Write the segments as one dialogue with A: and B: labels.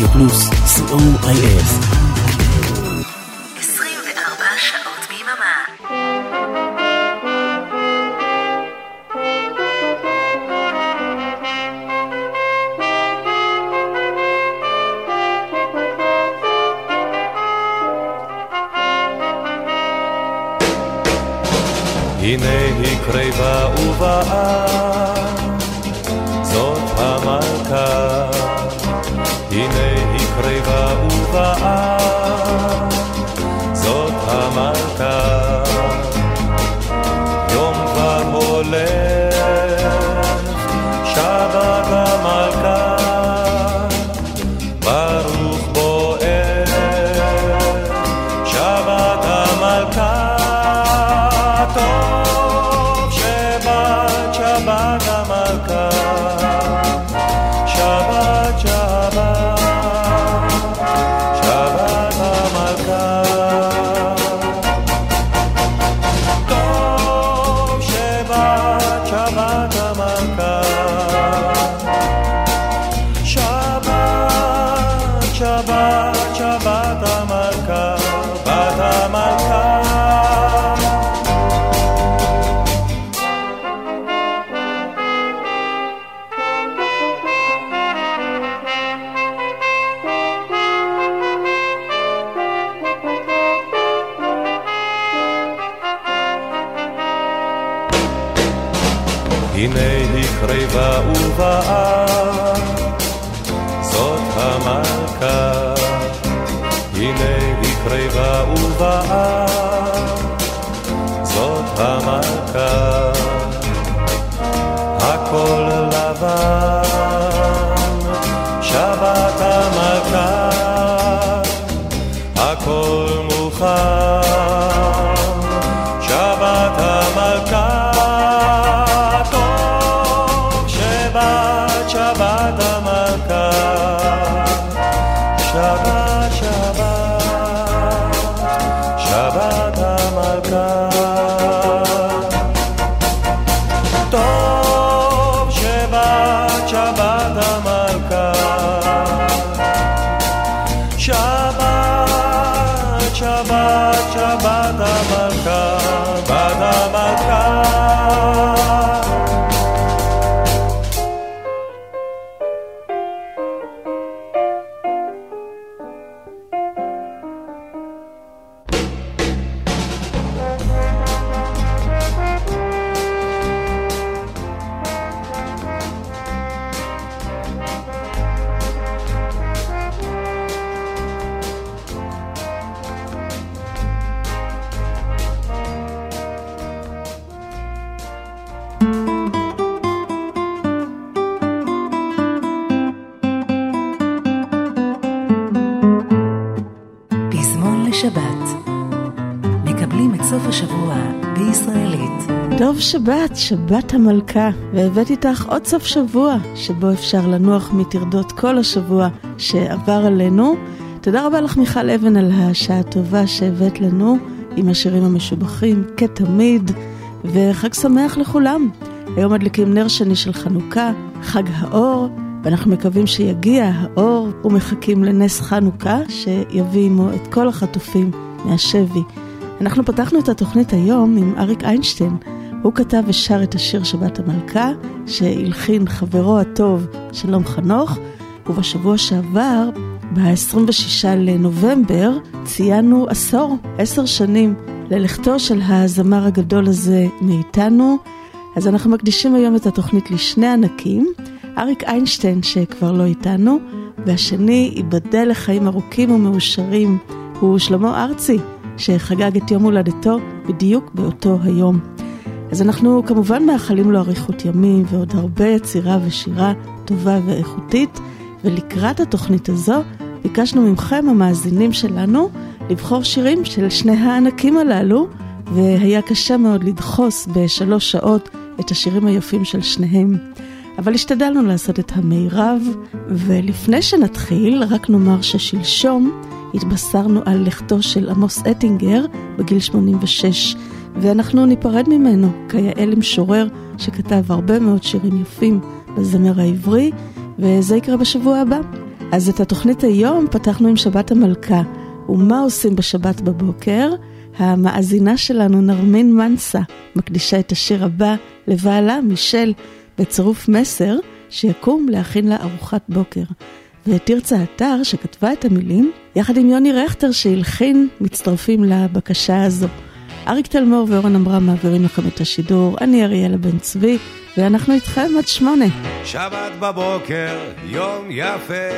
A: רדיו פלוס, co.il
B: שבת, שבת המלכה,
C: והבאתי איתך עוד סוף שבוע, שבו אפשר לנוח מטרדות כל השבוע שעבר עלינו. תודה רבה לך מיכל אבן על השעה הטובה שהבאת לנו עם השירים המשובחים, כתמיד, וחג שמח לכולם. היום מדליקים נר שני של חנוכה, חג האור, ואנחנו מקווים שיגיע האור ומחכים לנס חנוכה שיביא עמו את כל החטופים מהשבי. אנחנו פתחנו את התוכנית היום עם אריק איינשטיין. הוא כתב ושר את השיר שבת המלכה, שהלחין חברו הטוב שלום חנוך, ובשבוע שעבר, ב-26 לנובמבר, ציינו עשור, עשר שנים, ללכתו של הזמר הגדול הזה מאיתנו. אז אנחנו מקדישים היום את התוכנית לשני ענקים, אריק איינשטיין שכבר לא איתנו, והשני, ייבדל לחיים ארוכים ומאושרים, הוא שלמה ארצי, שחגג את יום הולדתו בדיוק באותו היום. אז אנחנו כמובן מאחלים לו אריכות ימים ועוד הרבה יצירה ושירה טובה ואיכותית, ולקראת התוכנית הזו ביקשנו ממכם המאזינים שלנו לבחור שירים של שני הענקים הללו, והיה קשה מאוד לדחוס בשלוש שעות את השירים היפים של שניהם. אבל השתדלנו לעשות את המירב, ולפני שנתחיל, רק נאמר ששלשום התבשרנו על לכתו של עמוס אטינגר בגיל 86, ואנחנו ניפרד ממנו כיאה למשורר שכתב הרבה מאוד שירים יפים בזמר העברי, וזה יקרה בשבוע הבא. אז את התוכנית היום פתחנו עם שבת המלכה. ומה עושים בשבת בבוקר? המאזינה שלנו, נרמין מנסה, מקדישה את השיר הבא לבעלה, מישל, בצירוף מסר, שיקום להכין לה ארוחת בוקר. ותרצה אתר, שכתבה את המילים, יחד עם יוני רכטר שהלחין, מצטרפים לבקשה הזו. אריק תלמור ואורן עמרם מעבירים לכם את השידור, אני אריאלה בן צבי, ואנחנו איתכם עד שמונה.
A: שבת בבוקר, יום יפה,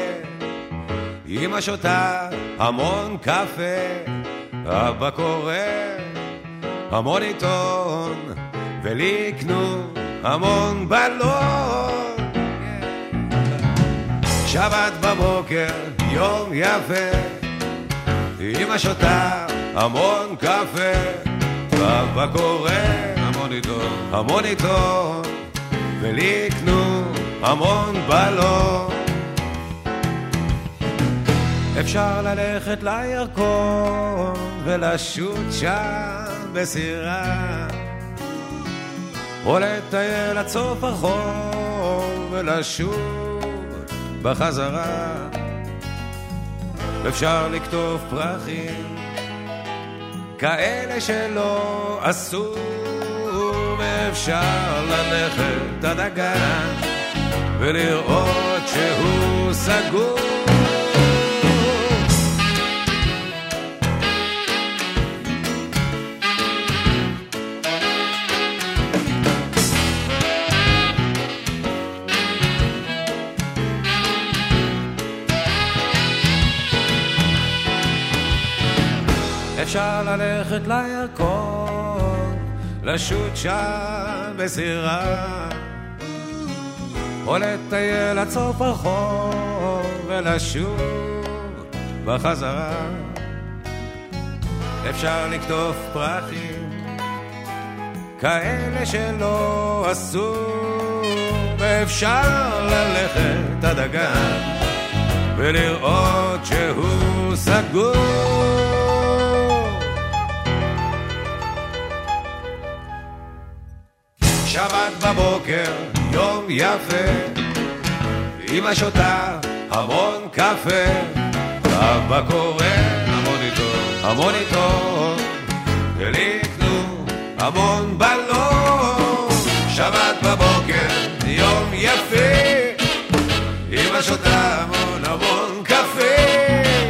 A: אמא שותה המון קפה, אבא קורא המון עיתון, ולי יקנו המון בלון. שבת בבוקר, יום יפה, אמא שותה המון קפה, אבא קורא המון עיתון, ולי יקנו המון בלון. אפשר ללכת לירקון ולשוט שם בסירה או לטייל עד סוף החור ולשוב בחזרה אפשר לקטוף פרחים כאלה שלא עשו ואפשר ללכת עד הגן ולראות שהוא סגור אפשר ללכת לירקון, לשוט שם בסירה, או לטייל עד סוף החור ולשוב בחזרה. אפשר לקטוף פרחים, כאלה שלא עשו, ואפשר ללכת עד הגן ולראות שהוא סגור. שבת בבוקר, יום יפה, אמא שותה המון קפה, אבא קורא עיתון, ולי יקנו המון בלון. שבת בבוקר, יום יפה, אמא שותה המון המון קפה,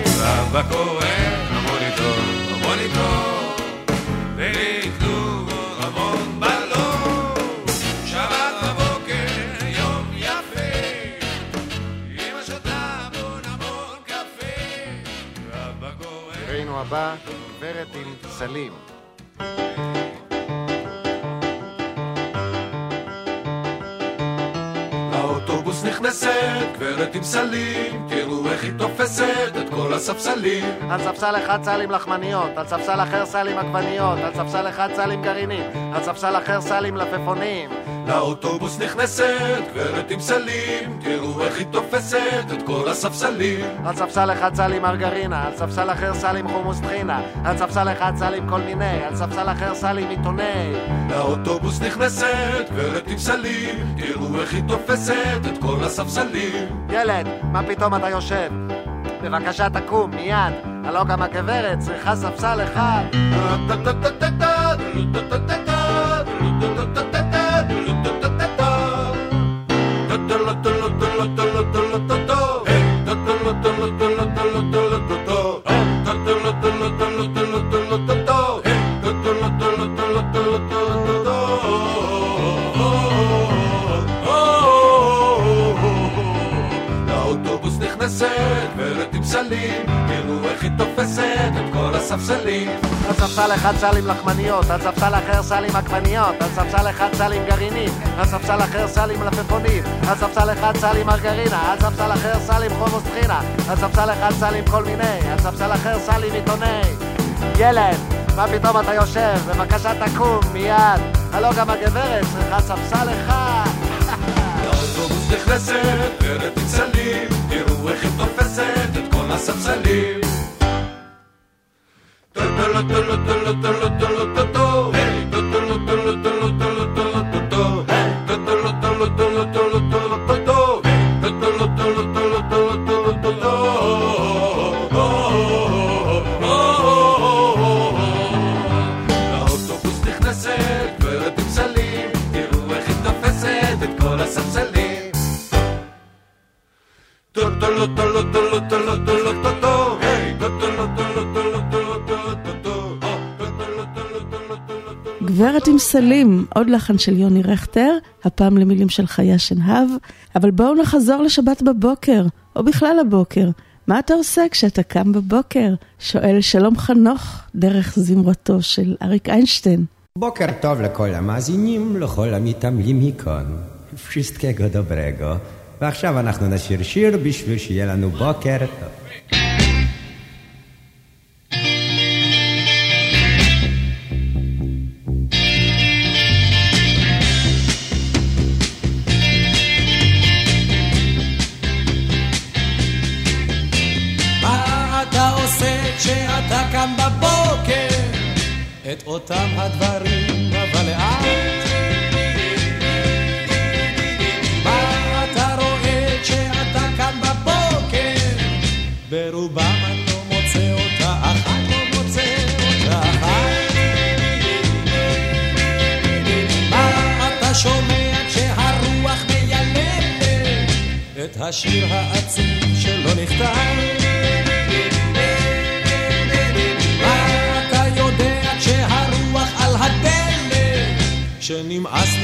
A: ואבא קורא
D: הבא, גברת עם סלים.
E: לאוטובוס נכנסת, גברת עם סלים, תראו איך היא תופסת את כל הספסלים.
D: על ספסל אחד סלים לחמניות, על ספסל אחר סלים עגבניות, על ספסל אחד סלים גרעינים, על ספסל אחר סלים לפפונים.
E: לאוטובוס נכנסת, גברת עם סלים, תראו איך היא תופסת את כל הספסלים.
D: על ספסל אחד סלים מרגרינה, על ספסל אחר סלים חומוס טחינה, על ספסל אחד סלים כל מיני, על ספסל אחר סלים עיתוני.
E: לאוטובוס נכנסת, גברת עם סלים, תראו איך היא תופסת את כל הספסלים.
D: ילד, מה פתאום אתה יושב? בבקשה תקום, מיד. הלא גם הגברת צריכה ספסל אחד.
E: גברת עם סלים, תראו איך היא תופסת את כל הספסלים.
D: על ספסל אחד סלים לחמניות, על ספסל אחר סלים עגבניות, על ספסל אחד סלים גרעינים, על ספסל אחר סלים מלפפונים, על ספסל אחד סלים מרגרינה, על ספסל אחר סלים חומוס טחינה, על ספסל אחד סלים כל מיני, על ספסל אחר סלים עיתוני. ילד, מה פתאום אתה יושב? בבקשה תקום, מיד. הלא גם הגברת צריכה ספסל אחד.
E: לאוטובוס נכנסת, עם סלים, תראו איך היא תופסת את הספסלים. הספסלים.
C: גברת עם סלים, עוד לחן של יוני רכטר, הפעם למילים של חיה שנהב, אבל בואו נחזור לשבת בבוקר, או בכלל הבוקר. מה אתה עושה כשאתה קם בבוקר? שואל שלום חנוך, דרך זמרתו של אריק איינשטיין.
F: בוקר טוב לכל המאזינים, לכל המתעמלים מכאן. wszystkiego dobrego. ועכשיו אנחנו נשיר שיר בשביל שיהיה לנו בוקר טוב.
A: את אותם הדברים, אבל לאט מה אתה רואה כשאתה קם בבוקר? ברובם אני לא מוצא אותה, אחת לא מוצא אותה אחת. מה אתה שומע כשהרוח מיילדת את השיר העצוב שלא נכתב? שנמאס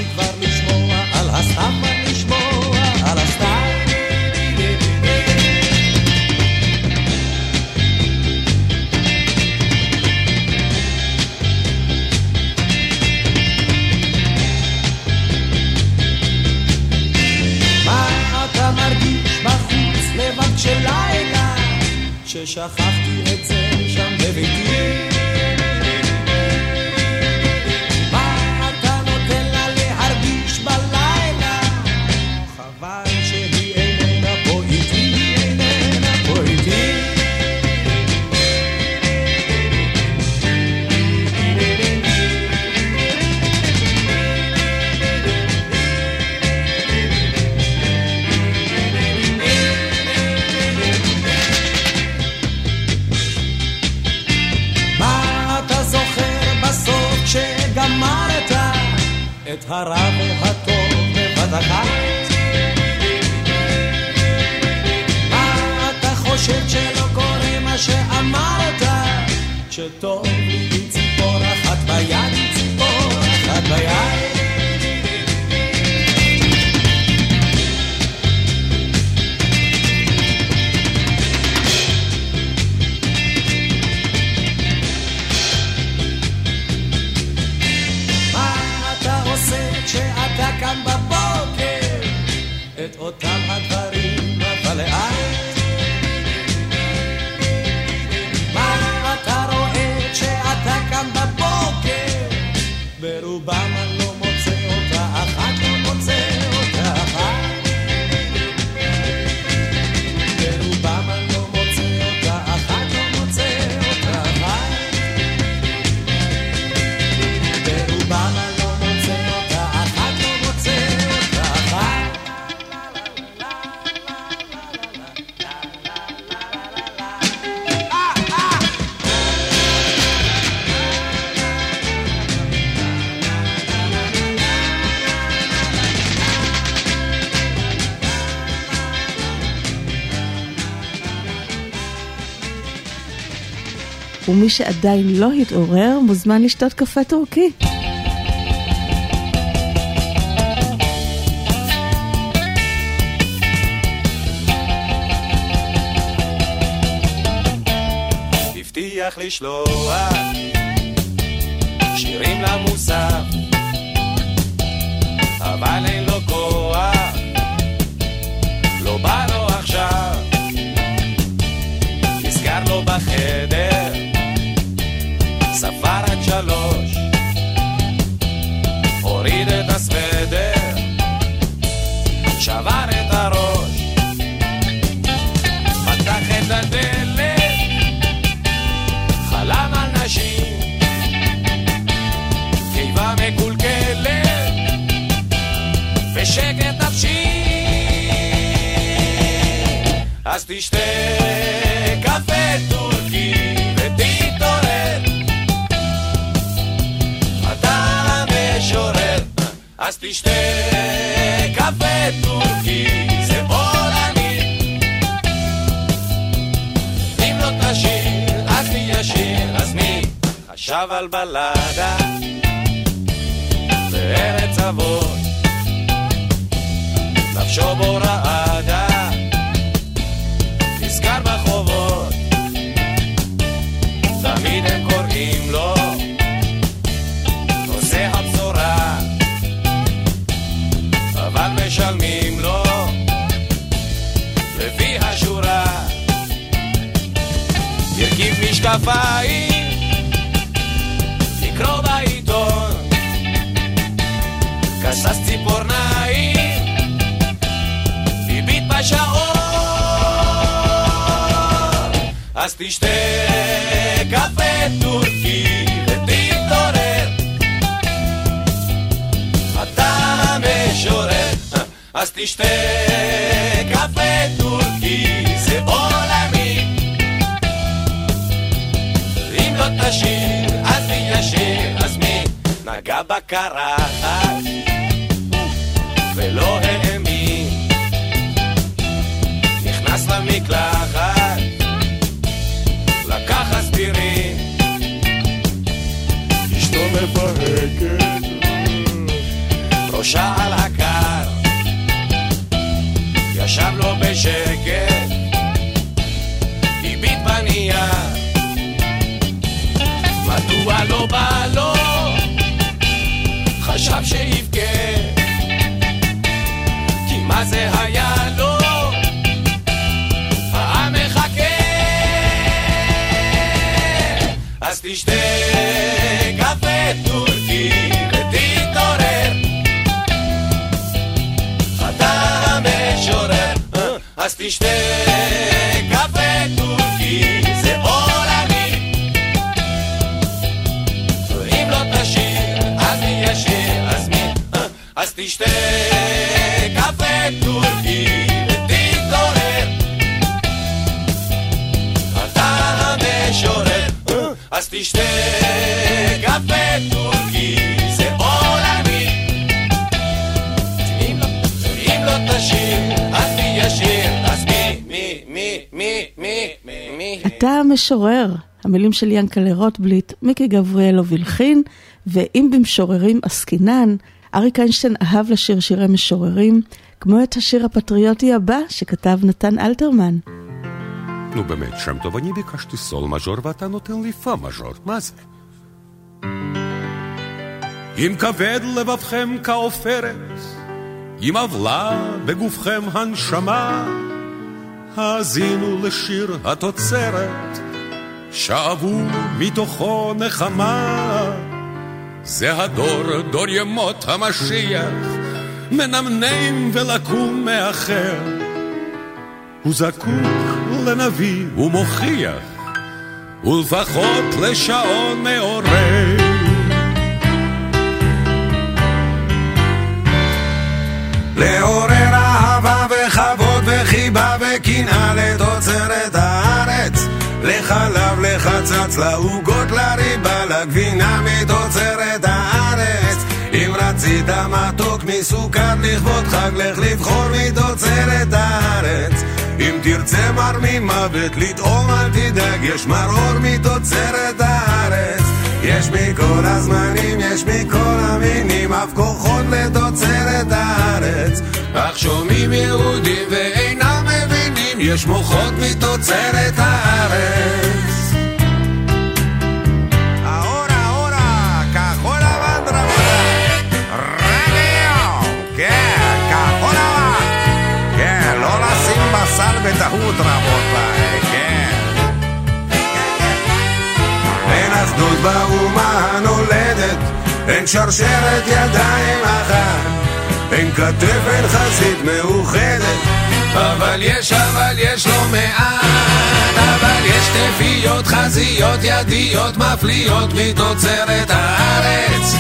C: שעדיין לא התעורר מוזמן לשתות קפה טורקי.
A: הבטיח לשלוח אז תשתה קפה טורקי ותתעורר אתה אז תשתה קפה טורקי זה עולמי לא, אם לא תשיר אז מי ישיר? אז מי מי מי מי מי מי
C: אתה המשורר, המילים של ינקלה רוטבליט, מיקי גבריאלו וילחין, ואם במשוררים עסקינן, אריק איינשטיין אהב לשיר שירי משוררים, כמו את השיר הפטריוטי הבא שכתב נתן אלתרמן.
A: נו באמת, שם טוב, אני ביקשתי סול מז'ור ואתה נותן לי פה מז'ור, מה זה? אם כבד לבבכם כעופרת, אם עוולה בגופכם הנשמה, האזינו לשיר התוצרת, שאבו מתוכו נחמה. זה הדור, דור ימות המשיח, מנמנם ולקום מאחר. הוא זקוק לנביא. ומוכיח, ולפחות לשעון מעורר. לעורר אהבה וכבוד וחיבה וקנאה לתוצרת הארץ. לחלב, לחצץ, לעוגות, לריבה, לגבינה מתוצרת הארץ. אם רצית מתוק מסוכר לכבוד חג, לך לבחור מתוצרת הארץ אם תרצה מר ממוות לטעום אל תדאג, יש מרור מתוצרת הארץ יש מכל הזמנים, יש מכל המינים, אף כוחות לתוצרת הארץ. אך שומעים יהודים ואינם מבינים, יש מוחות מתוצרת הארץ.
G: בטעות רבותיי, כן.
A: אין אחדות באומה הנולדת, אין שרשרת ידיים אחת, אין כתף, אין חזית מאוחדת. אבל יש, אבל יש לא מעט, אבל יש תפיות, חזיות, ידיות, מפליאות מתוצרת הארץ.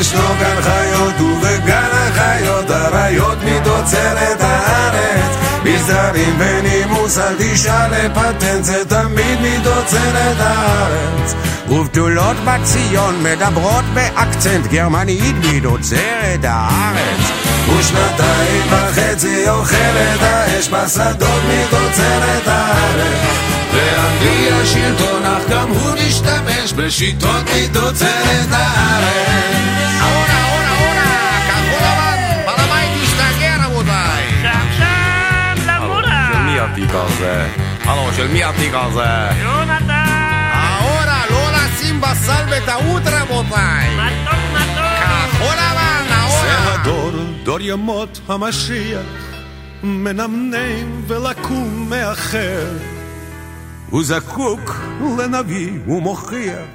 A: ישנו גן חיות ובגן החיות, אריות מתוצרת הארץ. מסדרים ונימוס, אל תשאל לפטנט, זה תמיד מתוצרת הארץ.
G: ובתולות בציון מדברות באקצנט גרמנית מתוצרת הארץ.
A: ושנתיים וחצי אוכלת האש בשדות מתוצרת הארץ.
H: באנגליה שלטון, אך גם הוא משתמש בשיטות מתוצרת הארץ.
G: אורה, אורה, אורה, כחול לבן, ברמאי תשתגע רבותיי.
H: של מי התיק הזה? הלו, של מי התיק הזה?
G: האורה, לא לשים בסל בטעות רבותיי. כחול לבן,
A: זה
G: האורה.
A: הדור, דור ימות המשיח, מנמנם ולקום מאחר. הוא זקוק לנביא ומוכיח.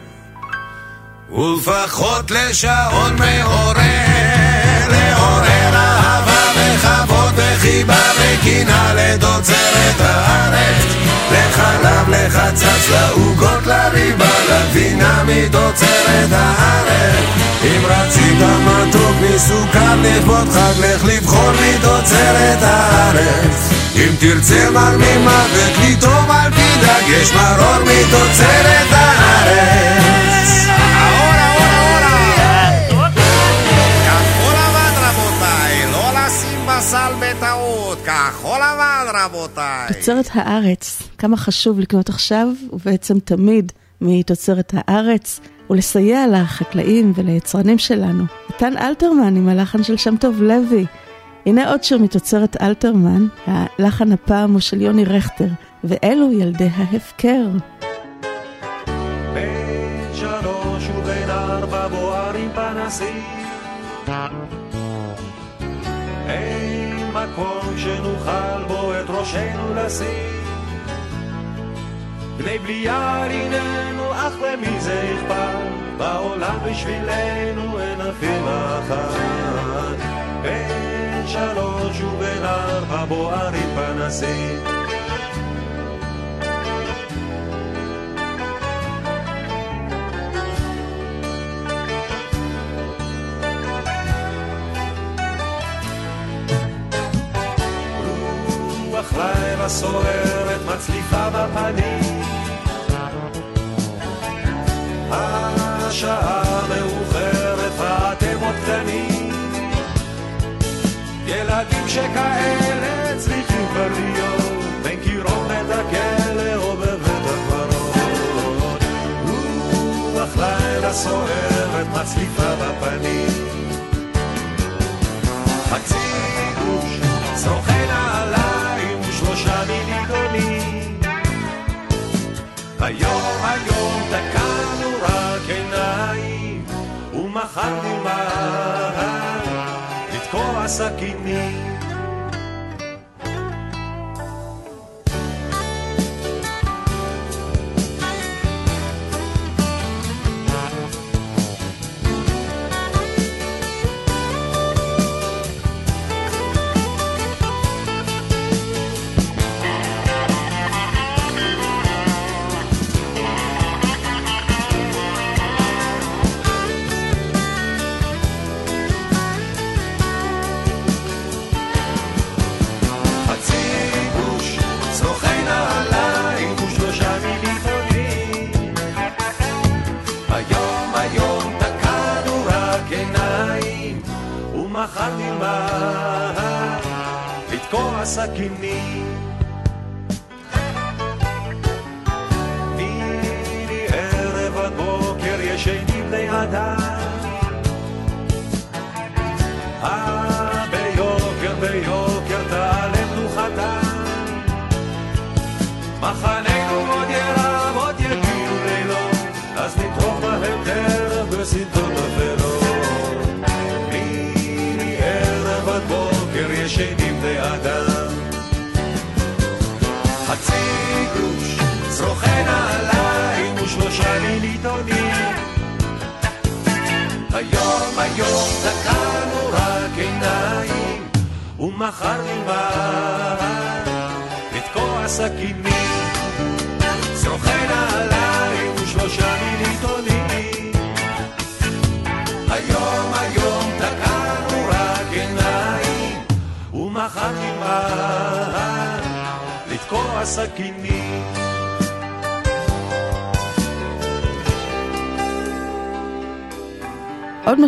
H: ולפחות לשעון מעורר, לעורר אהבה וכבוד וחיבה וקינה לתוצרת הארץ. לחלב, לחצץ, לעוגות, לריבה, לגבינה מתוצרת הארץ. אם רצית מתוק מסוכר לכבוד חג, לך לבחור מתוצרת הארץ. אם תרצה מר ממוות, לטעום אל תדאג, יש מרור מתוצרת הארץ.
G: רבותיי.
C: תוצרת הארץ, כמה חשוב לקנות עכשיו, ובעצם תמיד, מתוצרת הארץ, ולסייע לחקלאים וליצרנים שלנו. נתן אלתרמן עם הלחן של שם טוב לוי. הנה עוד שיר מתוצרת אלתרמן, הלחן הפעם הוא של יוני רכטר, ואלו ילדי ההפקר.
A: בין שלוש ובין ארבע בוערים פנסים. אין מקום שנוכל ראשנו לשים. בני בליעל הננו, אך למי זה אכפת? בעולם בשבילנו אין אפילו אחת. בין שלוש ובין ארבע בוערים פנסים. רוח לילה סוערת מצליפה בפנים. השעה מאוחרת ואתם עוד קטנים. ילדים שכאלה צריכים כבר להיות. בין קירות בית הכלא או בבית הקברות רוח לילה סוערת מצליפה promessa
C: que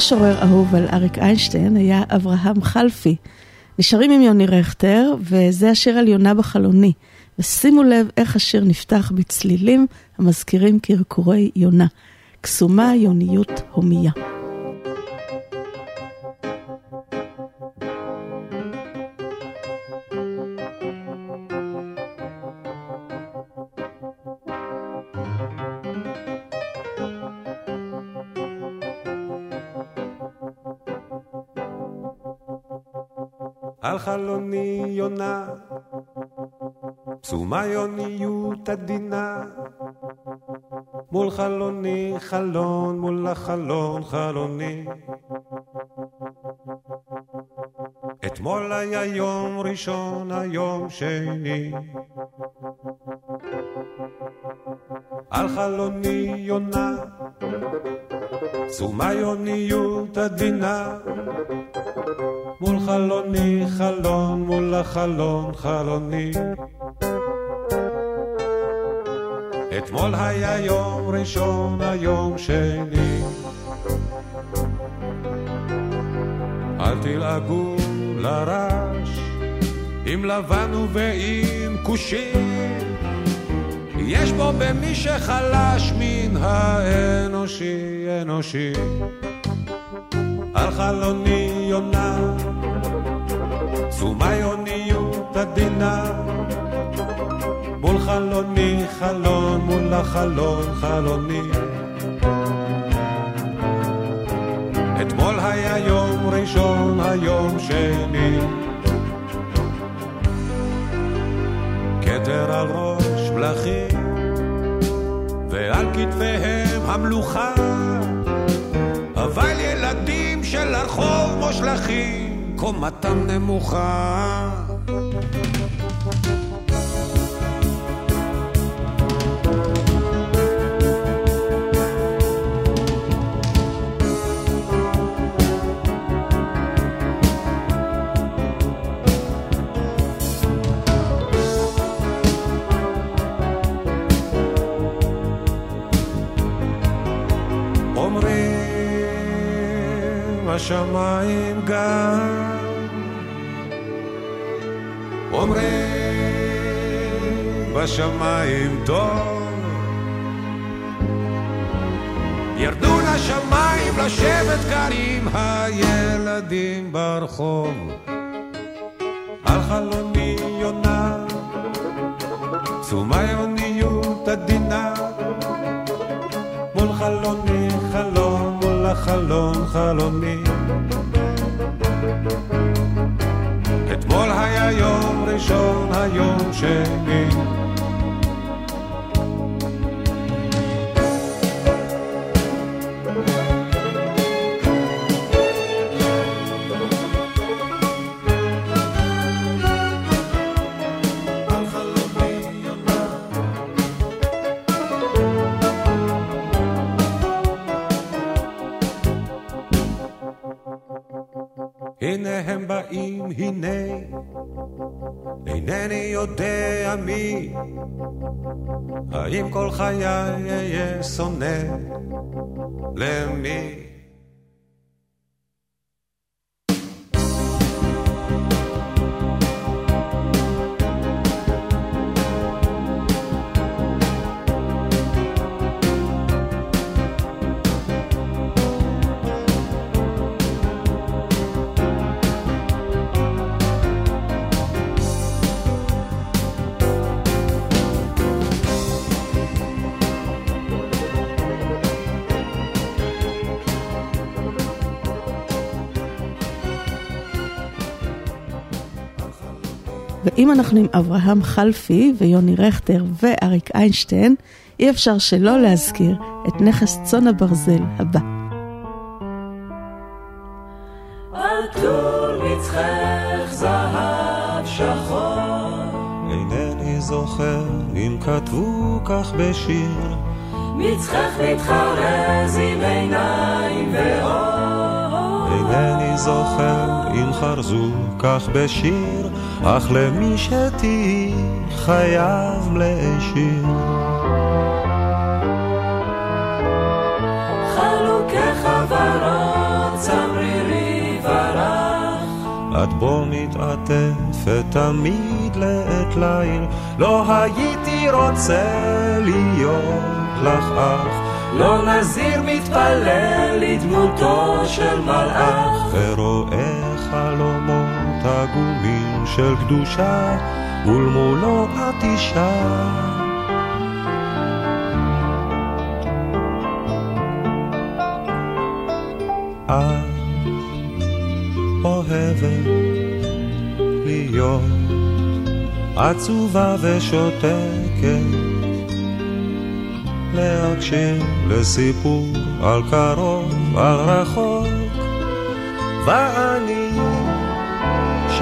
C: משורר אהוב על אריק איינשטיין היה אברהם חלפי. נשארים עם יוני רכטר, וזה השיר על יונה בחלוני. ושימו לב איך השיר נפתח בצלילים המזכירים קרקורי יונה. קסומה יוניות הומייה.
A: על חלוני יונה, פסומה יוניות עדינה. מול חלוני חלון, מול החלון חלוני. אתמול היה יום ראשון, היום שני. על חלוני יונה, פסומה יוניות עדינה. מול חלוני חלון, מול החלון חלוני. אתמול היה יום ראשון, היום שני. אל תלעגו לרש, עם לבן ועם כושים. יש בו במי שחלש מן האנושי, אנושי. על חלוני יונה, תשומה יוניות עדינה. מול חלוני חלון, מול החלון חלוני. אתמול היה יום ראשון, היום שני. כתר על ראש מלכים, ועל כתפיהם המלוכה. אבל ילדים של הרחוב מושלכים, קומתם נמוכה. השמיים גם אומרים בשמיים טוב. ירדו לשמיים לשבת עם הילדים ברחוב. על חלוני יונה תשומה יוניות עדינה. מול חלוני חלון, מול החלון חלוני. אתמול היה יום ראשון, היום שני. הנה הם באים, הנה, אינני יודע מי, האם כל חיי אהיה שונא למי?
C: ואם אנחנו עם אברהם חלפי ויוני רכטר ואריק איינשטיין, אי אפשר שלא להזכיר את נכס צאן הברזל הבא.
I: על טור מצחך זהב שחור,
A: אינני זוכר אם כתבו כך בשיר,
I: מצחך מתחרז עם עיניים ואור.
A: אינני זוכר אם חרזו כך בשיר, אך למי שתהי חייב להשאיר.
I: חלוקי חברות צמרירי ורח,
A: את בו מתעטפת תמיד לעת ליל, לא הייתי רוצה להיות לך אח.
J: לא נזיר מתפלל לדמותו של מלאך.
A: ורואה חלומות עגומים של קדושה, ולמולו את אישה. את אוהבת להיות עצובה ושותקת, להקשיב לסיפור על קרוב, על רחוק, ואני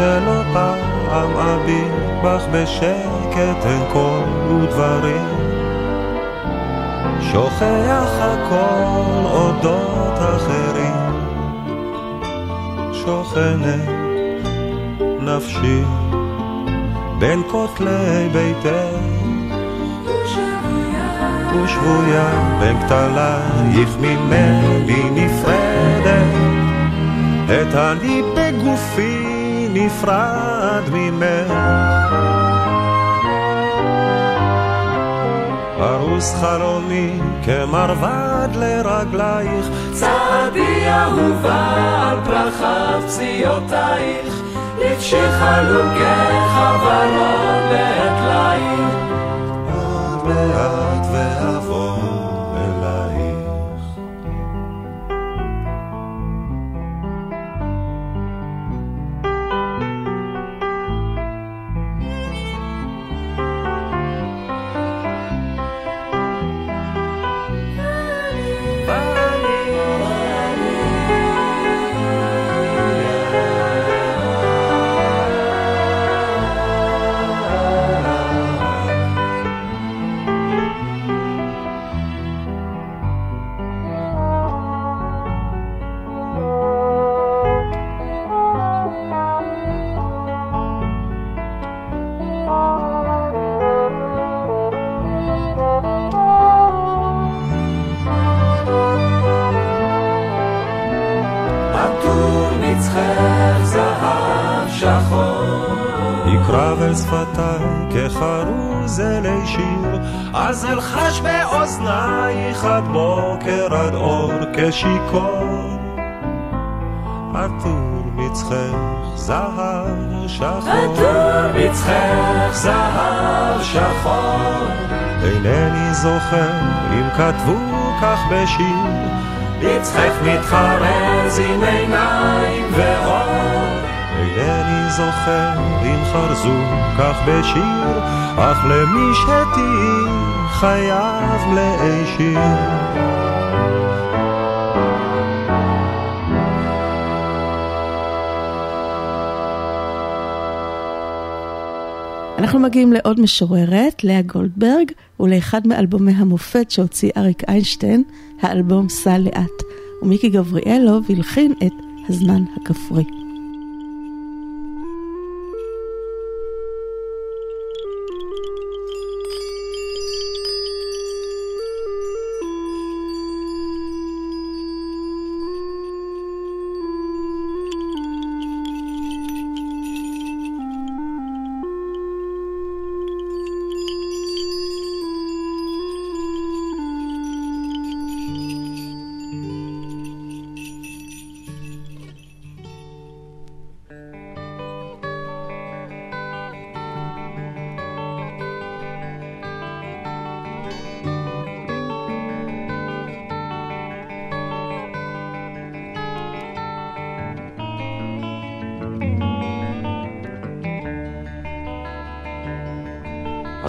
A: שלא פעם אביט בך בשקט אין קול ודברים, שוכח הכל אודות אחרים. שוכנת נפשי בין כותלי ביתך. ושבויה בין כתלייך ממני נפרדת. את אני בגופי נפרד ממך. פרוס חלומי כמרבד לרגלייך.
J: צעדי אהובה על פרחת פציעותייך לפשי חלוקי חברון בעת ליל.
A: עוד מעט אל שפתיי כחרוז אלי שיר, אז אלחש באוזנייך עד בוקר עד אור כשיכור. עטור מצחך זהב שחור,
J: עטור מצחך זהב שחור.
A: אינני זוכר אם כתבו כך בשיר,
J: מצחך מתחרז עם עיניים ואור
A: אינני זוכר אם חרזו כך בשיר, אך למי שתהי חייב מלאי שיר.
C: אנחנו מגיעים לעוד משוררת, לאה גולדברג, ולאחד מאלבומי המופת שהוציא אריק איינשטיין, האלבום סע לאט, ומיקי גבריאלוב הלחין את הזמן הכפרי.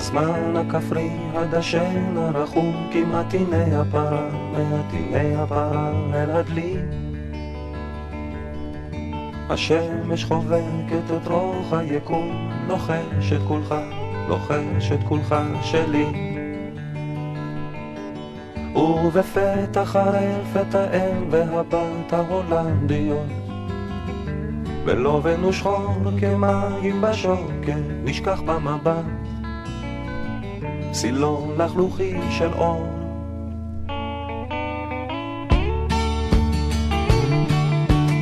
A: הזמן הכפרי הדשן הרחום כמעט הנה הפרה, מעט הנה הפרה אל הדלי. השמש חובקת את רוח היקום, לוחש את כולך, לוחש את כולך שלי. ובפתח הרפת האם והבת ההולנדיות בלובן ושחור כמים בשוקת, נשכח במבט סילון לחלוכי של אור.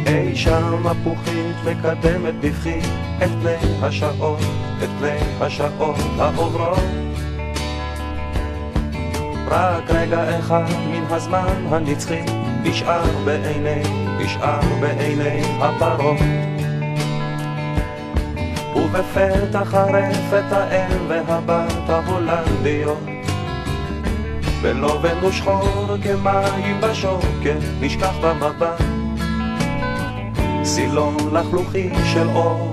A: אי שם מפוחית מקדמת בבכי את פני השעות, את פני השעות העוברות. רק רגע אחד מן הזמן הנצחי נשאר בעיני, נשאר בעיני הפרות. ובפתח הרפת האם והבת ההולנדיות. בלובן ושחור כמים בשוקר נשכח במבט. סילון לחלוכי של אור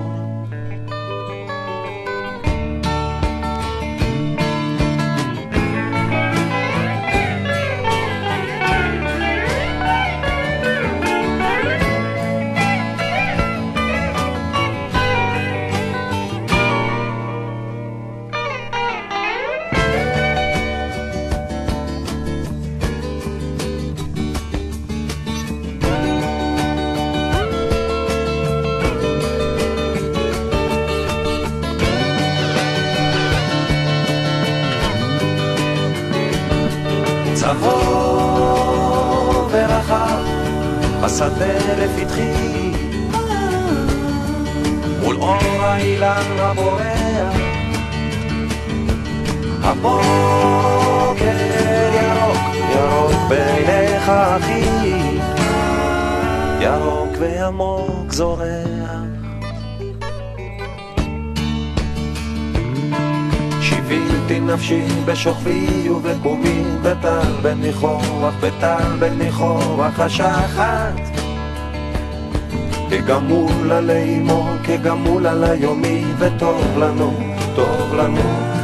A: ניחוח השחת. כגמול עלי אמו, כגמול על היומי, וטוב לנו, טוב לנו,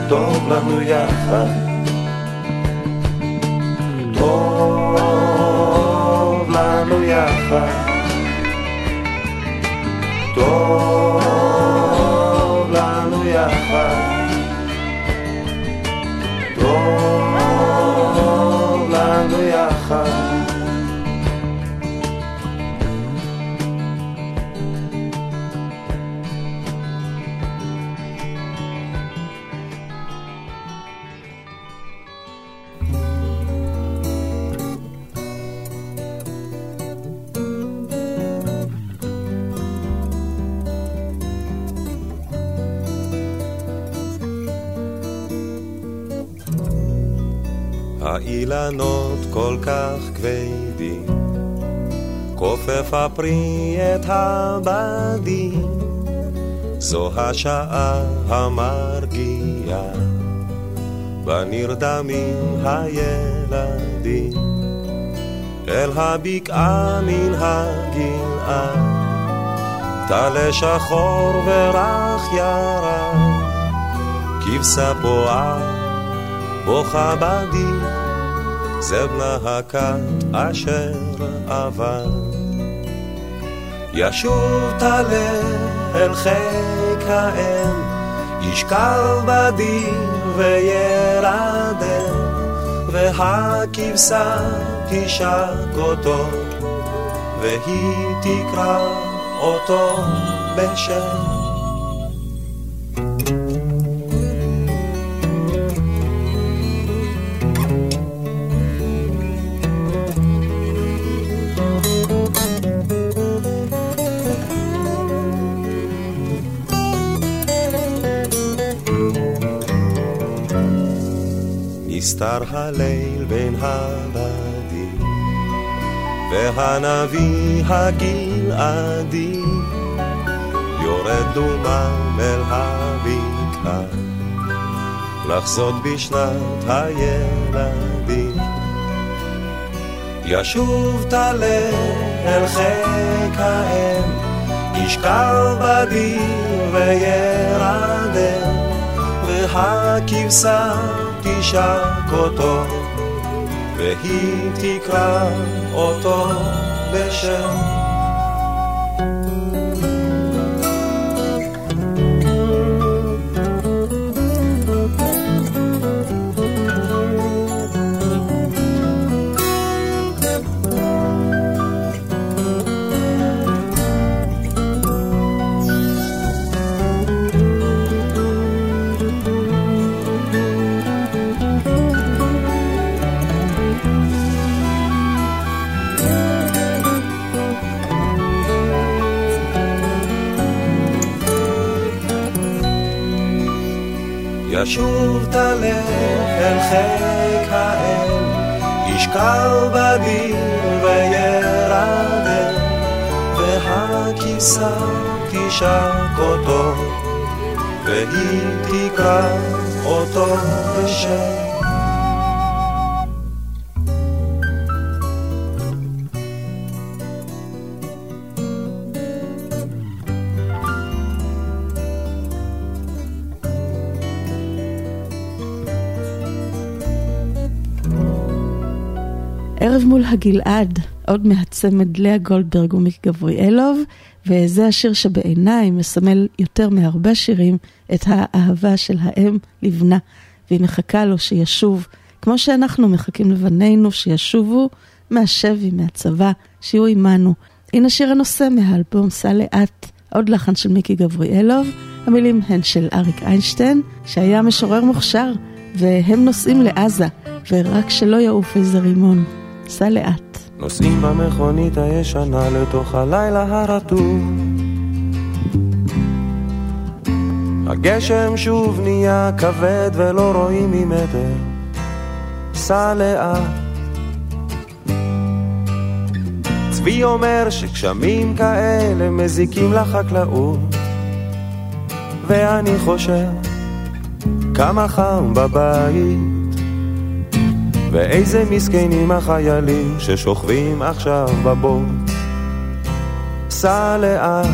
A: טוב לנו יחד. טוב לנו יחד. טוב לנו יחד. האילנות כל כך כבדים, כופף הפרי את הבדים, זו השעה המרגיעה, בנרדמים הילדים, אל הבקעה מן הגלעד, טלה שחור ורך ירד, כבשה פועה בוכה בדיר. בנה הכת אשר עבר. ישוב תלה אל חיק האם, ישכב בדיר וירדם, והכבשה תשק אותו, והיא תקרא אותו בשם. הליל בין הבדים, והנביא הגלעדי יורד דומם אל הבקעה, לחזות בשנת הילדים. ישוב תלה אל חיק האם, ישכב בדיר וירדם, והכבשה תשק אותו, והיא תקרא אותו בשם. ישוב תלה אל חיק האל, ישקל בדין וירדם, והכיסה תשק אותו, והיא תקרא אותו בשם.
C: הגלעד, עוד מהצמד לאה גולדברג ומיקי גבריאלוב, וזה השיר שבעיניי מסמל יותר מהרבה שירים את האהבה של האם לבנה, והיא מחכה לו שישוב, כמו שאנחנו מחכים לבנינו שישובו מהשבי, מהצבא, שיהיו עמנו. הנה שיר הנושא מהאלבום סע לאט, עוד לחן של מיקי גבריאלוב, המילים הן של אריק איינשטיין, שהיה משורר מוכשר, והם נוסעים לעזה, ורק שלא יעוף איזה רימון. סע לאט.
A: נוסעים במכונית הישנה לתוך הלילה הרטוב. הגשם שוב נהיה כבד ולא רואים ממטר. סע לאט. צבי אומר שגשמים כאלה מזיקים לחקלאות. ואני חושב כמה חם בבית. ואיזה מסכנים החיילים ששוכבים עכשיו בבוט. סע לאט,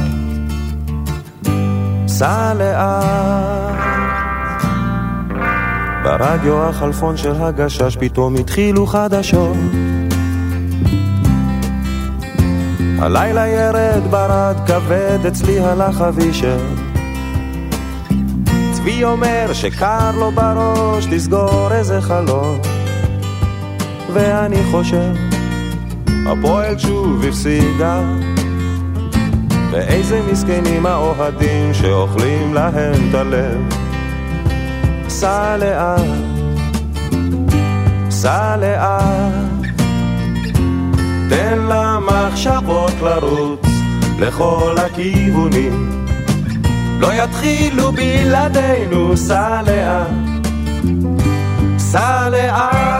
A: סע לאט. ברדיו החלפון של הגשש פתאום התחילו חדשות. הלילה ירד ברד כבד, אצלי הלך אבישר. צבי אומר שקר לו בראש, תסגור איזה חלום. ואני חושב, הפועל שוב הפסידה. ואיזה מסכנים האוהדים שאוכלים להם את הלב. סע לאט, סע לאט, תן למחשבות לרוץ לכל הכיוונים. לא יתחילו בלעדינו, סע לאט, סע לאט.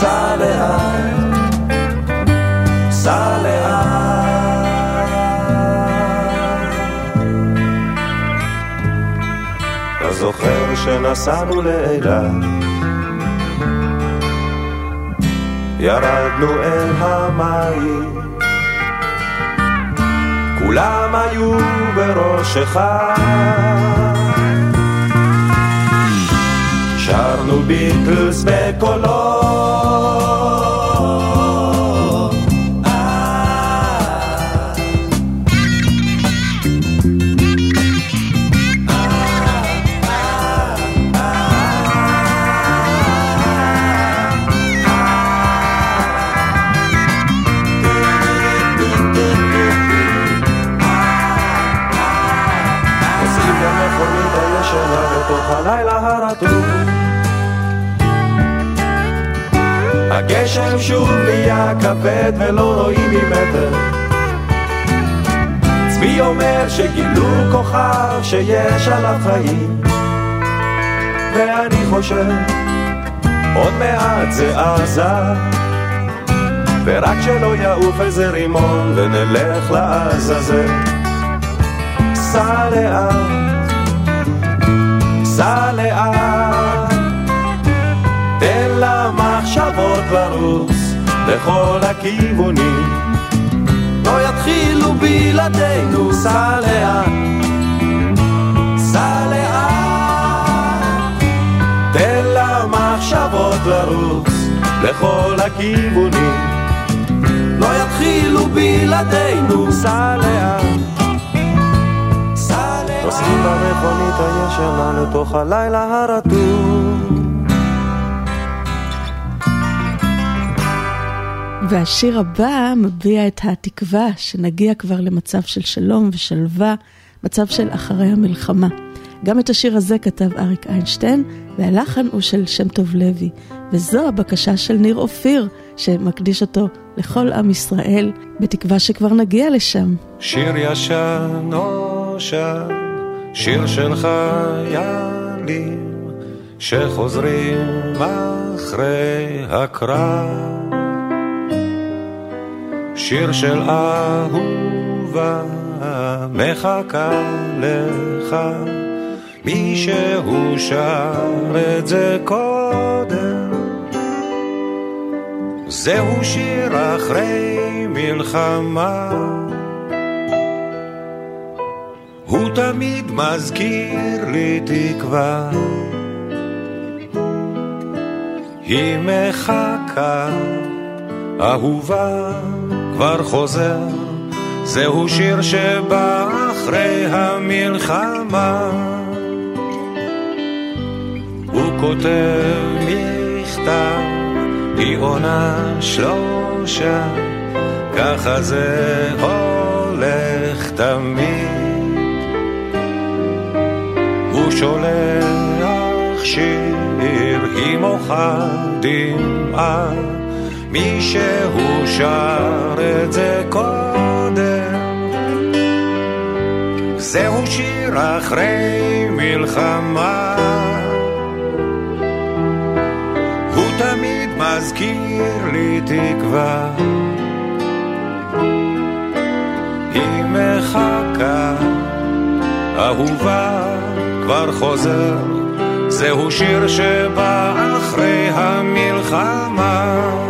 A: סע לאט, סע לאט. אתה זוכר שנסענו לאילת, ירדנו אל המים, כולם היו בראש אחד. שרנו ביטלס בקולות הגשם שוב נהיה כבד ולא רואים ממטר. צבי אומר שגילו כוכב שיש עליו חיים, ואני חושב, עוד מעט זה עזה, ורק שלא יעוף איזה רימון ונלך לעזאזל. סע לאט, סע לאט, לרוץ לכל הכיוונים. לא יתחילו בלעדינו, סע לאט, סע לאט, תן למחשבות לרוץ לכל הכיוונים. לא יתחילו בלעדינו, סע לאט, סע לאט. נוסעים במכונית הישנה לתוך הלילה הרטוב.
C: והשיר הבא מביע את התקווה שנגיע כבר למצב של שלום ושלווה, מצב של אחרי המלחמה. גם את השיר הזה כתב אריק איינשטיין, והלחן הוא של שם טוב לוי. וזו הבקשה של ניר אופיר, שמקדיש אותו לכל עם ישראל, בתקווה שכבר נגיע לשם.
A: שיר ישן נושן, שיר של חיילים, שחוזרים אחרי הקרב. שיר של אהובה מחכה לך, מישהו שר את זה קודם. זהו שיר אחרי מלחמה. הוא תמיד מזכיר לי תקווה. היא מחכה, אהובה. כבר חוזר, זהו שיר שבא אחרי המלחמה. הוא כותב מכתב, היא עונה שלושה, ככה זה הולך תמיד. הוא שולח שיר, היא מוחה דמעה. מישהו שר את זה קודם. זהו שיר אחרי מלחמה. הוא תמיד מזכיר לי תקווה. היא מחכה, אהובה כבר חוזר. זהו שיר שבא אחרי המלחמה.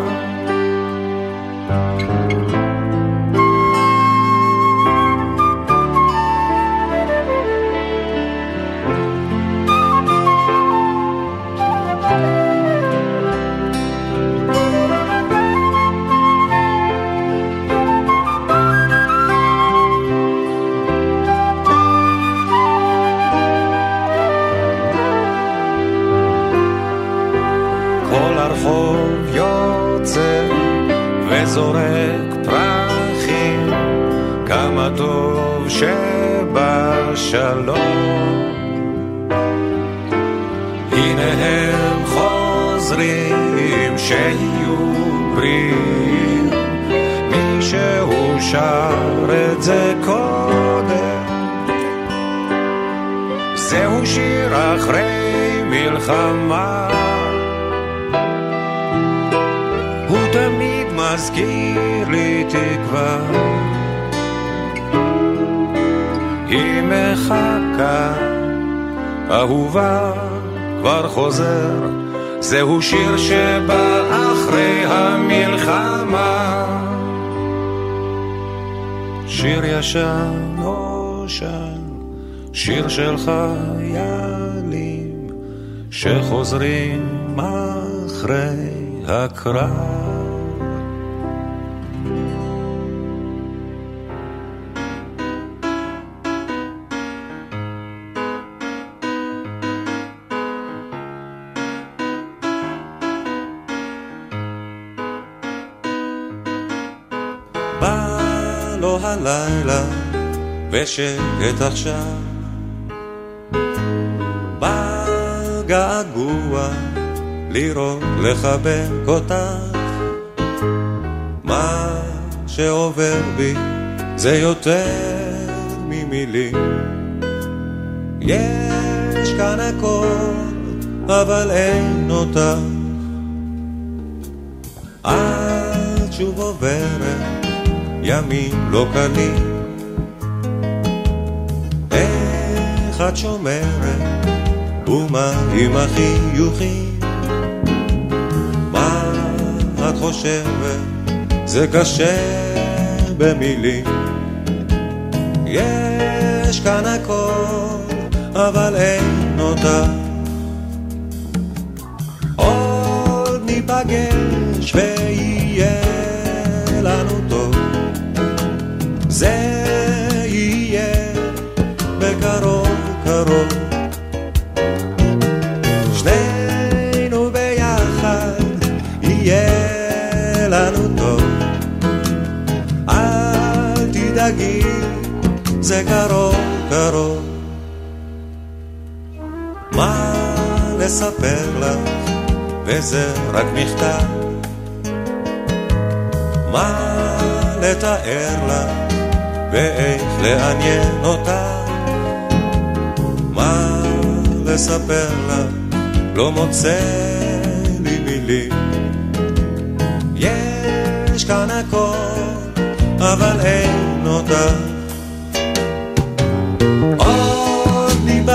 A: שבשלום. הנה הם חוזרים, שיהיו בריאים, מישהו שר את זה קודם. זהו שיר אחרי מלחמה. הוא תמיד מזכיר לי תקווה. מחכה, אהובה כבר חוזר, זהו שיר שבא אחרי המלחמה. שיר ישן נושן, שיר של חיילים, שחוזרים אחרי הקרב. ושקט עכשיו. בגעגוע לראות לחבק אותך. מה שעובר בי זה יותר ממילים. יש כאן הכל אבל אין אותך. את שוב עוברת ימים לא קלים. את שומרת, ומה עם החיוכים? מה את חושבת, זה קשה במילים. יש כאן הכל, אבל אין אותה. עוד ניפגש ויהיה קרוב קרוב. מה לספר לך, וזה רק מכתב. מה לתאר לך, ואיך לעניין אותה. מה לספר לך, לא מוצא לי מילים. יש כאן הכל, אבל אין אותה.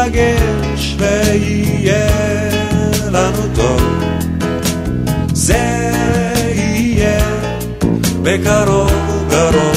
A: ניפגש ויהיה לנו טוב. זה יהיה בקרוב קרוב.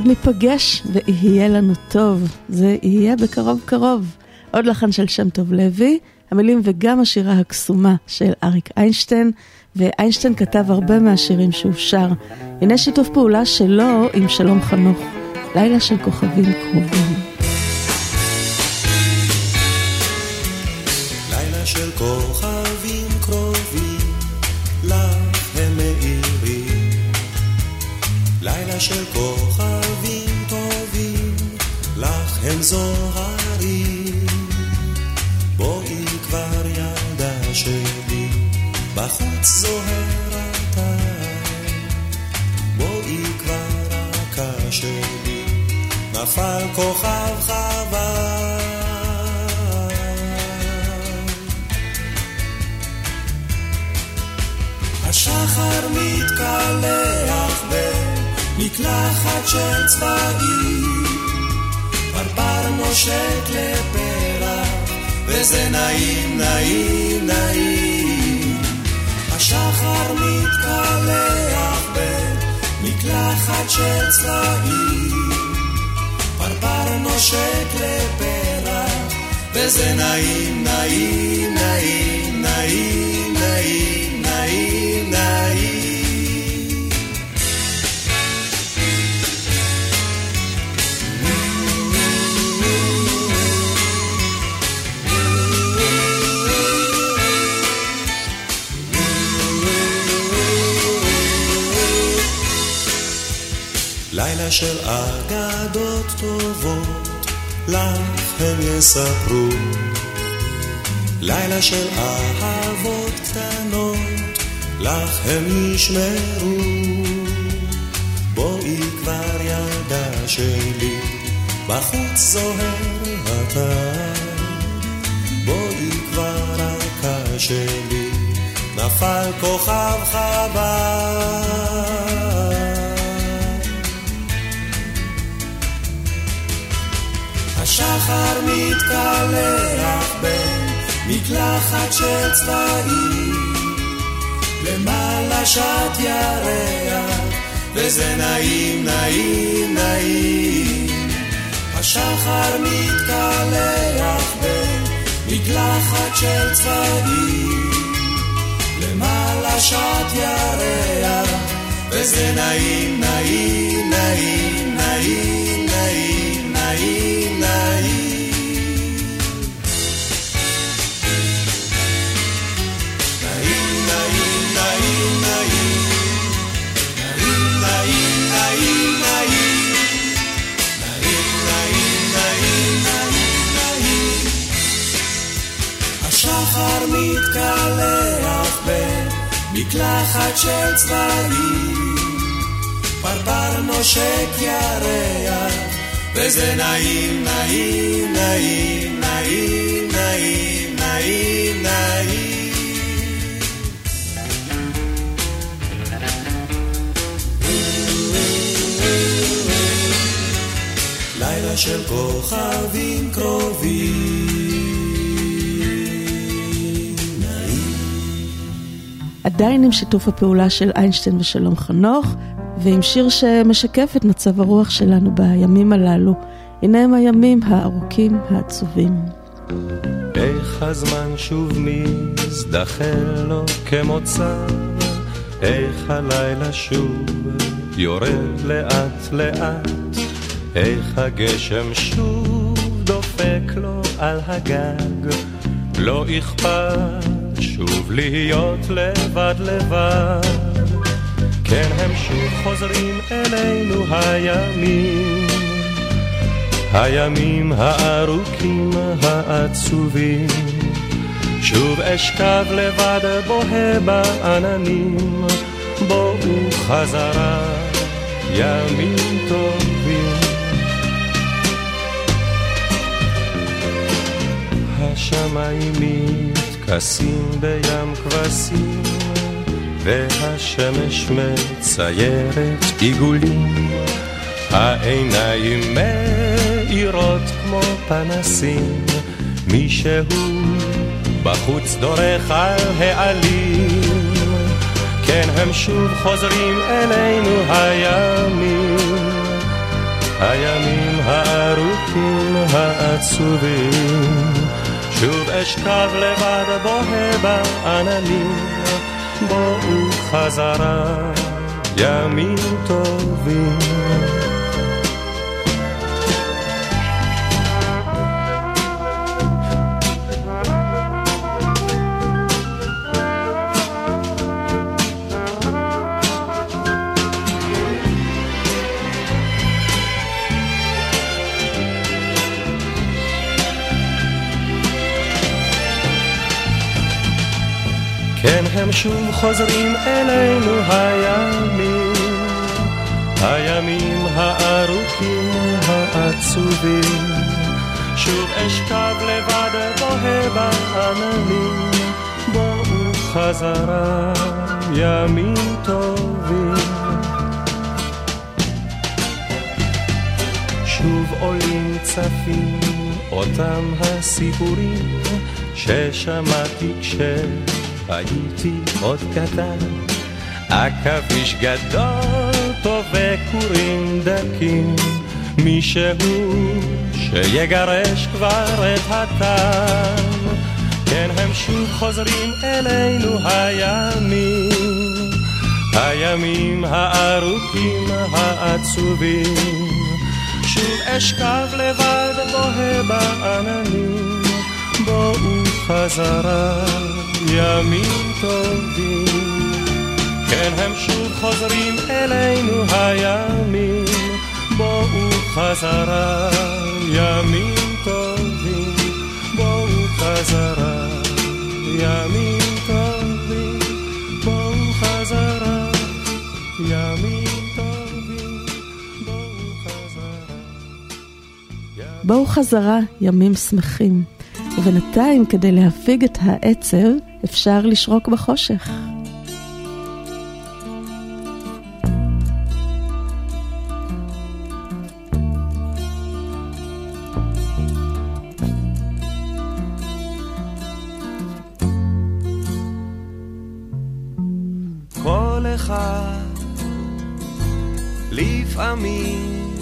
C: עוד ניפגש ויהיה לנו טוב. זה יהיה בקרוב קרוב. עוד לחן של שם טוב לוי, המילים וגם השירה הקסומה של אריק איינשטיין, ואיינשטיין כתב הרבה מהשירים שהוא שר. הנה שיתוף פעולה שלו עם שלום חנוך, לילה של כוכבים קרובים.
A: לילה של כוכבים קרובים, לך הם מאירים. לילה של כוכבים בחוץ זוהר הטל. בואי כבר רכה שלי, נפל כוכב חבל. השחר מתקלח במקלחת של צבעים, פרפר נושק לפרח, וזה נעים, נעים, נעים. השחר מתקלח במקלחת של צבעים, פרפר נושק לפרח, וזה נעים, נעים, נעים, נעים, נעים, נעים, נעים. של אגדות טובות, לך הם יספרו. לילה של אהבות קטנות, לך הם ישמרו. בואי כבר ילדה שלי, בחוץ זוהר הטל. בואי כבר רכה שלי, נפל כוכב חבל. השחר מתקלח במקלחת של צבעים, למעלה שט ירח,
J: וזה נעים, נעים, נעים. השחר מתקלח במקלחת של צבעים, למעלה שט ירח, וזה נעים, נעים, נעים, נעים, נעים, נעים, השחר מתקלח במקלחת של צבעים, פרפר נושק ירח, וזה נעים, נעים, נעים, נעים, נעים, נעים, נעים. לילה של כוכבים קרובים.
C: עדיין עם שיתוף הפעולה של איינשטיין ושלום חנוך, ועם שיר שמשקף את מצב הרוח שלנו בימים הללו. הנה הם הימים הארוכים העצובים.
A: איך הזמן שוב מזדחל לו כמוצא, איך הלילה שוב יורד לאט לאט, איך הגשם שוב דופק לו על הגג, לא אכפת שוב להיות לבד לבד. כן, הם שוב חוזרים אלינו הימים, הימים הארוכים העצובים. שוב אשכב לבד בוהה בעננים, בואו חזרה ימים טובים. השמיים מתכסים בים כבשים, והשמש מציירת עיגולים. העיניים מאירות כמו פנסים, מישהו בחוץ דורך על העלים. כן, הם שוב חוזרים אלינו הימים, הימים הארוכים העצובים. שוב אשכב לבד בוהה בעננים, בואו חזרה ימים טובים. כן, הם שוב חוזרים אלינו הימים, הימים הארוכים העצובים. שוב אשכב לבד בוהה בעננים, בואו חזרה ימים טובים. שוב עולים צפים אותם הסיפורים ששמעתי כש... הייתי עוד קטן, עכביש גדול טוב וכורים דקים, מישהו שיגרש כבר את הטעם. כן, הם שוב חוזרים אלינו הימים, הימים הארוכים העצובים. שוב אשכב לבד בוהה בעננים, בואו חזרה. ימים טובים. כן, הם שוב חוזרים אלינו הימים, בואו חזרה, ימים טובים, בואו חזרה, ימים טובים, בואו חזרה, ימים טובים, בואו חזרה.
C: בואו חזרה, ימים שמחים. ובינתיים, כדי להפיג את העצב, אפשר לשרוק בחושך.
A: לפעמים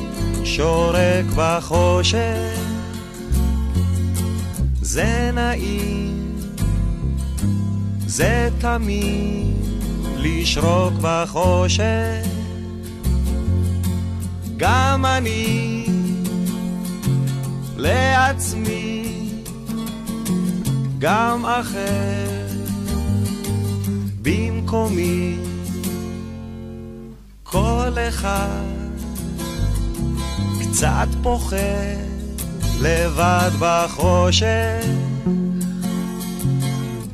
A: שורק בחושך, זה תמיד לשרוק בחושך. גם אני לעצמי, גם אחר במקומי. כל אחד קצת פוחד לבד בחושך.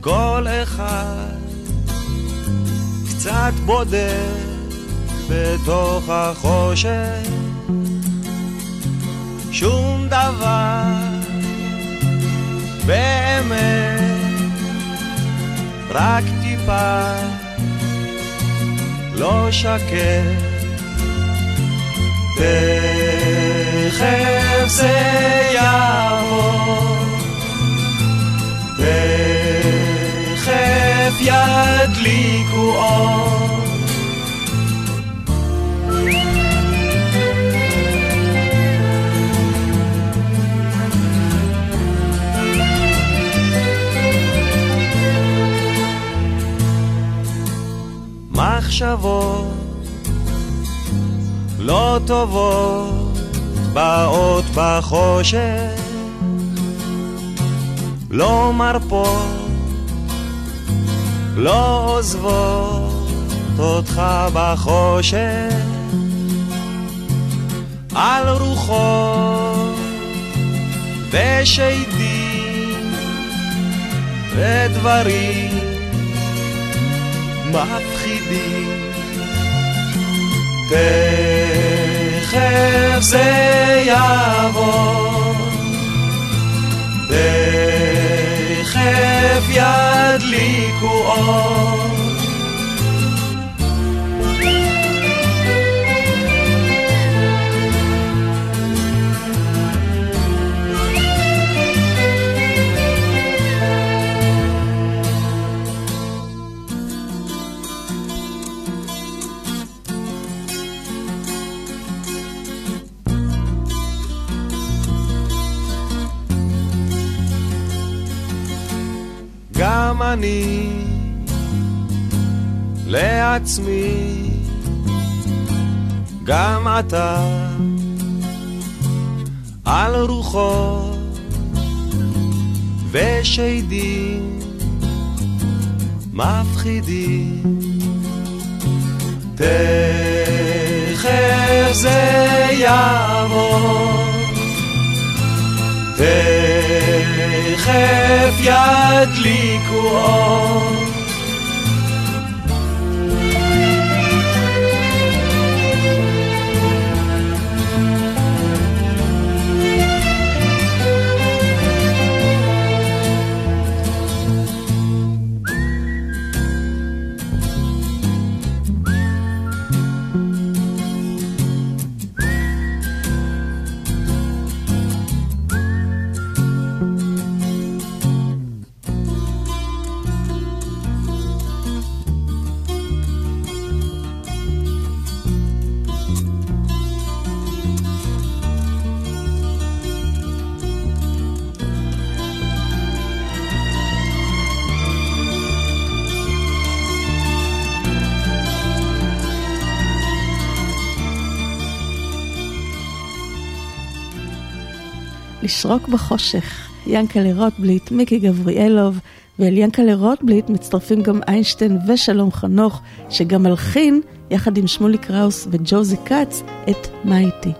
A: כל אחד קצת בודד בתוך החושך. שום דבר באמת, רק טיפה לא שקט. תכף זה יעבור, תכף ידליקו אור. מחשבות לא טובות באות בחושך, לא מרפות, לא עוזבות אותך בחושך, על רוחות ושדים ודברים מפחידים. תכף זה יעבור, תכף ידליקו אור. אני לעצמי, גם אתה על רוחות ושדים מפחידים. תכף זה יעבור, תכף ידליקו אור.
C: לשרוק בחושך. ינקלה רוטבליט, מיקי גבריאלוב, ואל ינקלה רוטבליט מצטרפים גם איינשטיין ושלום חנוך, שגם מלחין, יחד עם שמולי קראוס וג'וזי כץ, את "מה איתי".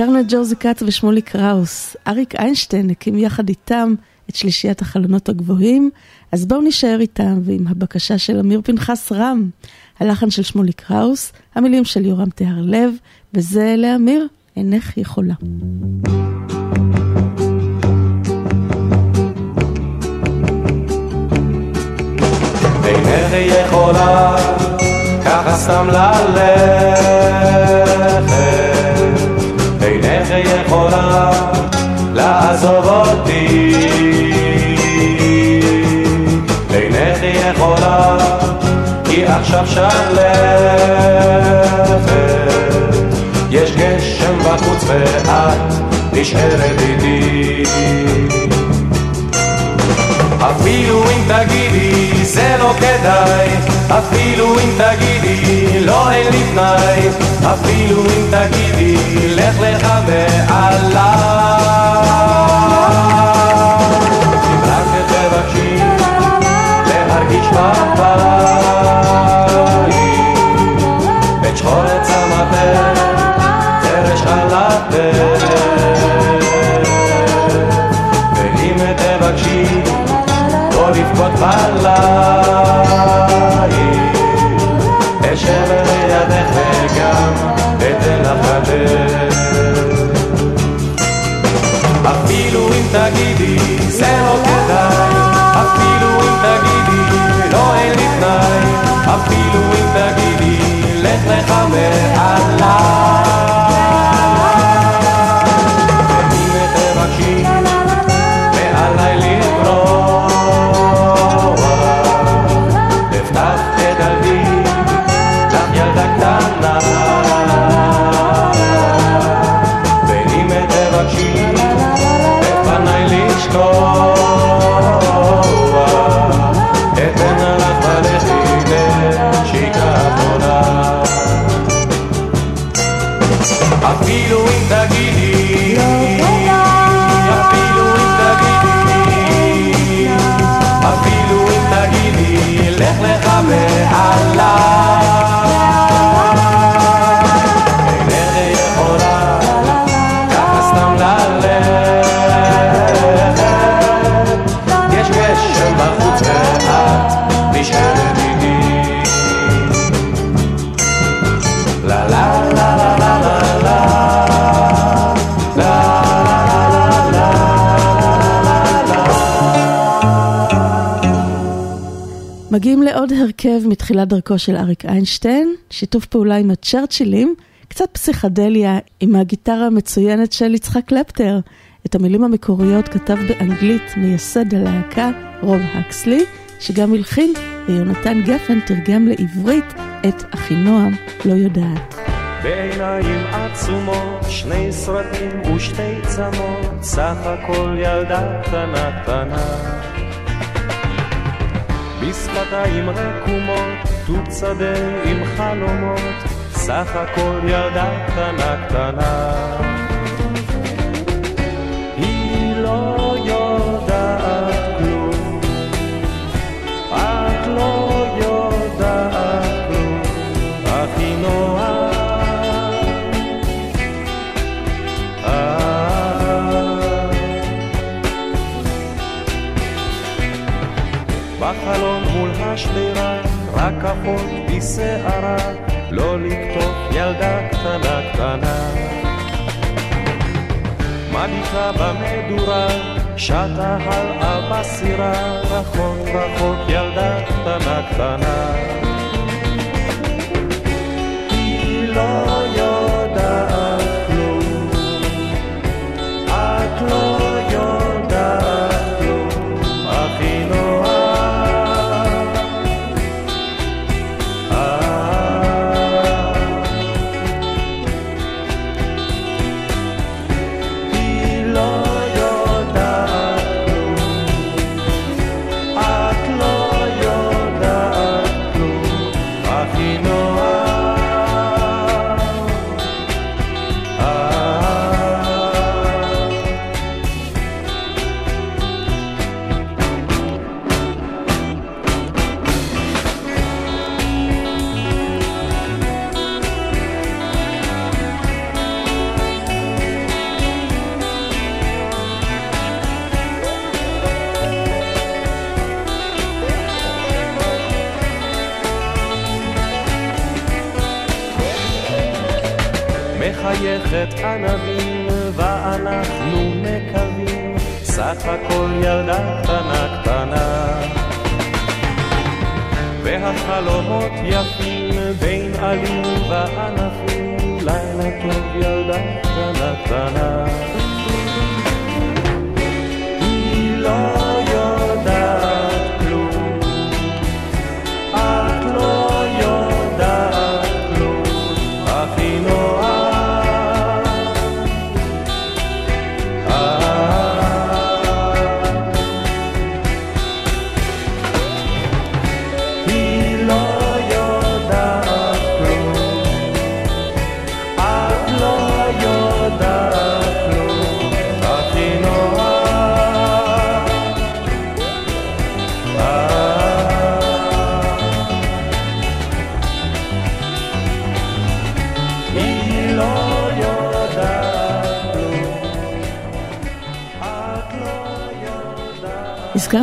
C: הזכרנו את ג'ורזי כץ ושמולי קראוס. אריק איינשטיין הקים יחד איתם את שלישיית החלונות הגבוהים, אז בואו נישאר איתם ועם הבקשה של אמיר פנחס רם, הלחן של שמולי קראוס, המילים של יורם טהר לב, וזה לאמיר, אינך יכולה.
A: אינך יכולה ככה סתם ללכת יכולה לעזוב אותי. אינך יכולה כי עכשיו שלכת יש גשם בחוץ ואת נשארת איתי. אפילו אם תגידי זה לא כדאי, אפילו אם תגידי לא אין לי תנאי, אפילו אם תגידי לך לך מעליי. אם רק תבקשי להרגיש בבית את שחור צמתך, חרש חלתך בליל. אשב לידך וגם אתן לך חדר. אפילו אם תגידי זה לא כדאי, אפילו אם תגידי לא אין לי תנאי, אפילו אם תגידי לך לך מעט.
C: מגיעים לעוד הרכב מתחילת דרכו של אריק איינשטיין, שיתוף פעולה עם הצ'רצ'ילים, קצת פסיכדליה עם הגיטרה המצוינת של יצחק קלפטר. את המילים המקוריות כתב באנגלית מייסד הלהקה רוב הקסלי, שגם הלחין, ויונתן גפן תרגם לעברית את אחינועם לא יודעת.
A: בעיניים עצומות, שני סרטים ושתי צמות, סך הכל ילדה קטנה קטנה. בשפתיים רקומות, תות שדה עם חלומות, סך הכל ילדה קטנה קטנה. היא לא יודעת השדרה, רק אחות בשערה, לא לקטוף ילדה קטנה קטנה. מביטה במדורה, שטה הלאה בסירה, רחוק רחוק ילדה קטנה קטנה. היא לא יודעת כלום, את לא that I'm a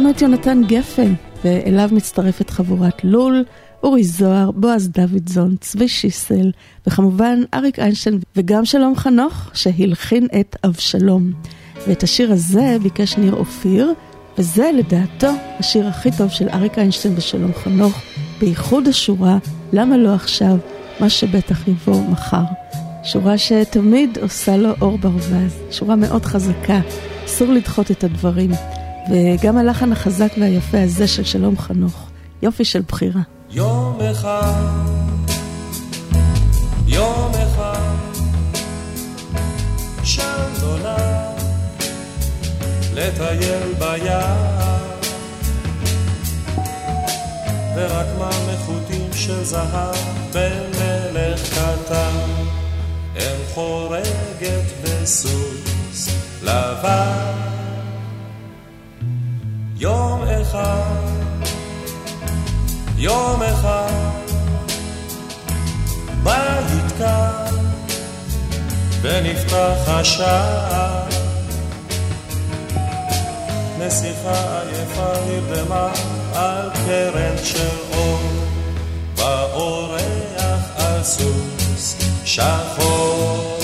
C: הזכרנו את יונתן גפן, ואליו מצטרפת חבורת לול, אורי זוהר, בועז דוידזון, צבי שיסל, וכמובן אריק איינשטיין וגם שלום חנוך, שהלחין את אבשלום. ואת השיר הזה ביקש ניר אופיר, וזה לדעתו השיר הכי טוב של אריק איינשטיין ושלום חנוך, בייחוד השורה "למה לא עכשיו, מה שבטח יבוא מחר". שורה שתמיד עושה לו אור ברווז, שורה מאוד חזקה, אסור לדחות את הדברים. וגם הלחן החזק והיפה הזה של שלום חנוך, יופי של בחירה.
E: יום אחד, יום אחד, שם נולד לטייל ורק של זהב במלך קטן, אם חורגת בסוס לבן. יום אחד יום אחד בית קם ונפתח השער. נסיכה עייפה נרדמה על קרן של אור באורח על סוס שחור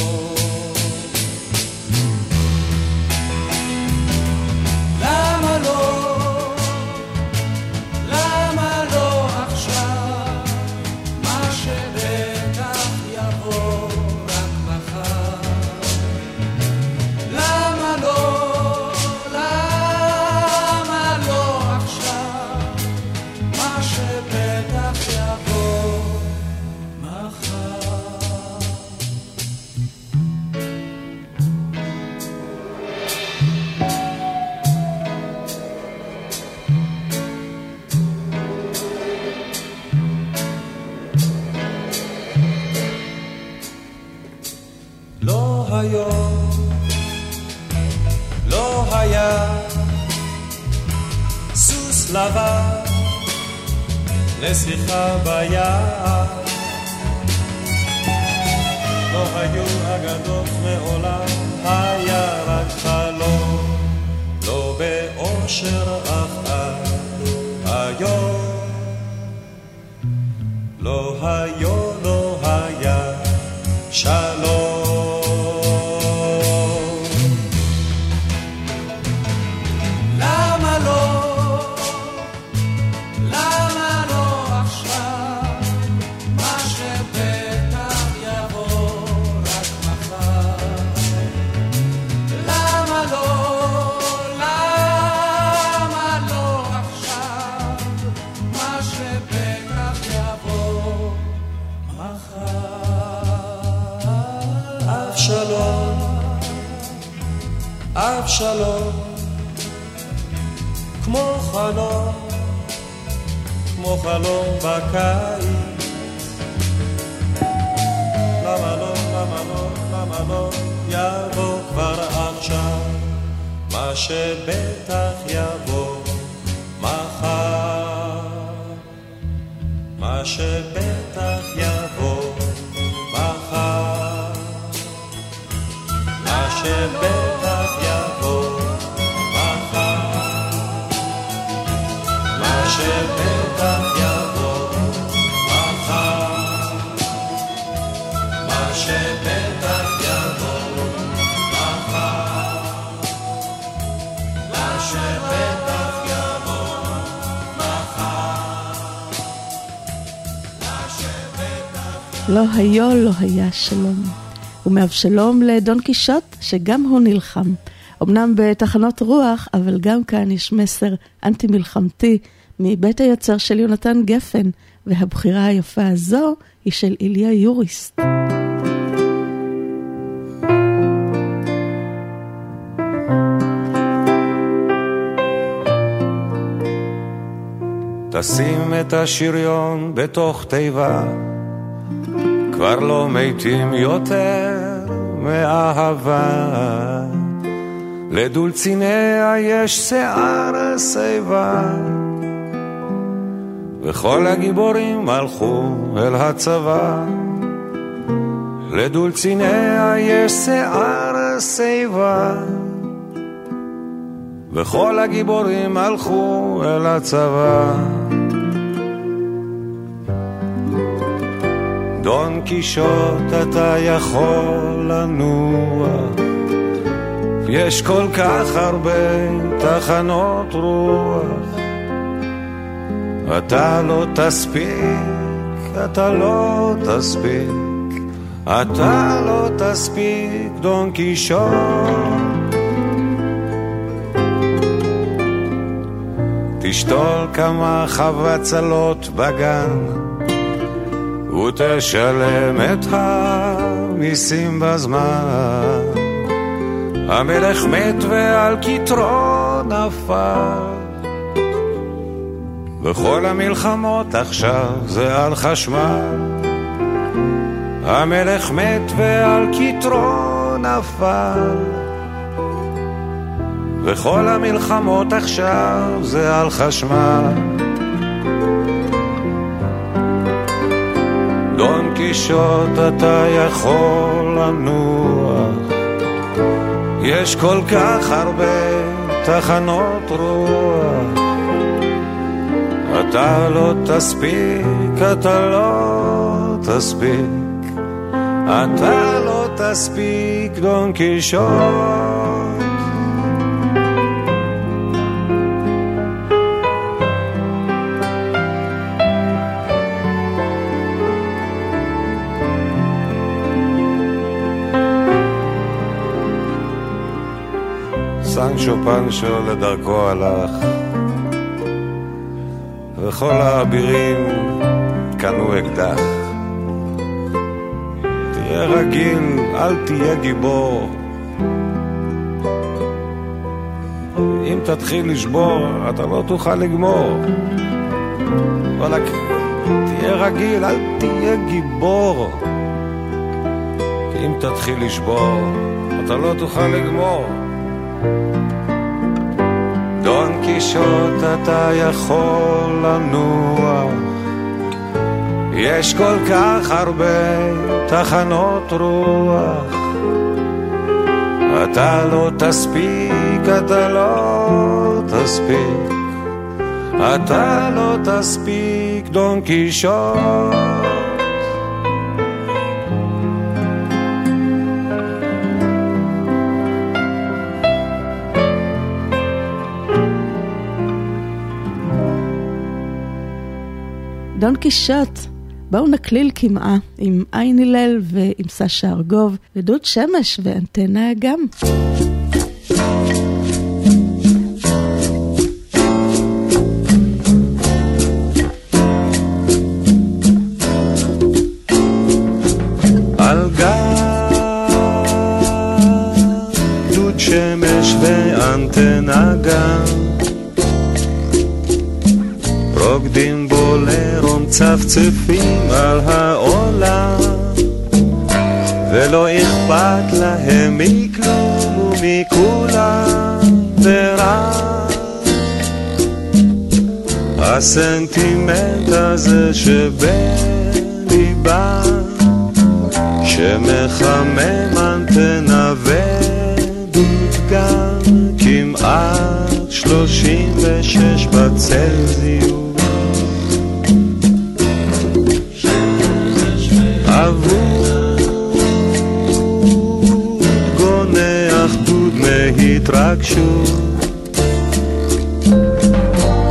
E: היום. לא היה סוס
A: לבן לשיחה ביער לא היו אגדות מעולם היה רק חלום. לא באושר אף אנו היום. לא היום. אבשלום, כמו חלום, כמו חלום בקיץ. למה לא, למה לא, למה לא, יבוא כבר עכשיו, מה שבטח יבוא מחר. מה שבטח יבוא מחר. מה שבטח
C: לא היו, לא היה שלום. ומאבשלום לדון קישוט, שגם הוא נלחם. אמנם בתחנות רוח, אבל גם כאן יש מסר אנטי-מלחמתי מבית היוצר של יונתן גפן, והבחירה היפה הזו היא של איליה יוריסט.
A: תשים את השריון בתוך תיבה, כבר לא מתים יותר מאהבה. לדולציניה יש שיער שיבה, וכל הגיבורים הלכו אל הצבא. לדולציניה יש שיער שיבה, וכל הגיבורים הלכו אל הצבא. דון קישוט אתה יכול לנוע, יש כל כך הרבה תחנות רוח. אתה לא תספיק, אתה לא תספיק, אתה לא תספיק, דון קישוט. תשתול כמה חבצלות בגן ותשלם את המיסים בזמן. המלך מת ועל כתרו נפל וכל המלחמות עכשיו זה על חשמל. המלך מת ועל כתרו נפל וכל המלחמות עכשיו זה על חשמל. דון קישוט אתה יכול לנוח, יש כל כך הרבה תחנות רוח. אתה לא תספיק, אתה לא תספיק, אתה לא תספיק, דון קישוט. סנצ'ו פנצ'ו לדרכו הלך, וכל האבירים קנו אקדח. תהיה רגיל, אל תהיה גיבור. אם תתחיל לשבור, אתה לא תוכל לגמור. וואלכ, תהיה רגיל, אל תהיה גיבור. אם תתחיל לשבור, אתה לא תוכל לגמור. קישוט אתה יכול לנוח. יש כל כך הרבה תחנות רוח. אתה לא תספיק, אתה לא תספיק. אתה לא תספיק, דון קישוט
C: דון קישוט, בואו נקליל קמעה עם עין הלל ועם סשה ארגוב ודוד שמש ואנטנה אגם.
A: מצפצפים על העולם ולא אכפת להם מכלום ומכולם ורק הסנטימנט הזה שבליבם שמחמם אנטנה ודודגם כמעט שלושים ושש בצלזיוס מהתרגשות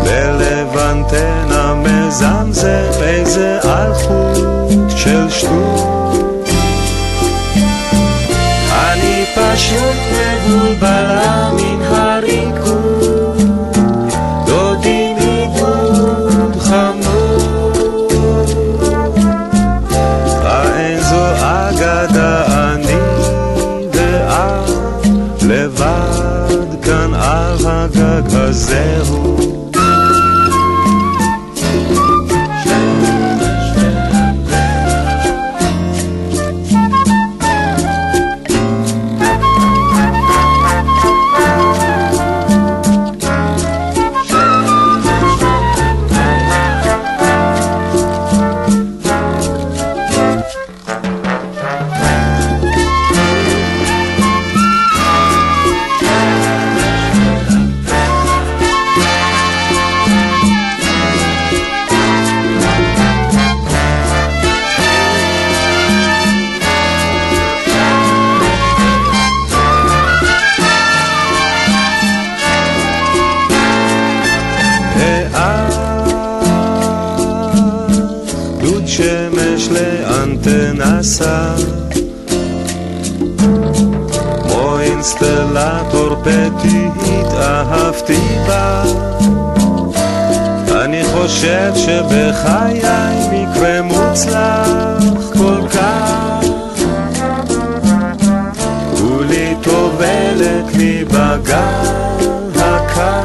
A: בלב אנטנה מזמזם איזה אלחוט של שטות. אני פשוט מבולבלה לאנטנה סע כמו אינסטלטור פתית אהבתי בה. אני חושב שבחיי מקרה מוצלח כל כך. כולי טובלת לי בגל הקר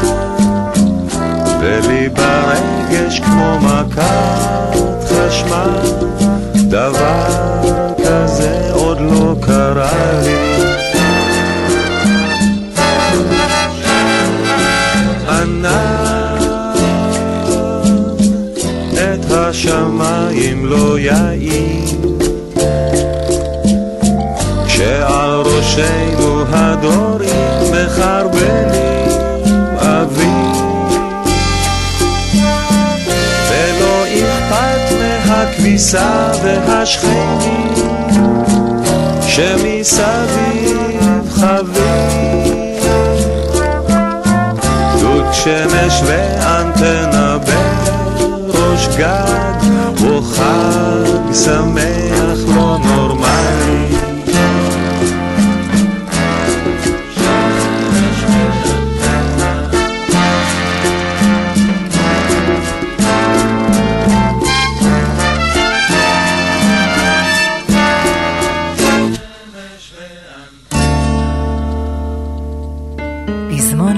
A: ולי ברגש כמו מכת חשמל דבר לא יעיר כשעל ראשנו הדורים מחרבנים אוויר. ולא אכפת מהכביסה והשכנים שמסביב חביב דוד שמש ואנטנה בראש גג חג שמח לא נורמלי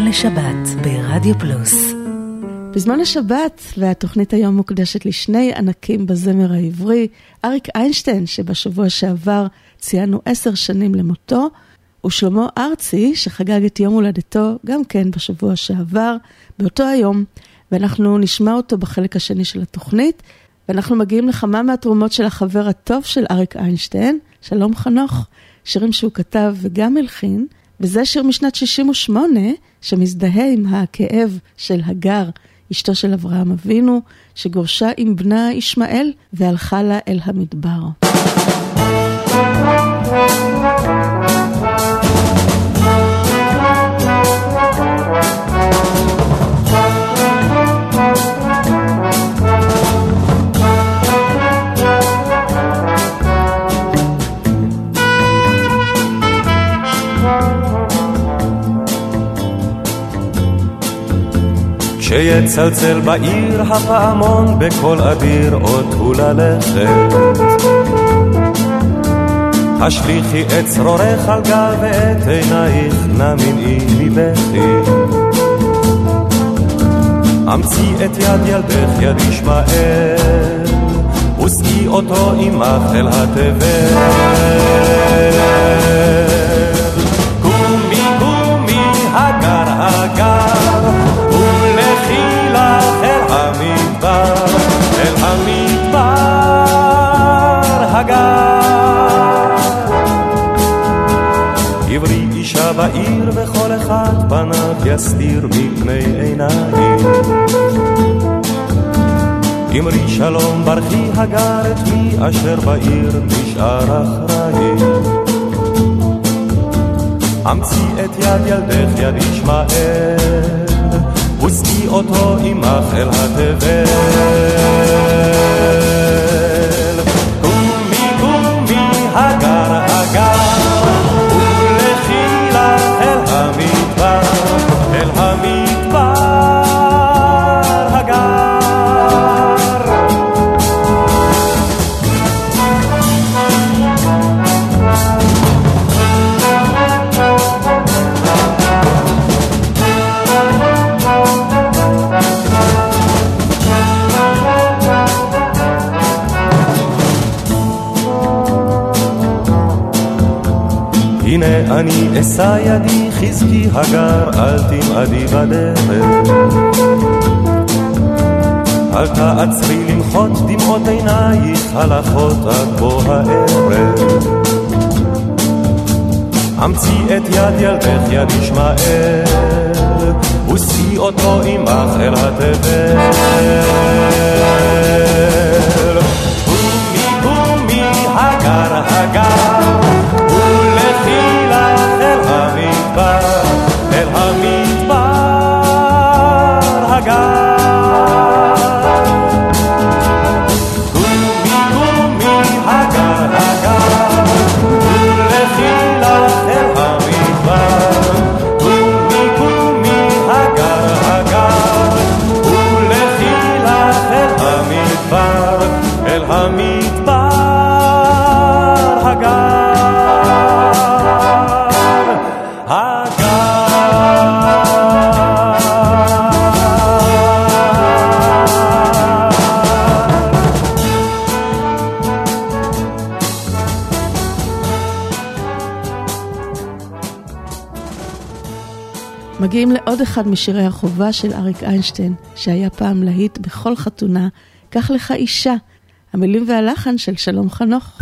K: לשבת ברדיו פלוס.
C: בזמן השבת, והתוכנית היום מוקדשת לשני ענקים בזמר העברי, אריק איינשטיין, שבשבוע שעבר ציינו עשר שנים למותו, ושלמה ארצי, שחגג את יום הולדתו גם כן בשבוע שעבר, באותו היום, ואנחנו נשמע אותו בחלק השני של התוכנית, ואנחנו מגיעים לכמה מהתרומות של החבר הטוב של אריק איינשטיין, שלום חנוך, שירים שהוא כתב וגם הלחין, וזה שיר משנת 68, שמזדהה עם הכאב של הגר, אשתו של אברהם אבינו, שגורשה עם בנה ישמעאל והלכה לה אל המדבר.
A: כשיצלצל בעיר הפעמון בקול אדיר הוא ללכת השליכי את צרורך על גל ואת עינייך נמנעי מבכי. אמצי את יד ילדך יד ישמעאל ושאי אותו עמך אל התבל בעיר וכל אחד פניו יסתיר מפני עיניים. אמרי שלום ברכי הגר את מי אשר בעיר נשאר אחראי. אמצי את יד ילדך יד ישמעאל ושאי אותו עמך אל התבל אשא ידי חזקי הגר אל תמעדי בדרך. אל תעצרי למחות דמעות עינייך הלכות עד בוא הערב. אמצי את יד ילדך יד ישמעאל ושאי אותו עמך אל התבל. קומי קומי הגר הגר אל
C: מגיעים לעוד אחד משירי החובה של אריק איינשטיין, שהיה פעם להיט בכל חתונה, קח לך אישה. המילים והלחן של שלום חנוך.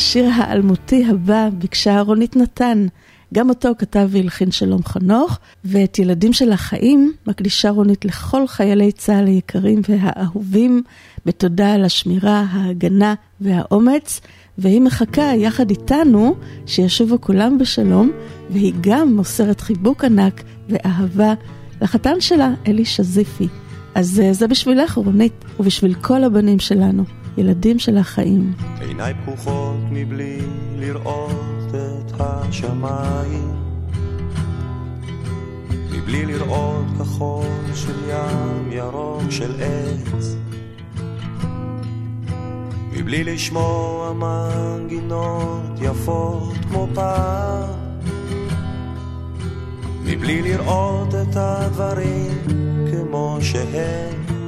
C: השיר האלמותי הבא ביקשה רונית נתן. גם אותו כתב והלחין שלום חנוך, ואת ילדים של החיים מקדישה רונית לכל חיילי צה"ל היקרים והאהובים, בתודה על השמירה, ההגנה והאומץ, והיא מחכה יחד איתנו שישובו כולם בשלום, והיא גם מוסרת חיבוק ענק ואהבה לחתן שלה, אלי שזיפי. אז אה, זה בשבילך, רונית, ובשביל כל הבנים שלנו, ילדים של החיים.
A: עיניי פקוחות מבלי לראות את השמיים. מבלי לראות כחול של ים ירוק של עץ. מבלי לשמוע מנגינות יפות כמו פעם. מבלי לראות את הדברים כמו שהם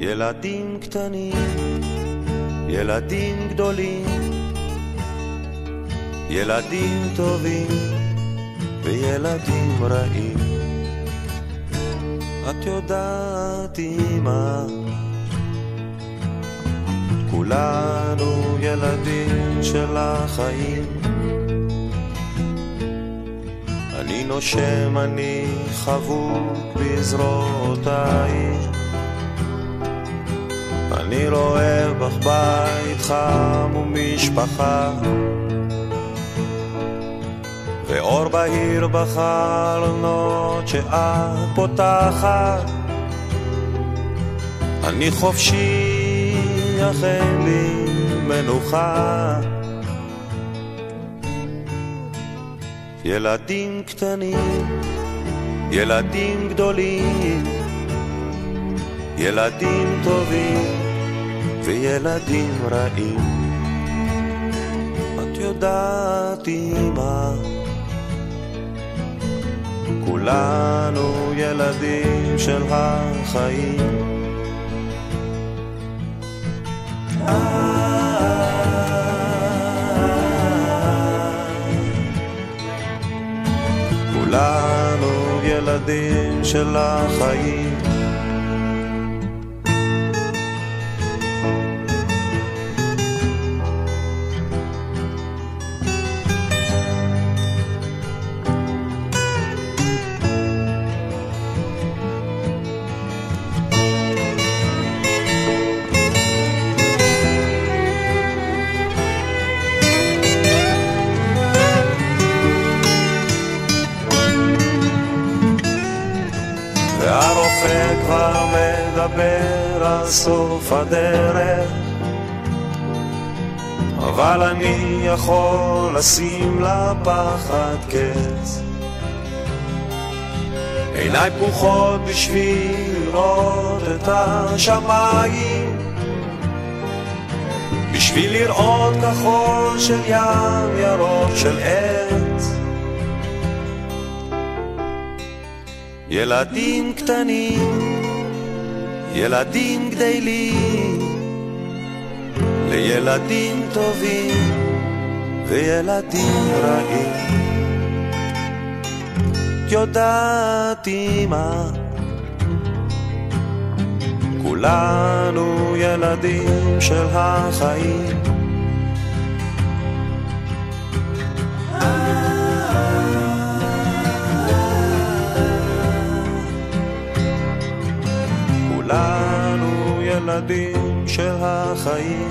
A: ילדים קטנים, ילדים גדולים, ילדים טובים וילדים רעים. את יודעת אמא, כולנו ילדים של החיים. אני נושם, אני חבוק בזרועותייך. אני רואה בך בית חם ומשפחה. ואור בהיר בחלונות שאת פותחת. אני חופשי, אך אין לי מנוחה. ילדים קטנים, ילדים גדולים ילדים טובים וילדים רעים. את יודעת, אמא, כולנו ילדים של החיים. כולנו ילדים של החיים. מדבר על סוף הדרך. אבל אני יכול לשים לפחד קץ. עיניי פקוחות בשביל לראות את השמיים. בשביל לראות כחול של ים ירוק של עץ. ילדים קטנים, ילדים גדלים, לילדים טובים וילדים רעים. יודעת אמא, כולנו ילדים של החיים. של החיים.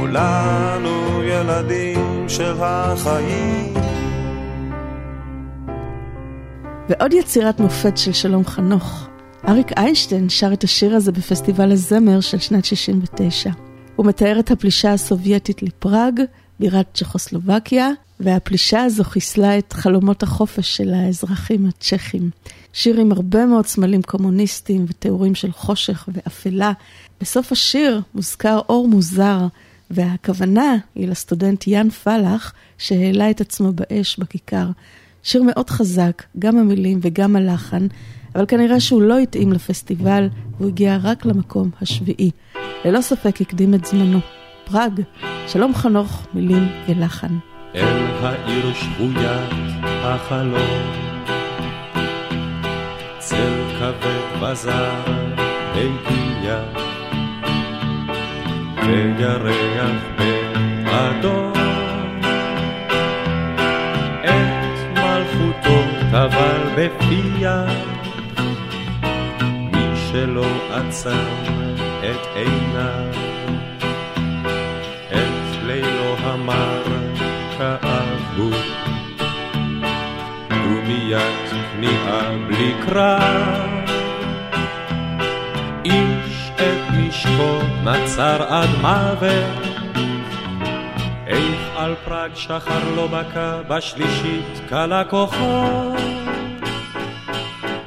A: כולנו ילדים של החיים.
C: ועוד יצירת מופת של שלום חנוך. אריק איינשטיין שר את השיר הזה בפסטיבל הזמר של שנת 69. הוא מתאר את הפלישה הסובייטית לפראג, בירת צ'כוסלובקיה, והפלישה הזו חיסלה את חלומות החופש של האזרחים הצ'כים. שיר עם הרבה מאוד סמלים קומוניסטיים ותיאורים של חושך ואפלה. בסוף השיר מוזכר אור מוזר, והכוונה היא לסטודנט יאן פלח, שהעלה את עצמו באש בכיכר. שיר מאוד חזק, גם המילים וגם הלחן, אבל כנראה שהוא לא התאים לפסטיבל, והוא הגיע רק למקום השביעי. ללא ספק הקדים את זמנו. פראג, שלום חנוך, מילים ולחן.
A: אל העיר שבוית החלום. צל כבד וזר הגיע, וירח באדום. את מלכותו טבל בפיה, מי שלא עצם את עיניו. את לילו המר כאבו דומיית כניעה בלי קרב. איש את נשקו נצר עד מוות. איך על פראג שחר לא בקע בשלישית קלה כוחו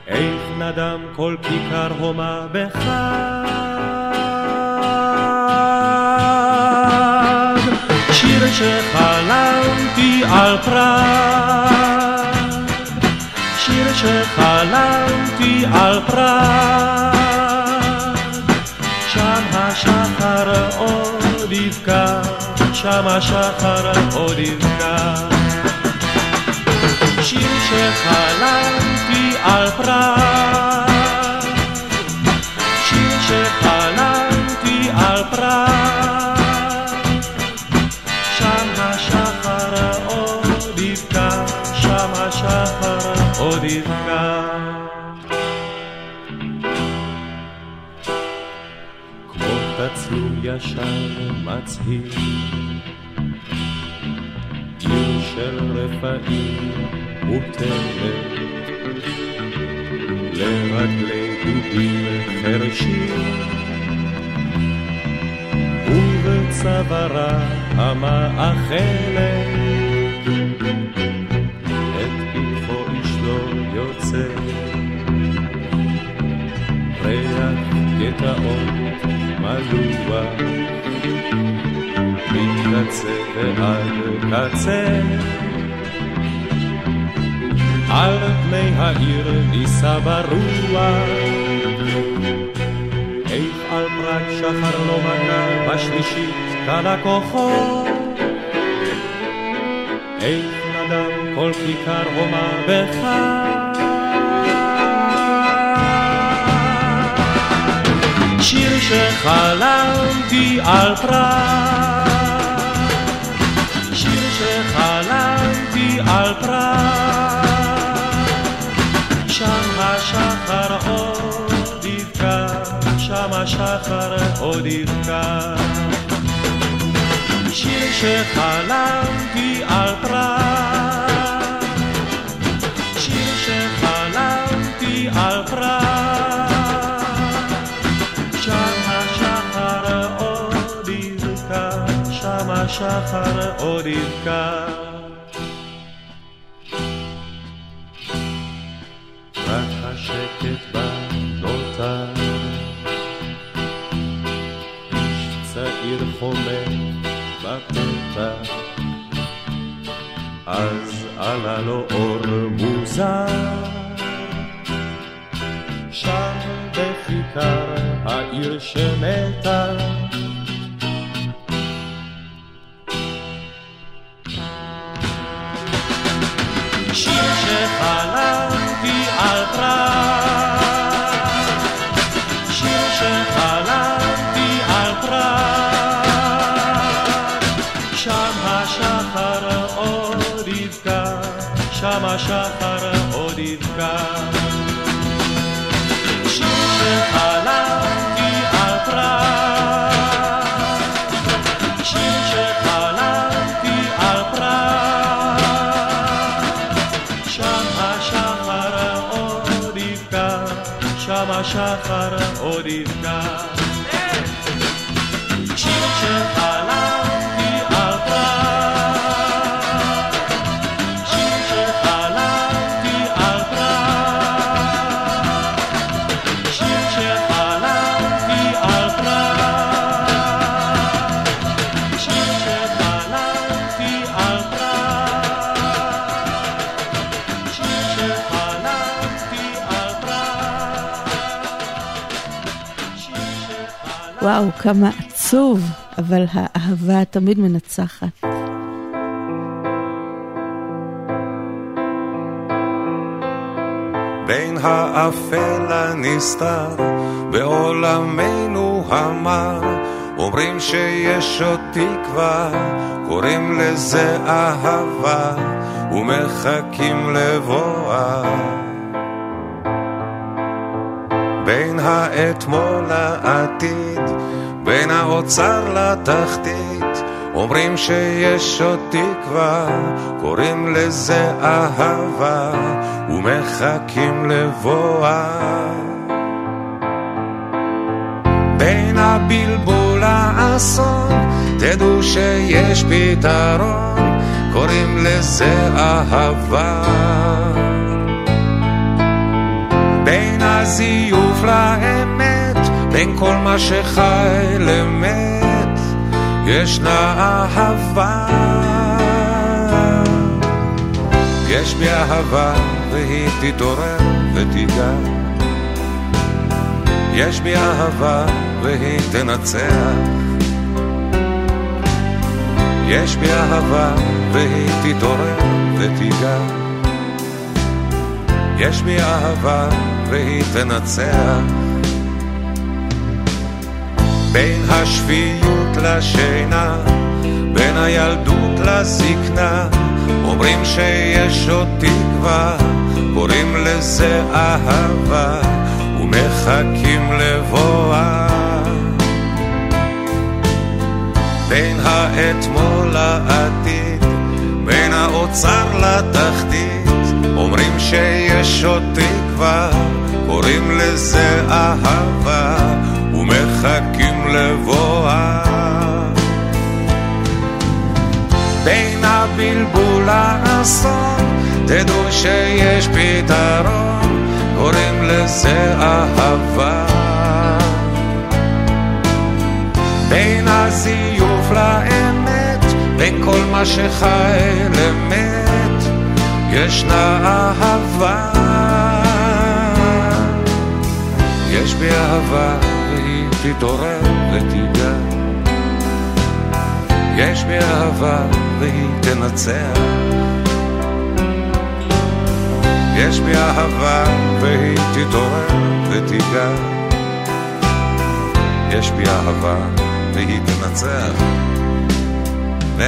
A: איך נדם כל כיכר הומה בחג שחלמתי על פראג. שיר שחלמתי על פראג. שם השחר עוד יבקע שם השחר עוד יבקע. שיר שחלמתי על פראג ישן מצהיר עיר של רפאים מוטלת לרגלי דודים חרשים. ובצווארה המאכלת את פתחו איש לא יוצא. ריח גטאות מלוח מקצה ועד קצה על פני העיר נישא ברוח איך על אחד שחר לא מכה, בשלישית קל הכוחות. איך נדם כל כיכר הומה בך. שחלמתי על פראג, שיר שחלמתי על פראג, שם השחר עוד יבקע, שם השחר עוד יבקע. שיר שחלמתי על פראג, השחר עוד יבקע. רק השקט בה נותר, איש צעיר חומר בפתח, אז עלה לו אור מוזר, שם בכיכר העיר שמתה. שם
C: וואו, כמה עצוב, אבל האהבה תמיד מנצחת.
L: בין האפל הנסתר בעולמנו המר אומרים שיש עוד תקווה קוראים לזה אהבה ומחכים לבואה בין האתמול לעתיד בין האוצר לתחתית. אומרים שיש עוד תקווה קוראים לזה אהבה ומחכים לבואה. בין הבלבול לאסון תדעו שיש פתרון קוראים לזה אהבה. בין הזיוף לאמת בין כל מה שחי למת ישנה אהבה. יש בי אהבה והיא תתעורר ותיגע. יש בי אהבה והיא תנצח. יש בי אהבה והיא תתעורר ותיגע. יש בי אהבה והיא תנצח בין השפיות לשינה בין הילדות לזקנה. אומרים שיש עוד תקווה קוראים לזה אהבה ומחכים לבואה. בין האתמול לעתיד בין האוצר לתחתית אומרים שיש עוד תקווה קוראים לזה אהבה ומחכים לבואה. בין הבלבול לאסון תדעו שיש פתרון קוראים לזה אהבה. בין הזיוף לאמת בין כל מה שחי למת ישנה אהבה. יש בי אהבה והיא
A: תתעורר ותיגע. יש בי אהבה והיא תנצח. יש בי אהבה והיא תתעורר ותיגע. יש בי אהבה והיא תנצח. ו...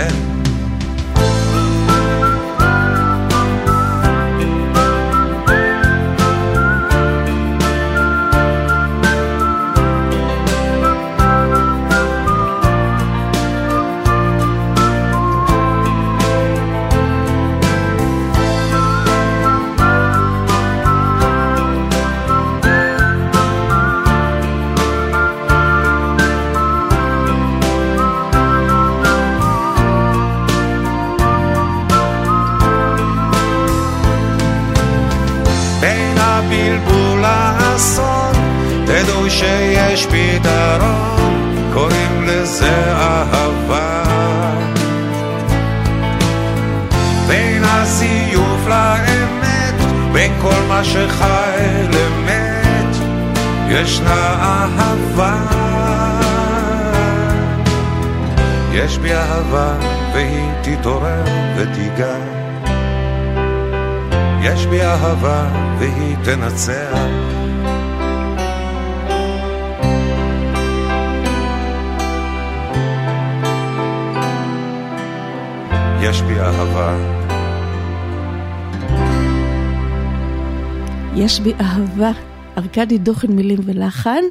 A: בי אהבה.
C: ארכדי דוכן מילים ולחן,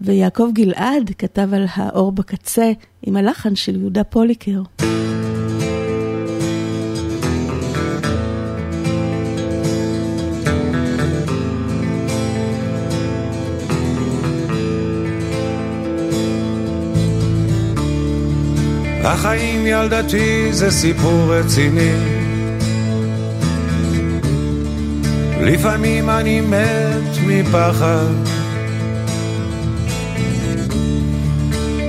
C: ויעקב גלעד כתב על האור בקצה עם הלחן של יהודה פוליקר.
A: החיים ילדתי זה סיפור רציני. לפעמים אני מת מפחד.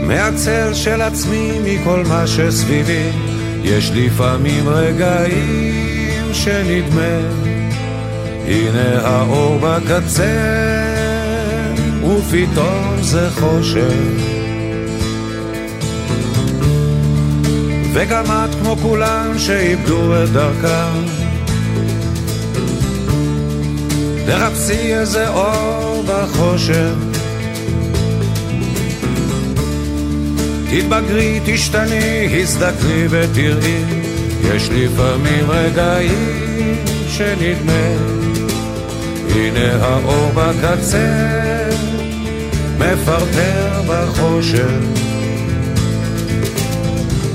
A: מהצל של עצמי, מכל מה שסביבי, יש לפעמים רגעים שנדמה, הנה האור בקצה, ופתאום זה חושך. וגם את כמו כולם שאיבדו את דרכם. תחפשי איזה אור בחושך. תתבגרי, תשתני, הזדקני ותראי, יש לפעמים רגעים שנדמה, הנה האור בקצה, מפרפר בחושך.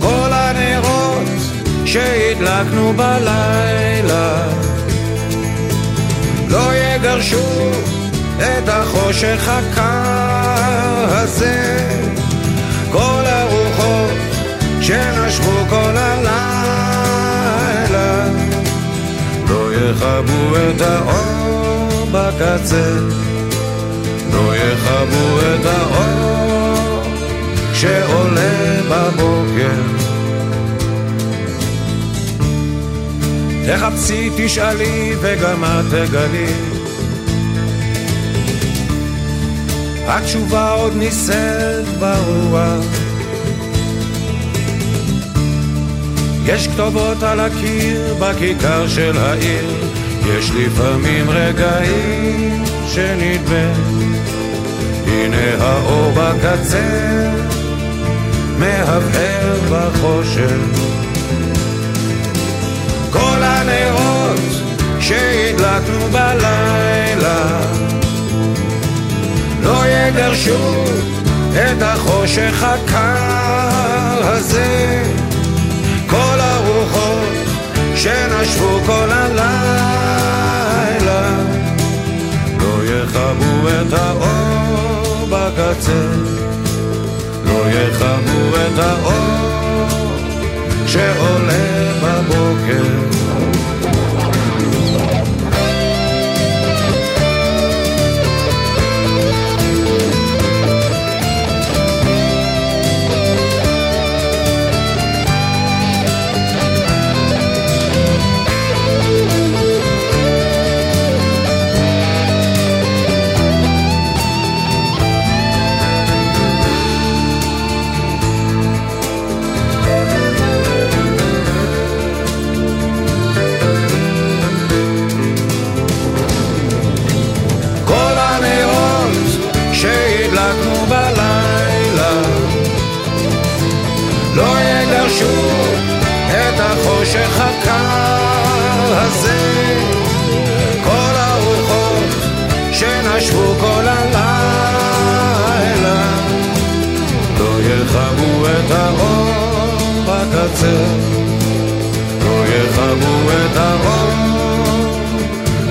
A: כל הנרות שהדלקנו בלילה יגרשו את החושך הקר הזה. כל הרוחות שנשבו כל הלילה לא יכבו את האור בקצה. לא יכבו את האור שעולה בבוקר. תחפשי, תשאלי וגם את תגלי התשובה עוד נישאת ברוח. יש כתובות על הקיר בכיכר של העיר. יש לפעמים רגעים שנדמה. הנה האור בקצה מהבהר בחושך כל הנרות שהדלקנו בלילה לא יגרשו את החושך הקר הזה. כל הרוחות שנשבו כל הלילה לא יכבו את האור בקצה. לא יכבו את האור שעולה בבוקר החושך הקר הזה. כל הרוחות שנשבו כל הלילה לא יכבו את האור בקצה, לא יכבו את האור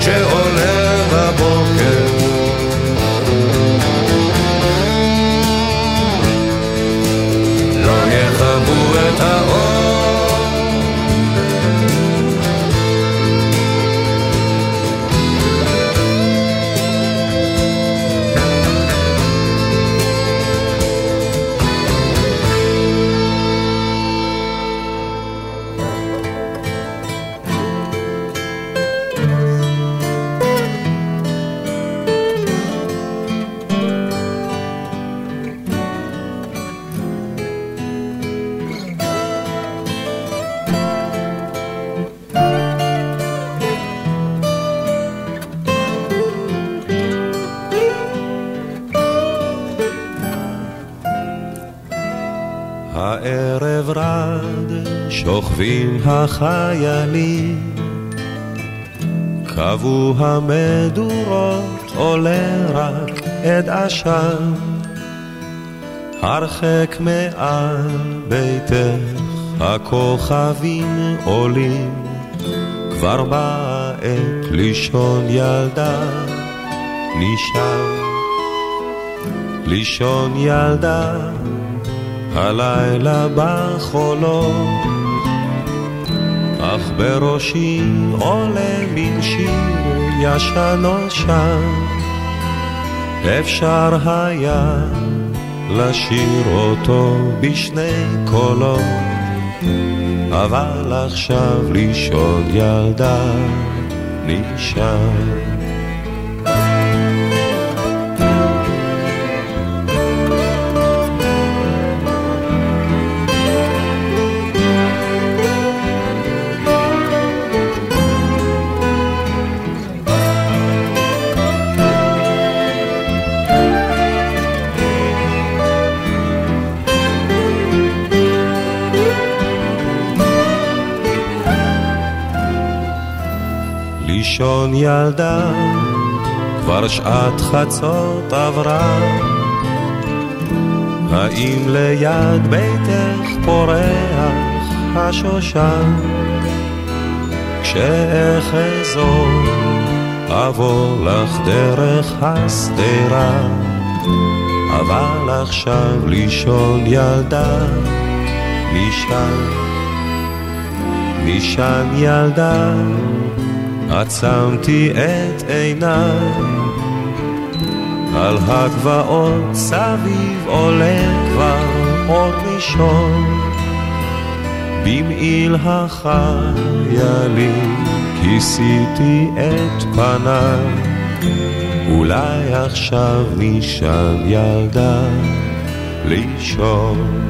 A: שעולה בבוקר. לא יכבו את האור שוכבים החיילים, קבעו המדורות, עולה רק עד עשן. הרחק מעל ביתך הכוכבים עולים, כבר באה עת לישון ילדה, נשאר לישון ילדה. הלילה בחולות, בראשי עולה מין שיר ישן נושן, אפשר היה לשיר אותו בשני קולות, אבל עכשיו לישון ילדה נשאר. ילדה, כבר שעת חצות עברה. האם ליד ביתך פורח השושן? כשאחזור, אבוא לך דרך השדרה. אבל עכשיו לישון ילדה, משען, משען ילדה. עצמתי את עיניי, על הגבעות סביב עולה כבר אור ראשון, במעיל החיילים כיסיתי את פניי, אולי עכשיו נשאל ילדה לישון.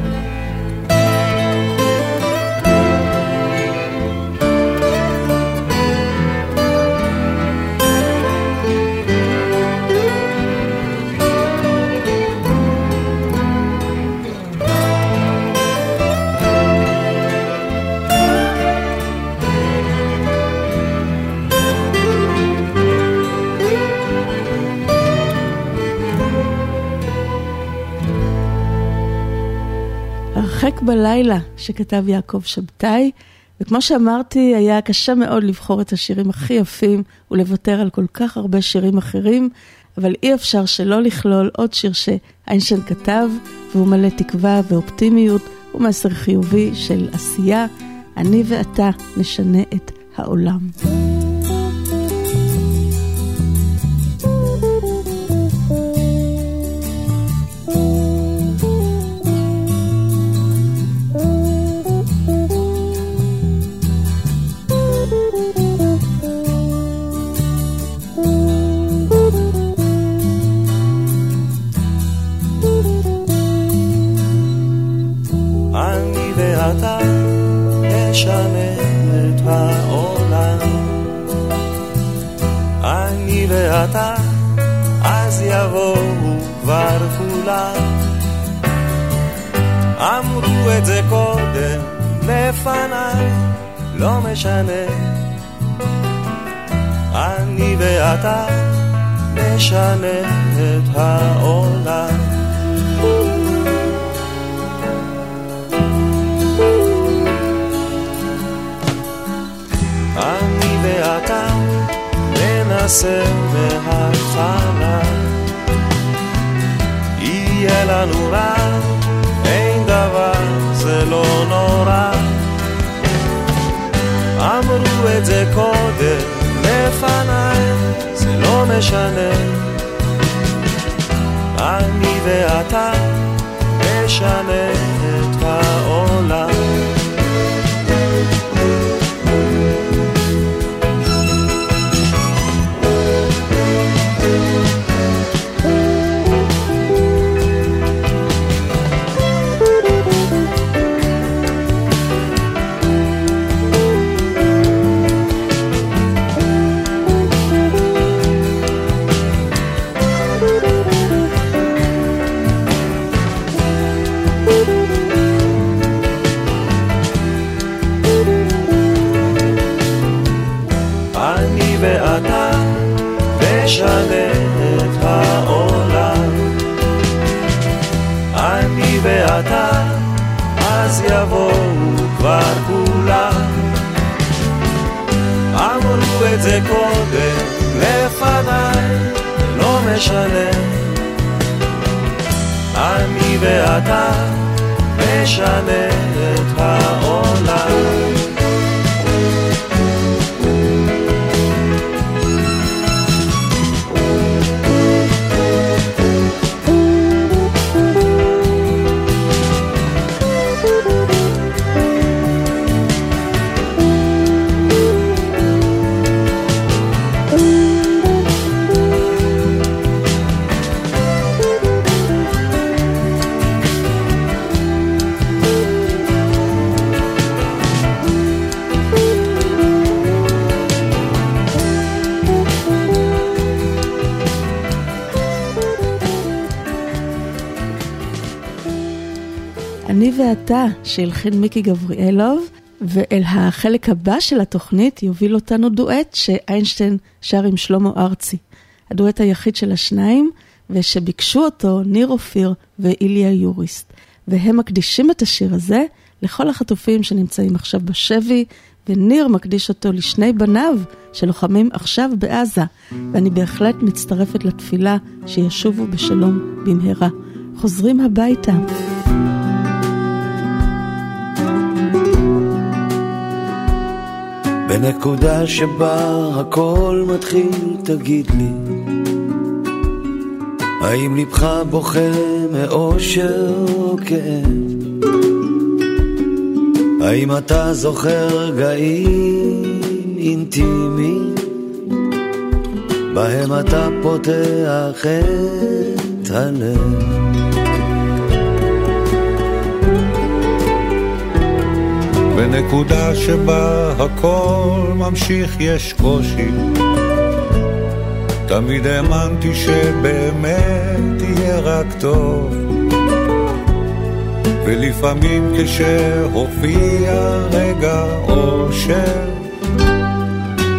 C: בלילה שכתב יעקב שבתאי, וכמו שאמרתי, היה קשה מאוד לבחור את השירים הכי יפים ולוותר על כל כך הרבה שירים אחרים, אבל אי אפשר שלא לכלול עוד שיר שאיינשטיין כתב, והוא מלא תקווה ואופטימיות ומסר חיובי של עשייה. אני ואתה נשנה את העולם.
M: ואתה, אז יבואו כבר כולם. אמרו את זה קודם,
A: לפניי, לא משנה. אני ואתה נשנה את העולם. ננסה מההתחלה. יהיה לנו רע, אין דבר, זה לא נורא. אמרו את זה קודם לפניי, זה לא משנה. אני ואתה נשנה את העולם. כבר כולם. אמרו את זה קודם לפניי, לא משנה. אני ואתה נשנה את העולם.
C: ואתה, שהלחין מיקי גבריאלוב, ואל החלק הבא של התוכנית יוביל אותנו דואט שאיינשטיין שר עם שלמה ארצי. הדואט היחיד של השניים, ושביקשו אותו ניר אופיר ואיליה יוריסט. והם מקדישים את השיר הזה לכל החטופים שנמצאים עכשיו בשבי, וניר מקדיש אותו לשני בניו שלוחמים עכשיו בעזה, ואני בהחלט מצטרפת לתפילה שישובו בשלום במהרה. חוזרים הביתה.
N: בנקודה שבה הכל מתחיל תגיד לי האם לבך בוכה מאושר או כאב? האם אתה זוכר רגעים אינטימיים בהם אתה פותח את הלב?
O: בנקודה שבה הכל ממשיך יש קושי. תמיד האמנתי שבאמת יהיה רק טוב. ולפעמים כשהופיע רגע אושר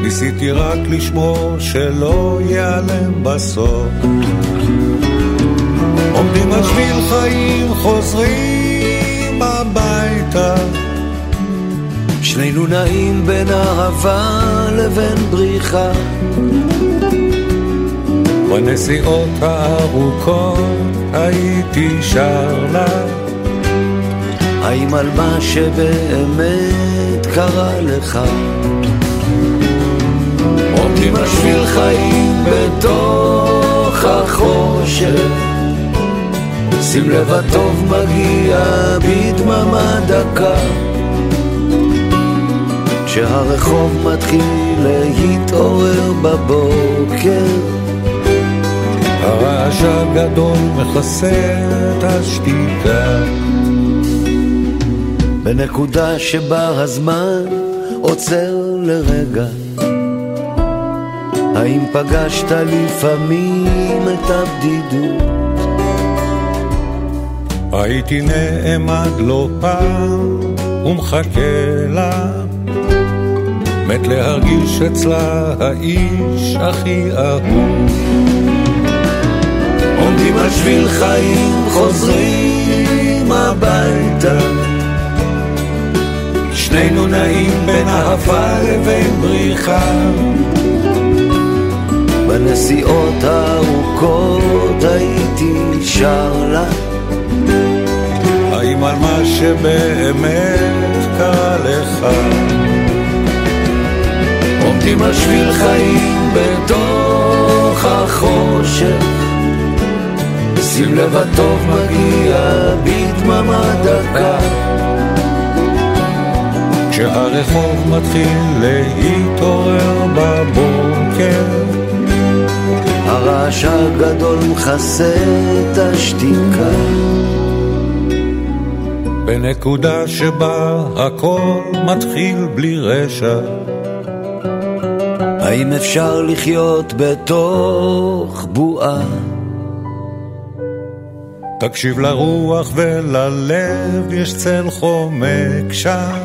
O: ניסיתי רק לשמור שלא ייעלם בסוף. עומדים על שביל חיים חוזרים הביתה
N: שנינו נעים בין אהבה לבין בריחה.
O: בנסיעות הארוכות הייתי שר לה.
N: האם על מה שבאמת קרה לך? עומדים על שביל חיים בתוך החושך. שים לב הטוב מגיע בדממה דקה כשהרחוב מתחיל להתעורר בבוקר
O: הרעש הגדול מכסה את השתיקה
N: בנקודה שבה הזמן עוצר לרגע האם פגשת לפעמים את הבדידות?
O: הייתי נעמד לא פעם
A: ומחכה לה. מת להרגיש אצלה האיש הכי אהוב. עומדים על שביל חיים, חוזרים הביתה. שנינו נעים בין אהבה לבין בריחה.
N: בנסיעות הארוכות הייתי שר לה
A: האם על מה שבאמת קרה לך?
N: עומדים על שביל חיים בתוך החושך. שים לב הטוב מגיע בדממה דקה.
A: כשהרחוב מתחיל להתעורר בבוקר
N: הרעש הגדול מכסה את השתיקה.
A: בנקודה שבה הכל מתחיל בלי רשע
N: האם אפשר לחיות בתוך בועה?
A: תקשיב לרוח וללב יש צל חומק שם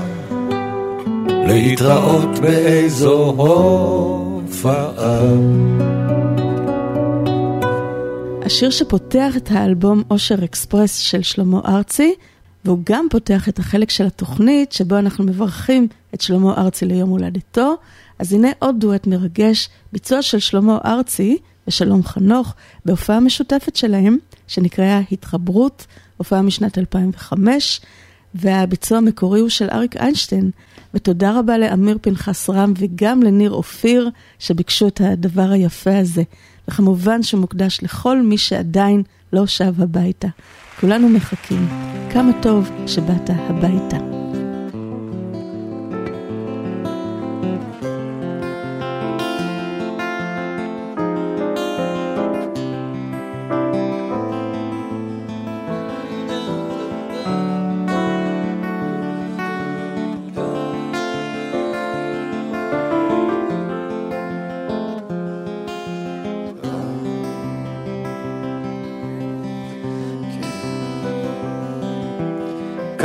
A: להתראות באיזו הופעה
C: השיר שפותח את האלבום אושר אקספרס של שלמה ארצי, והוא גם פותח את החלק של התוכנית שבו אנחנו מברכים את שלמה ארצי ליום הולדתו. אז הנה עוד דואט מרגש, ביצוע של שלמה ארצי ושלום חנוך, בהופעה משותפת שלהם, שנקראה התחברות, הופעה משנת 2005, והביצוע המקורי הוא של אריק איינשטיין. ותודה רבה לאמיר פנחס רם וגם לניר אופיר, שביקשו את הדבר היפה הזה. וכמובן שמוקדש לכל מי שעדיין לא שב הביתה. כולנו מחכים. כמה טוב שבאת הביתה.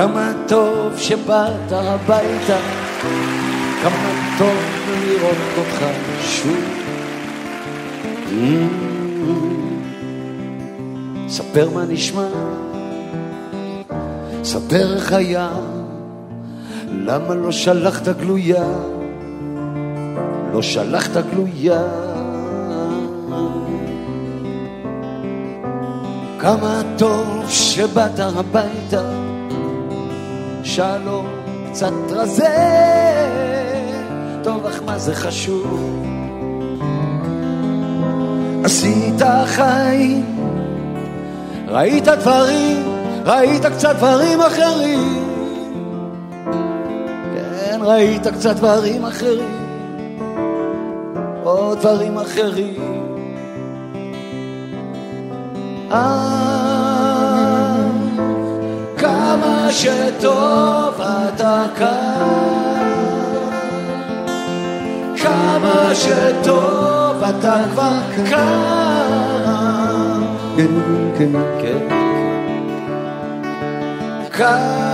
N: כמה טוב שבאת הביתה, כמה טוב לראות אותך שוב. ספר מה נשמע, ספר איך היה, למה לא שלחת גלויה, לא שלחת גלויה. כמה טוב שבאת הביתה, שלום קצת רזה, טוב אך מה זה חשוב? עשית חיים, ראית דברים, ראית קצת דברים אחרים, כן, ראית קצת דברים אחרים, עוד דברים אחרים. אה, שטוב אתה כאן, כמה שטוב אתה כבר כאן. כן, כן, כן. כאן.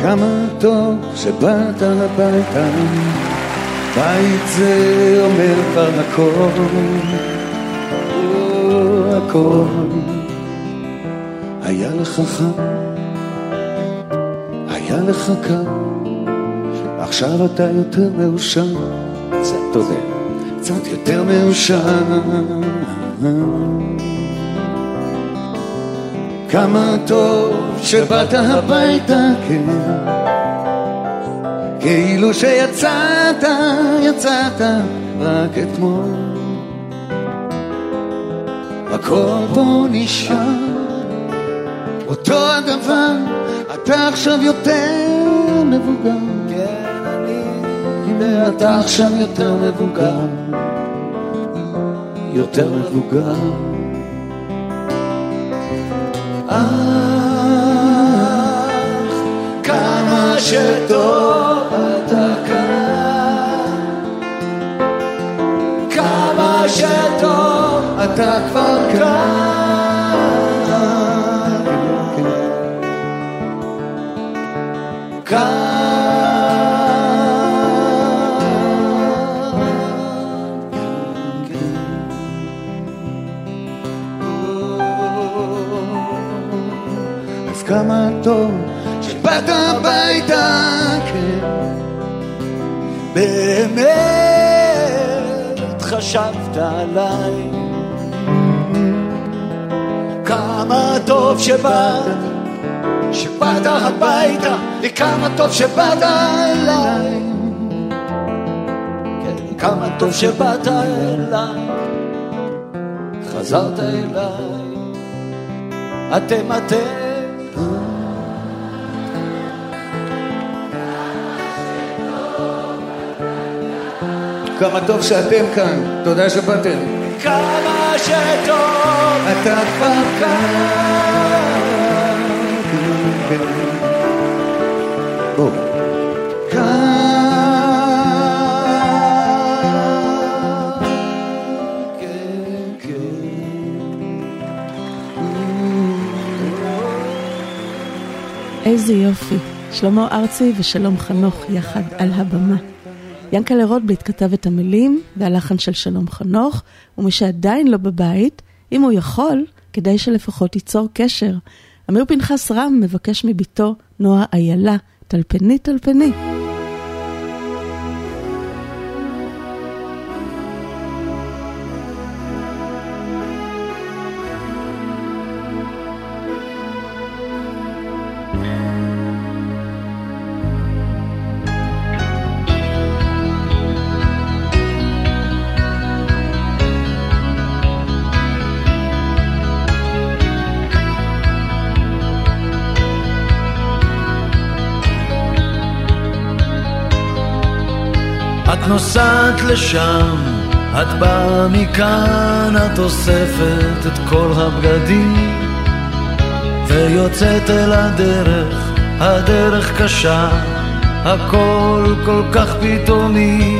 N: כמה טוב שבאת הביתה, בית זה אומר כבר הכל, הכל. היה לך חם, היה לך קר, עכשיו אתה יותר מאושר, קצת, יודע, קצת יותר מאושר. כמה טוב שבאת הביתה, כן. כאילו שיצאת, יצאת רק אתמול. הכל פה נשאר, אותו הדבר, אתה עכשיו יותר מבוגר. כן, אני, ואתה עכשיו יותר מבוגר. יותר מבוגר. כמה שטוב אתה כאן,
E: שטוב
P: אתה כבר אז כמה באמת חשבת עליי. כמה טוב שבאת, שבאת הביתה, וכמה טוב שבאת אליי. כן, כמה טוב שבאת אליי, חזרת אליי. אתם אתם כמה טוב שאתם כאן, תודה שבאתם. כמה שטוב אתה כבר כאן.
C: איזה יופי. שלמה ארצי ושלום חנוך יחד על הבמה. ינקלה רוטבליט כתב את המילים והלחן של שלום חנוך, ומי שעדיין לא בבית, אם הוא יכול, כדאי שלפחות ייצור קשר. אמיר פנחס רם מבקש מביתו נועה איילה, טלפני טלפני.
N: נוסעת לשם, את באה מכאן, את אוספת את כל הבגדים ויוצאת אל הדרך, הדרך קשה, הכל כל כך פתאומי.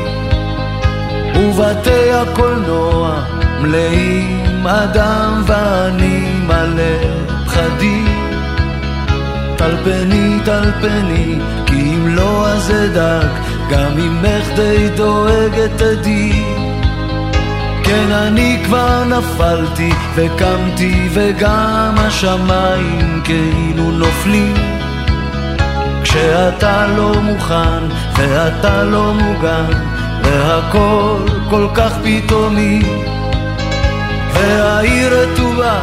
N: ובתי הקולנוע מלאים אדם ואני מלא פחדים. טלפני טלפני כי אם לא אז אדאג גם ממך די דואגת עדי. כן אני כבר נפלתי וקמתי וגם השמיים כאילו נופלים. כשאתה לא מוכן ואתה לא מוגן והכל כל כך פתאומי. והעיר רטובה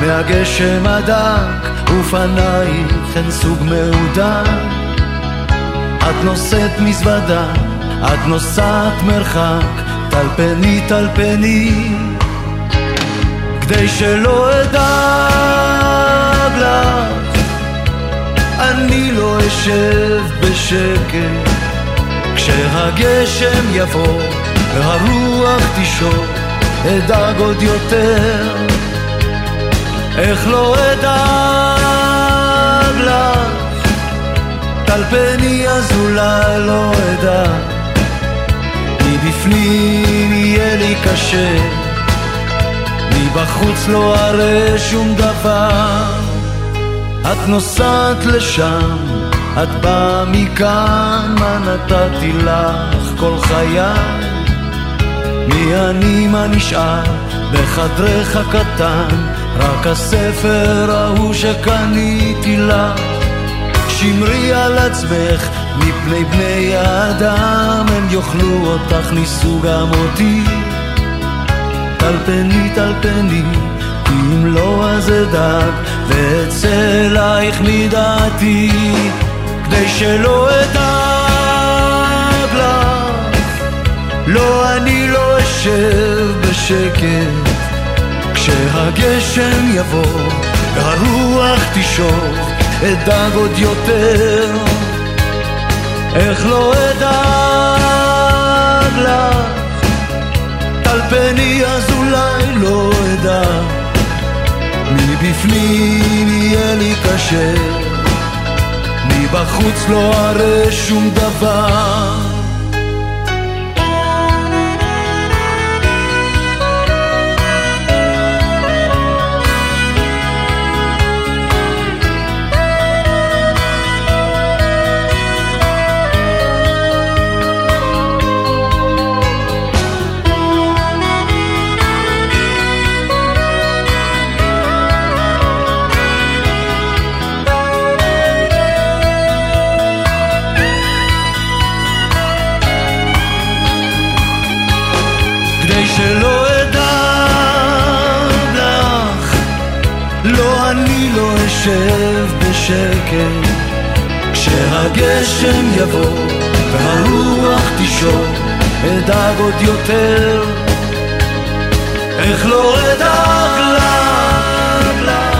N: מהגשם הדק ופנייך הן סוג מעודן את נושאת מזוודה, את נוסעת מרחק, טלפני טלפני. כדי שלא אדאג לך אני לא אשב בשקט. כשהגשם יבוא והרוח תשור אדאג עוד יותר. איך לא אדאג טלפני אז אולי לא אדע. מבפנים יהיה לי קשה. מבחוץ לא אראה שום דבר. את נוסעת לשם את באה מכאן מה נתתי לך כל חיי? מי אני מה נשאר בחדרך הקטן? רק הספר ההוא שקניתי לך שמרי על עצמך מפני בני האדם הם יאכלו אותך ניסו גם אותי. טלפני כי אם לא אז אדאג ואצא אלייך מדעתי כדי שלא אדאג לך. לא אני לא אשב בשקט. כשהגשם יבוא והרוח תשוב אדאג עוד יותר. איך לא אדאג לך? טלפני אז אולי לא אדע מבפנים יהיה לי קשה. מבחוץ לא אראה שום דבר אשב בשקט, כשהגשם יבוא והרוח תישור, אדאג עוד יותר. איך לא אדאג לך, לך.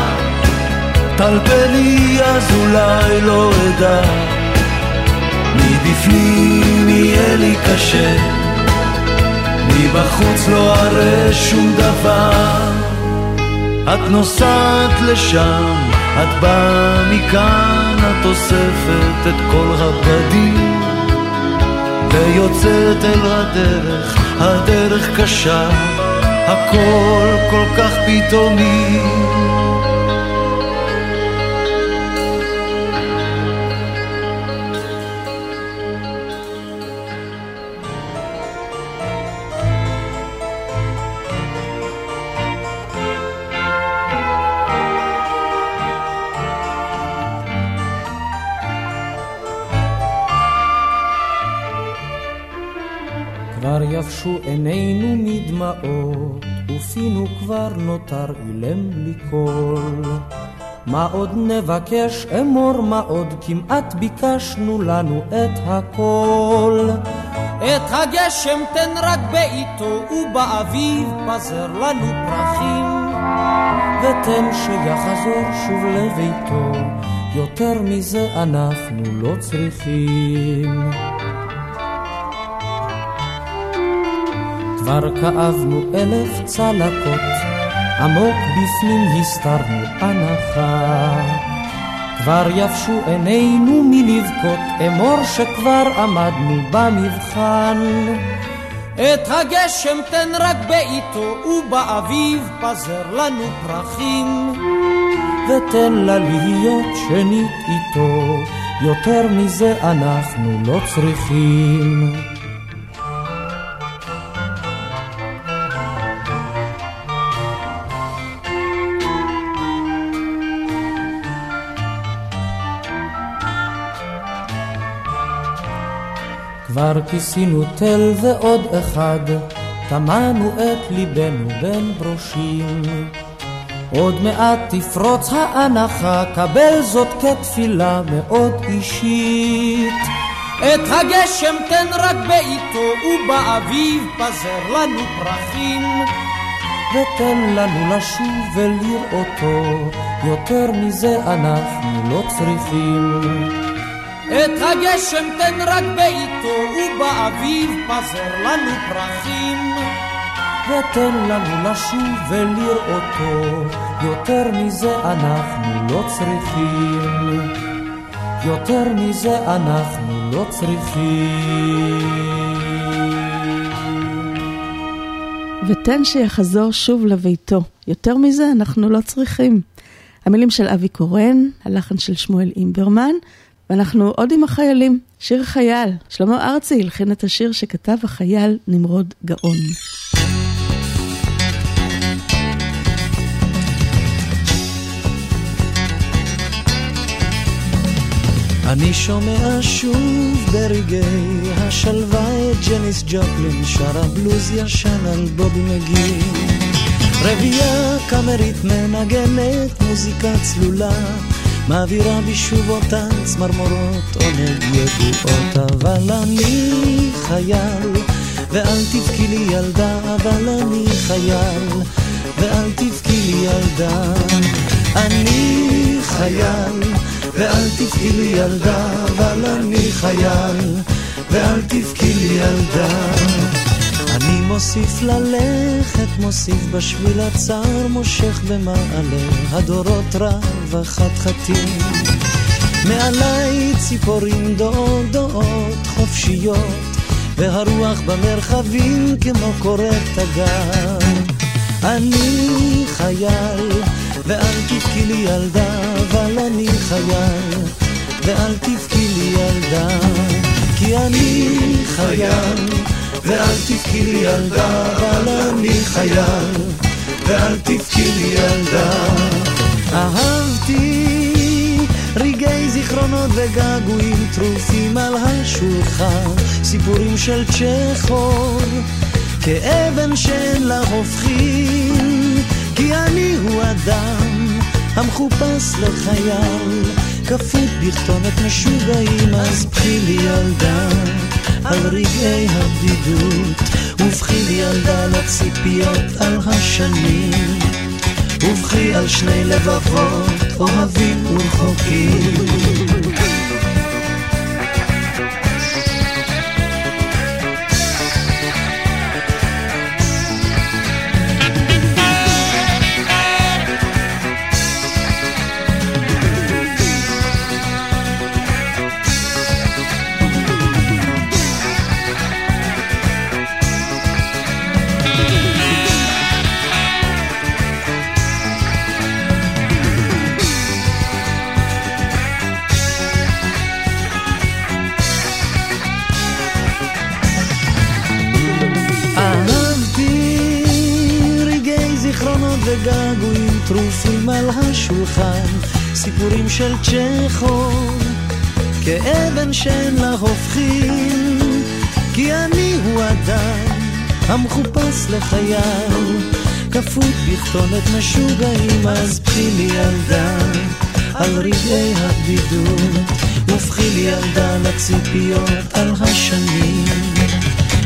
N: טלפני אז אולי לא אדע, מבפנים יהיה לי קשה, מבחוץ לא אראה שום דבר. את נוסעת לשם, את באה מכאן, את אוספת את כל הבגדים, ויוצאת אל הדרך, הדרך קשה, הכל כל כך פתאומי.
J: מדמעות, ופינו כבר נותר אילם בלי קול. מה עוד נבקש אמור מה עוד כמעט ביקשנו לנו את הכל. את הגשם תן רק בעיתו ובאביב פזר לנו פרחים ותן שיחזור שוב לביתו יותר מזה אנחנו לא צריכים. כבר כאבנו אלף צלקות, עמוק בפנים הסתרנו הנחה. כבר יבשו עינינו מלבכות, אמור שכבר עמדנו במבחן. את הגשם תן רק בעיתו, ובאביב פזר לנו פרחים. ותן לה להיות שנית איתו, יותר מזה אנחנו לא צריכים. כבר כיסינו תל ועוד אחד, טמנו את ליבנו בין ברושים. עוד מעט תפרוץ האנחה, קבל זאת כתפילה מאוד אישית. את הגשם תן רק בעיתו, ובאביב פזר לנו פרחים. ותן לנו לשוב ולראותו, יותר מזה אנחנו לא צריכים. את הגשם תן רק בעיתו, ובאביב פזר לנו פרחים. ותן לנו לשוב ולראותו, יותר מזה אנחנו לא צריכים. יותר מזה אנחנו לא צריכים.
C: ותן שיחזור שוב לביתו. יותר מזה אנחנו לא צריכים. המילים של אבי קורן, הלחן של שמואל אימברמן, ואנחנו עוד עם החיילים, שיר חייל. שלמה ארצי הלחין את השיר שכתב החייל נמרוד גאון.
N: אני שומע שוב ברגעי השלווה את ג'ניס ג'ופלין שרה בלוז ישן על בובי מגי רבייה קאמרית מנגנת מוזיקה צלולה מעבירה בי שוב אותן צמרמורות עונג ידועות אבל אני חייל ואל תבכי לי ילדה אבל אני חייל ואל תבכי לי ילדה אני חייל ואל תבכי לי ילדה, אבל אני חייל, ואל תבכי לי ילדה. אני מוסיף ללכת, מוסיף בשביל הצר, מושך במעלה הדורות רב החתחתים. מעליי ציפורים דודות חופשיות, והרוח במרחבים כמו קורת תגר. אני חייל, ואל תבכי לי ילדה, אבל אני חייל, ואל תבכי לי ילדה, כי אני חייל, ואל תבכי לי ילדה, אבל אני חייל, ואל תבכי לי ילדה. אהבתי רגעי זיכרונות וגעגועים טרופים על השולחן, סיפורים של צ'כוב. כאבן שאין לה הופכין, כי אני הוא אדם המחופש לחייל, כפות בכתובת משוגעים, אז בכי לי ילדה על רגעי הבדידות, ובכי ילדה לציפיות על השנים, ובכי על שני לבבות אוהבים ורחוקים. טרופים על השולחן, סיפורים של צ'כוב, כאבן שאין לה הופכין, כי אני הוא אדם המחופש לחייל, כפות בכתובת משוגעים, אז בכי לי ילדה על רגעי הבדידות, ובכי לי ילדה לציפיות על השנים.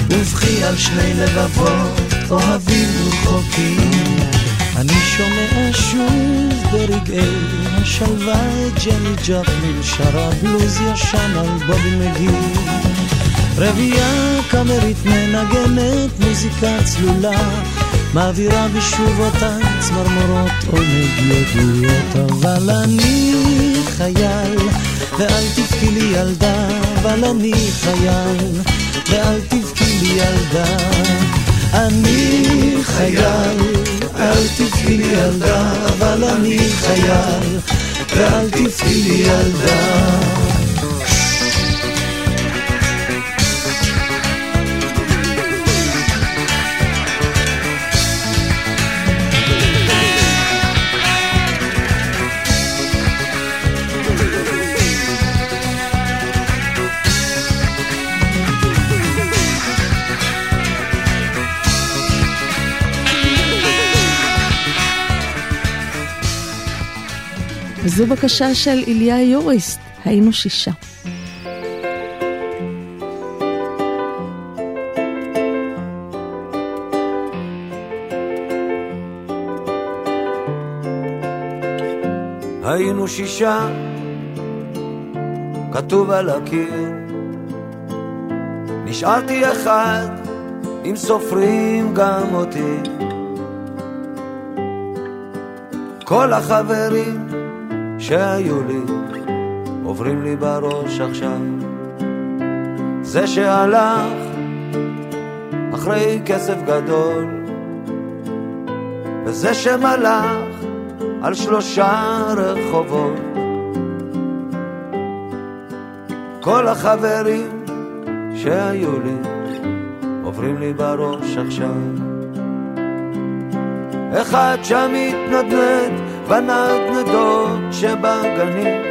N: ובכי על שני לבבות אוהבים ורחוקים. אני שומע שוב ברגעי השלווה את ג'ני ג'פלין שרה בלוז ישן על בובי מגי. רבייה קאמרית מנגנת מוזיקה צלולה מעבירה בשובותיי צמרמורות עונג ידועות אבל אני חייל ואל תבכי לי ילדה אבל אני חייל ואל תבכי לי ילדה. אני חייל אל תבכי לי ילדה אבל אני חייל ואל תבכי לי ילדה
C: וזו בקשה של איליה יוריסט, היינו שישה.
Q: היינו שישה, כתוב על הקיר. נשארתי אחד, אם סופרים גם אותי. כל החברים שהיו לי עוברים לי בראש עכשיו. זה שהלך אחרי כסף גדול, וזה שמלך על שלושה רחובות. כל החברים שהיו לי עוברים לי בראש עכשיו. אחד שם מתנדנד בנדנדות שבגנים.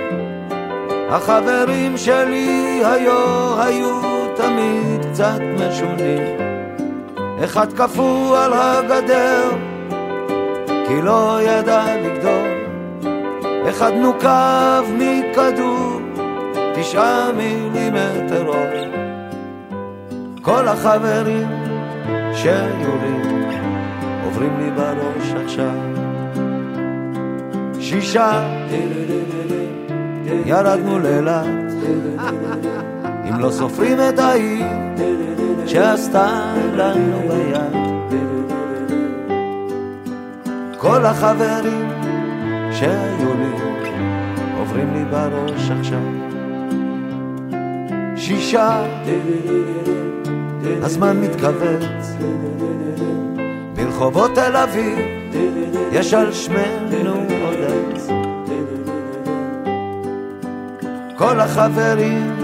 Q: החברים שלי היו, היו תמיד קצת משונים. אחד קפוא על הגדר, כי לא ידע לגדול. אחד נוקב מכדור, תשעה מילימטר אור. כל החברים שהיו לי עוברים לי בראש עכשיו. שישה ירדנו לאילת, אם לא סופרים את ההיא שעשתה לנו ביד. כל החברים שהיו לי עוברים לי בראש עכשיו. שישה, הזמן מתכווץ, ברחובות תל אביב יש על שמנו עוד עץ. כל החברים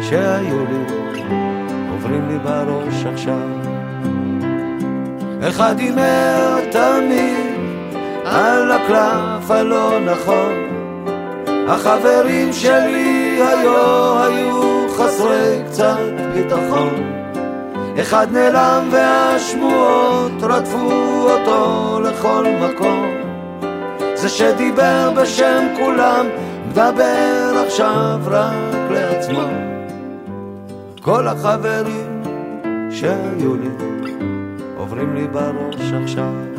Q: שהיו לי עוברים לי בראש עכשיו. אחד הימר תמיד על הקלף הלא נכון. החברים שלי היו, היו חסרי קצת ביטחון.
N: אחד נעלם והשמועות רדפו אותו לכל מקום. זה שדיבר בשם כולם, מדבר עכשיו רק לעצמו. כל החברים שהיו לי עוברים לי בראש עכשיו.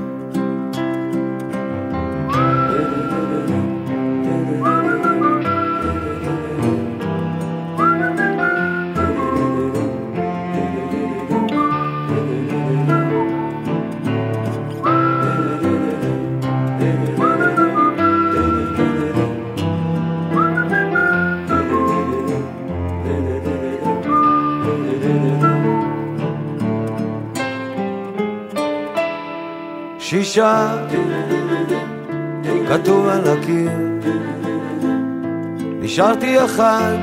N: שישה כתוב על הקיר. נשארתי אחד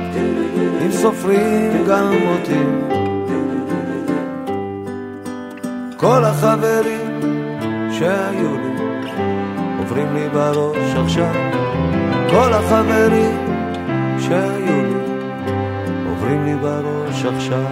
N: אם סופרים גם אותי. כל החברים שהיו לי עוברים לי בראש עכשיו. כל החברים שהיו לי עוברים לי בראש עכשיו.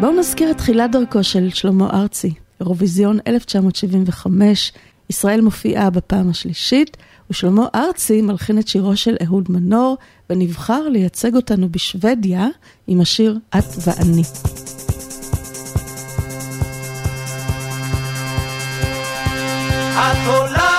C: בואו נזכיר את תחילת דרכו של שלמה ארצי, אירוויזיון 1975, ישראל מופיעה בפעם השלישית, ושלמה ארצי מלחין את שירו של אהוד מנור, ונבחר לייצג אותנו בשוודיה עם השיר "את ואני".
J: את עולה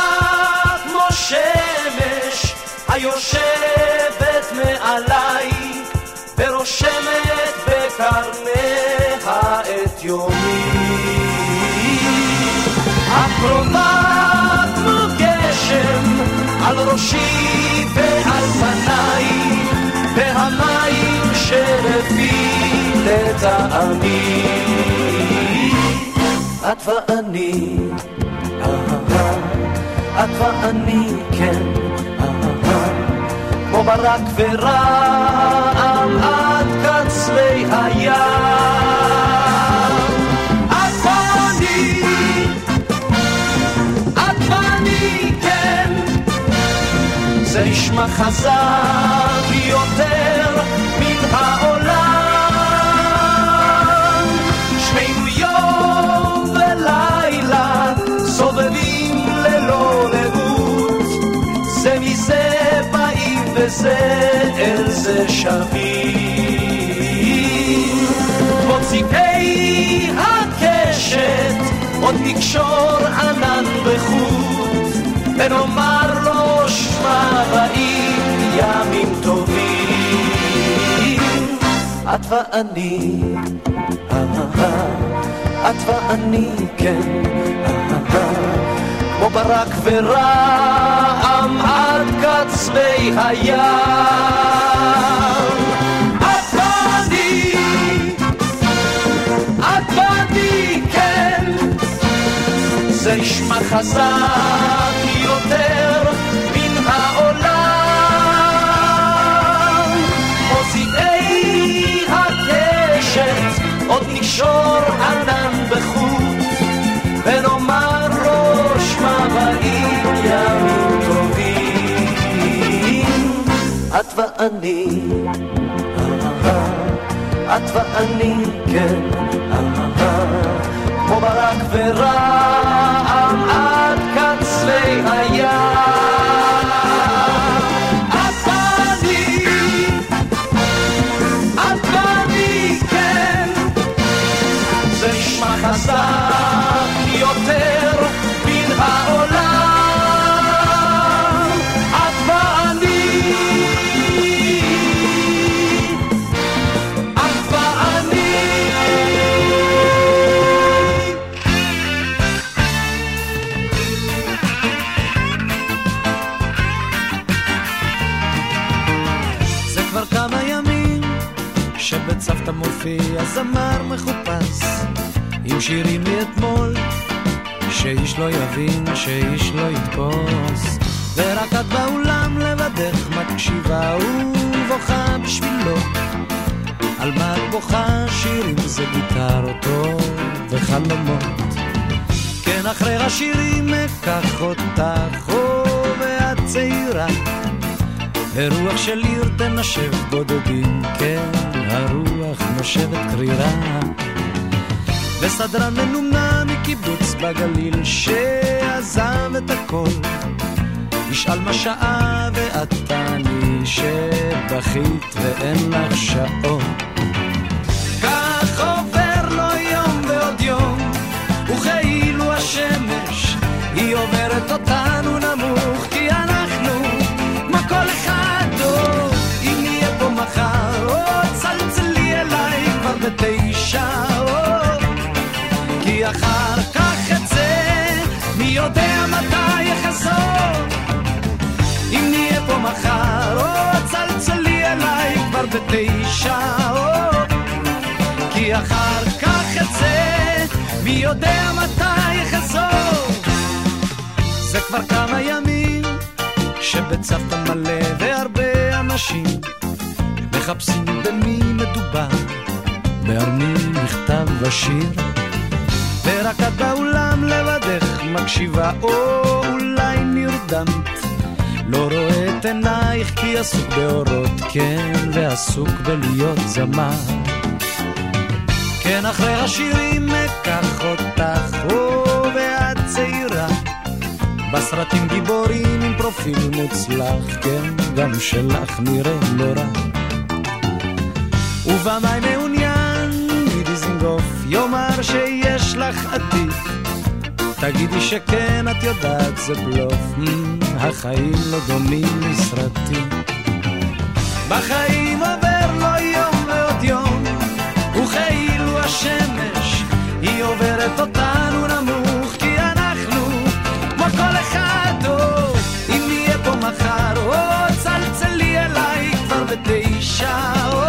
J: על ראשי ועל פניי והמים שלפי לטעמי. את ואני את ואני, כן, אהה, כמו ברק ורעם עד קצרי הים. נשמע חזק יותר מן העולם. שנינו יום ולילה סובבים ללא לאות, זה מזה באים וזה אל זה שבים. כמו צבעי הקשת עוד נקשור ענן בחוט, ונאמר לו שמע באים ימים טובים. את ואני, את ואני, כן, כמו ברק ורעם עד קצרי הים. כן, זה נשמע חזק יותר מן העולם. נקשור ענן בחוט, ונאמר לו שמע באים ימים טובים. את ואני, את ואני, כן, כמו ברק ורעם עד קצרי הים.
E: שבצוותא מופיע זמר מחופש עם שירים מאתמול שאיש לא יבין, שאיש לא יתפוס. ורק את באולם לבדך מקשיבה ובוכה בשבילו. על מה את בוכה? שירים זה גיטרות טוב וחלומות. כן אחרי השירים אקח אותך, או ואת צעירה. ורוח של עיר תנשב בודדים, כן, הרוח נושבת קרירה.
N: וסדרן מנומנם מקיבוץ בגליל שעזב את הכל ישאל מה שעה ואת תעני שבכית ואין לך שעון יודע מתי אחזור אם נהיה פה מחר או צלצלי אליי כבר בתשע. או כי אחר כך אצא מי יודע מתי אחזור זה כבר כמה ימים שבצוותא מלא והרבה אנשים מחפשים במי מדובר. בהר מי מכתב ושיר ורק את באולם לבדך מקשיבה או אולי נרדמת. לא רואה את עינייך כי עסוק באורות כן ועסוק בלהיות זמר. כן אחרי השירים אקח אותך או ואת צעירה. בסרטים גיבורים עם פרופיל מוצלח כן גם שלך נראה לא רע. ובמאי מעוניין מדיזינגוף יאמר שיש לך עתיד תגידי שכן את יודעת זה בלוף. Mm, החיים לא דומים לסרטים. בחיים עובר לו יום ועוד יום וכאילו השמש היא עוברת אותנו נמוך כי אנחנו כמו כל אחד או אם נהיה פה מחר או צלצלי אליי כבר בתשע או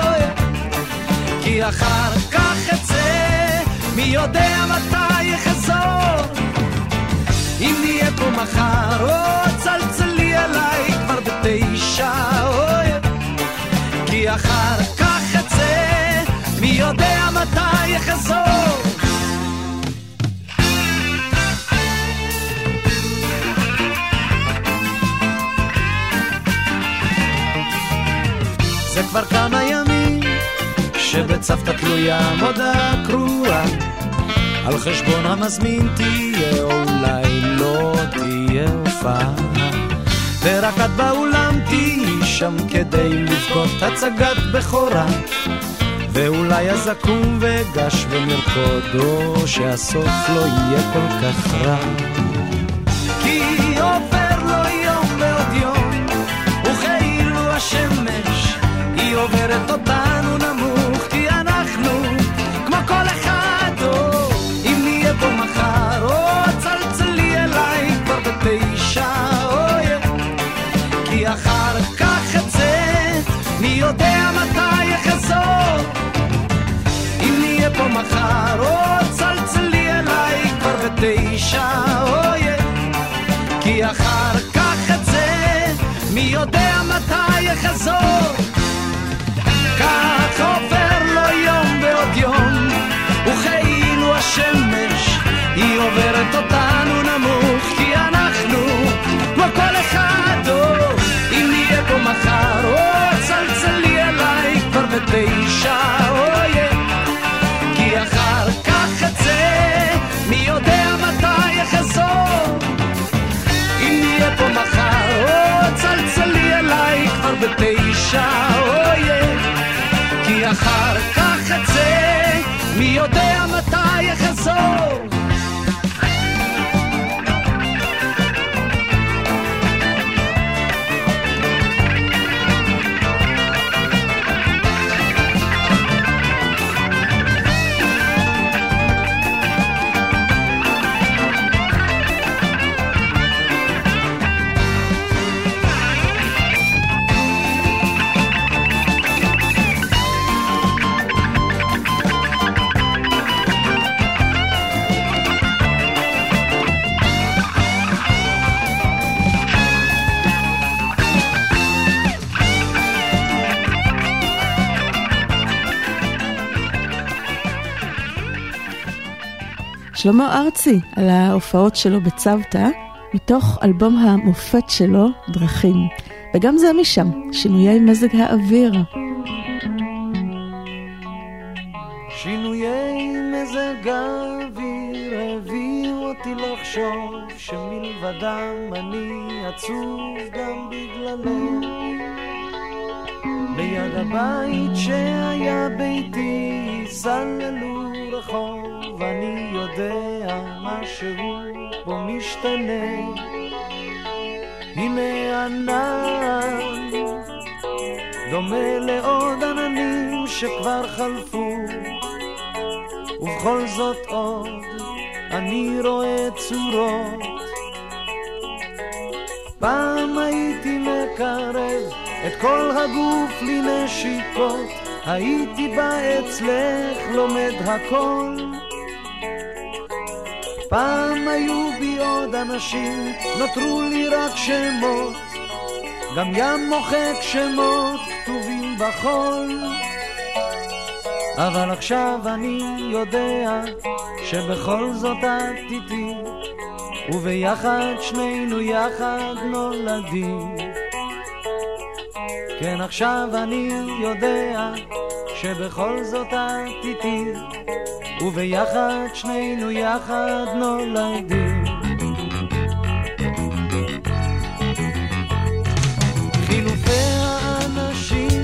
N: כי אחר כך אצא מי יודע מתי מחר. או צלצלי אליי כבר בתשע אוי. כי אחר כך אצא מי יודע מתי אחזור. זה כבר כמה ימים שבצוותא תלויה מודעה קרואה. על חשבון המזמין תהיה או אולי לא תהיה הופעה. ורק את באולם תהיי שם כדי לבכות הצגת בכורה. ואולי אז אקום ואגש ונרקוד או שהסוף לא יהיה כל כך רע בתשע אוי כי אחר כך אצא מי יודע מתי אחזור. כך עובר לו יום ועוד יום וכאילו השמש היא עוברת אותנו נמוך כי אנחנו כמו כל אחד או אם נהיה פה מחר או צלצלי אליי כבר בתשע בתשע אוי כי אחר כך אצא. מי יודע מתי אחזור
C: שלמה ארצי על ההופעות שלו בצוותא, מתוך אלבום המופת שלו, דרכים. וגם זה משם, שינויי מזג האוויר.
N: משתנה. הנה ענן, דומה לעוד עננים שכבר חלפו, ובכל זאת עוד אני רואה צורות. פעם הייתי מקרב את כל הגוף לנשיקות, הייתי בא אצלך לומד הכל. פעם היו בי עוד אנשים, נותרו לי רק שמות, גם ים מוחק שמות כתובים בחול. אבל עכשיו אני יודע שבכל זאת את איתי, וביחד שנינו יחד נולדים. כן עכשיו אני יודע שבכל זאת את איתי, וביחד שנינו יחד נולדים. חילופי האנשים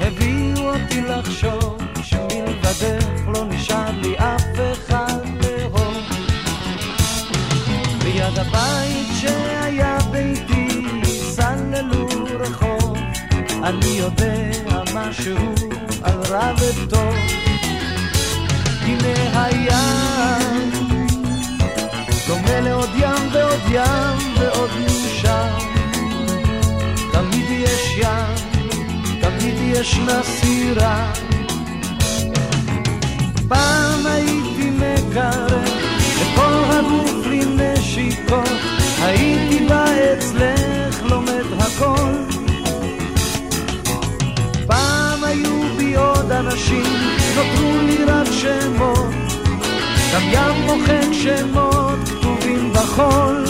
N: הביאו אותי לחשוב שמלבדך לא נשאר לי אף אחד לאהוב. ליד הבית שהיה ביתי סללו רחוב, אני יודע משהו על רע וטוב. הנה הים, דומה לעוד ים ועוד ים ועוד מאושר. תמיד יש ים, תמיד ישנה סירה. פעם הייתי מקרב את כל הגוף לנשיקות, אנשים, נותרו לי רק שמות, גם ים מוחק שמות כתובים בחול.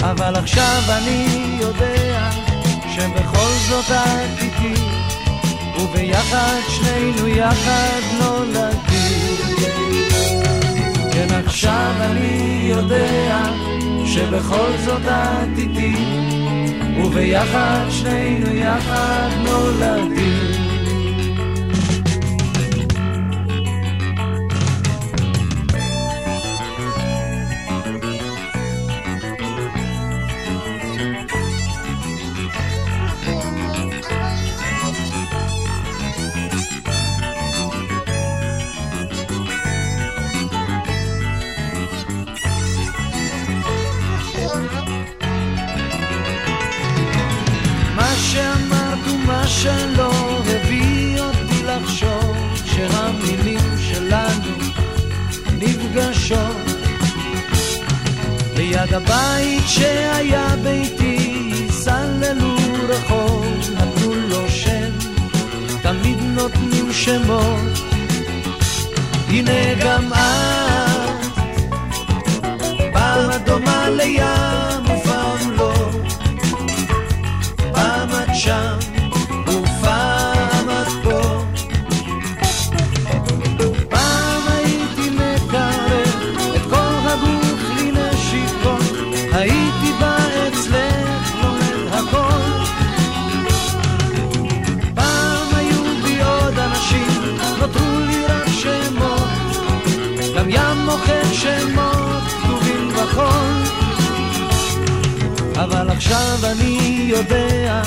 N: אבל עכשיו אני יודע שבכל זאת את איתי, וביחד שנינו יחד נולדים. כן עכשיו אני יודע שבכל זאת את איתי, וביחד שנינו יחד נולדים. ליד הבית שהיה ביתי סללו רחוב נתנו לו שם תמיד נותנים שמות. הנה גם את פעם דומה לים עכשיו אני יודע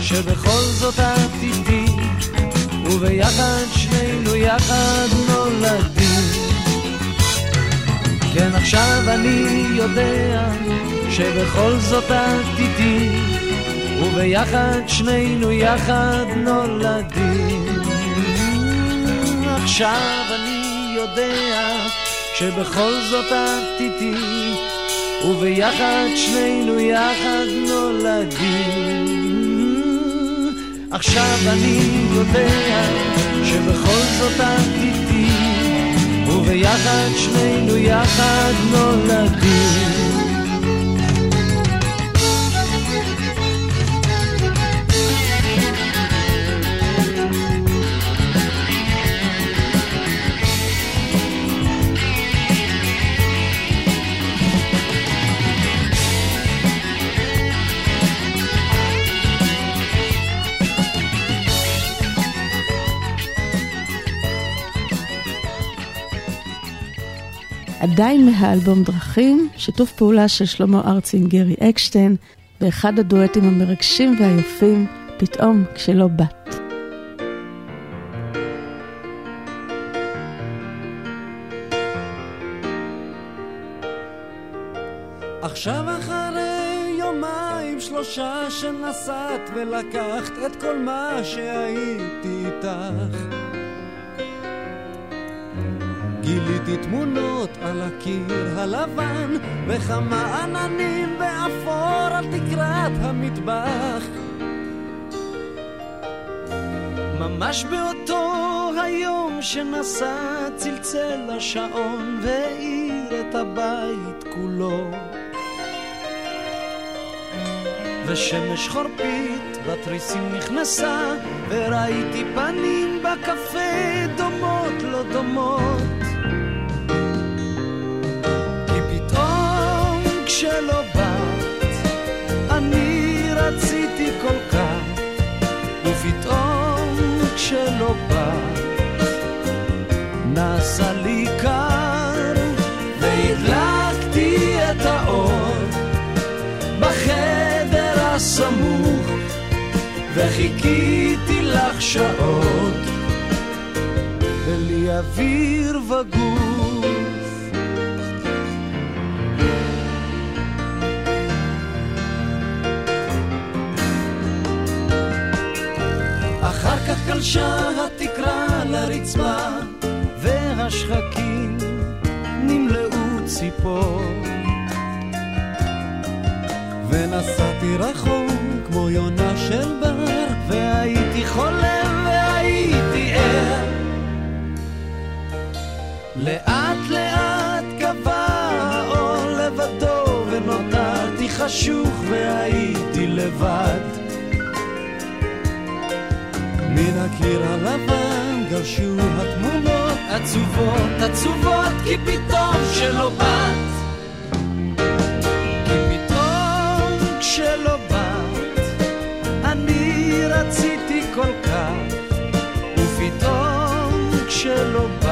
N: שבכל זאת את איתי, וביחד שנינו יחד נולדים. כן עכשיו אני יודע שבכל זאת את איתי, וביחד שנינו יחד נולדים. עכשיו אני יודע שבכל זאת את איתי, וביחד שנינו יחד נולדים. עכשיו אני יודע שבכל זאת את איתי, וביחד שנינו יחד נולדים.
C: עדיין מהאלבום דרכים, שיתוף פעולה של שלמה ארצי עם גרי אקשטיין, באחד הדואטים המרגשים והיפים, פתאום כשלא באת.
N: עכשיו אחרי יומיים שלושה שנסעת ולקחת את כל מה שהייתי איתך גיליתי תמונות על הקיר הלבן וכמה עננים באפור על תקרת המטבח. ממש באותו היום שנסע צלצל השעון והאיר את הבית כולו. ושמש חורפית בתריסים נכנסה וראיתי פנים בקפה דומות לא דומות כשלא באת אני רציתי כל כך ופתאום כשלא באת נעשה לי קר והדלקתי את האור בחדר הסמוך וחיכיתי לך שעות בלי אוויר וגוף גלשה התקרה לרצפה והשחקים נמלאו ציפור. ונסעתי רחוק כמו יונה של בר והייתי חולם והייתי ער. לאט לאט גבה האור לבדו ונותרתי חשוך והייתי לבד מן הקיר הלבן גרשו התמונות עצובות עצובות כי פתאום שלא באת. כשלא באת, אני רציתי כל כך, ופתאום כשלא באת,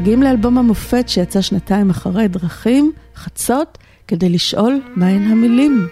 C: מגיעים לאלבום המופת שיצא שנתיים אחרי דרכים, חצות, כדי לשאול מהן המילים.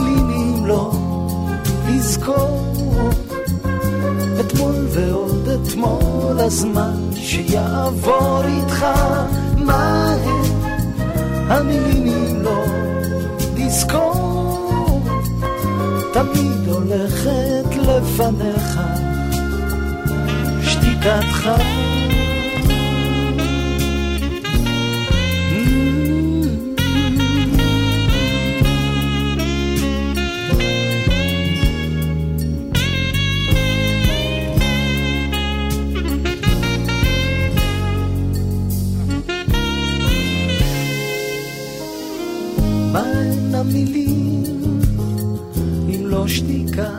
N: המילים אם לא לזכור אתמול ועוד אתמול הזמן שיעבור איתך מה הם המילים אם לא לזכור תמיד הולכת לפניך שתיקתך אם לא שתיקה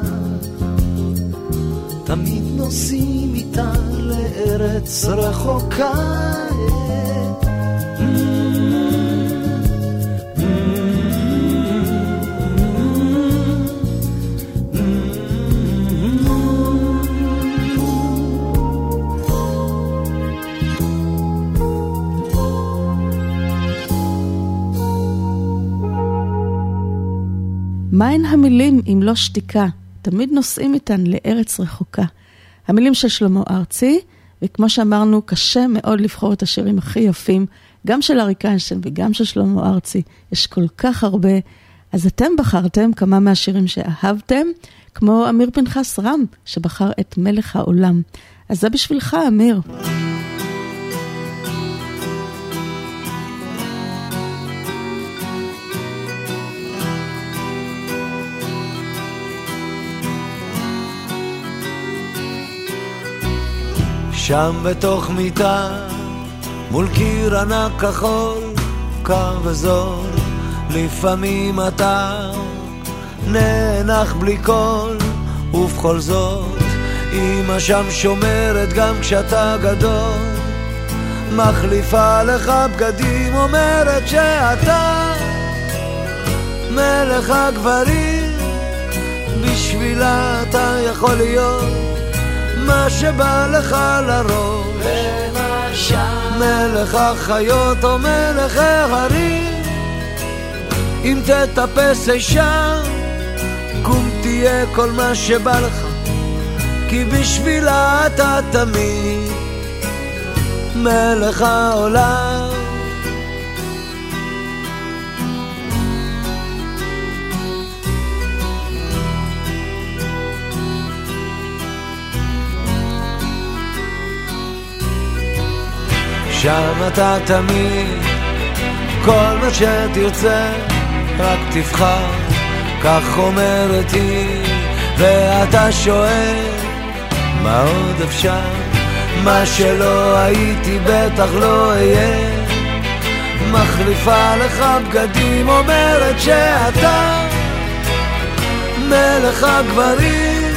N: תמיד נוסעים איתה לארץ רחוקה
C: מהן המילים אם לא שתיקה? תמיד נוסעים איתן לארץ רחוקה. המילים של שלמה ארצי, וכמו שאמרנו, קשה מאוד לבחור את השירים הכי יפים, גם של אריק איינשטיין וגם של שלמה ארצי, יש כל כך הרבה. אז אתם בחרתם כמה מהשירים שאהבתם, כמו אמיר פנחס רם, שבחר את מלך העולם. אז זה בשבילך, אמיר.
N: שם בתוך מיטה, מול קיר ענק כחול, קר וזול, לפעמים אתה נאנח בלי קול, ובכל זאת, אמא שם שומרת גם כשאתה גדול, מחליפה לך בגדים, אומרת שאתה מלך הגברים, בשבילה אתה יכול להיות מה שבא לך לראש. מלך החיות או מלך ההרים אם תטפס אי שם קום תהיה כל מה שבא לך כי בשבילה אתה תמיד. מלך העולם שם אתה תמיד, כל מה שתרצה, רק תבחר, כך אומרת היא, ואתה שואל, מה עוד אפשר? מה שלא הייתי בטח לא אהיה. מחליפה לך בגדים, אומרת שאתה מלך הגברים,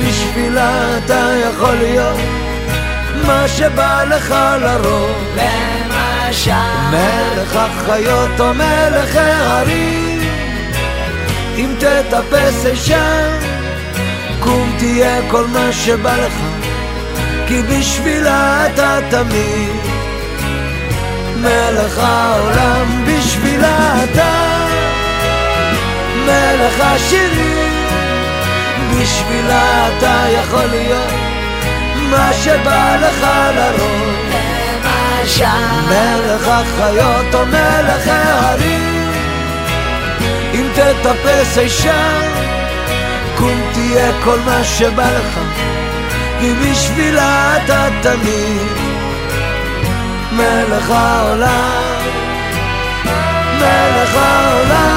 N: בשבילה אתה יכול להיות מה שבא לך לראש. למשל. מלך החיות או מלך ההרים. אם תטפס אי שם, קום תהיה כל מה שבא לך. כי בשבילה אתה תמיד מלך העולם, בשבילה אתה מלך השירים, בשבילה אתה יכול להיות מה שבא לך לראש. מלך החיות או מלך ההרים, אם תטפס אישה, קום תהיה כל מה שבא לך, כי בשבילה אתה תמיד מלך העולם, מלך העולם.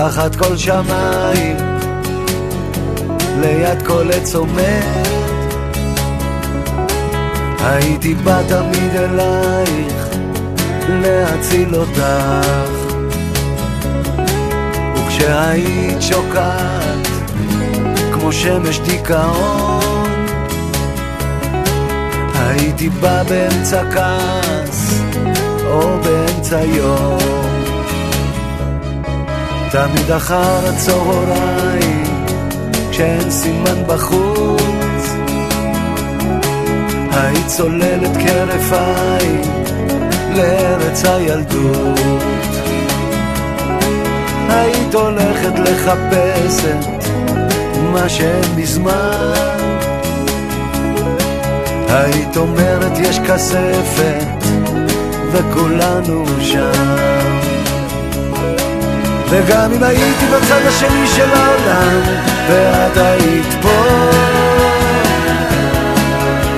N: תחת כל שמיים, ליד כל עץ עומד, הייתי בא תמיד אלייך, להציל אותך. וכשהיית שוקעת, כמו שמש דיכאון, הייתי בא באמצע כעס, או באמצע יום. תמיד אחר הצהריים, כשאין סימן בחוץ, היית צוללת עין לארץ הילדות. היית הולכת לחפש את מה שאין מזמן. היית אומרת יש כספת וכולנו שם. וגם אם הייתי בצד השני של העולם, ואת היית פה,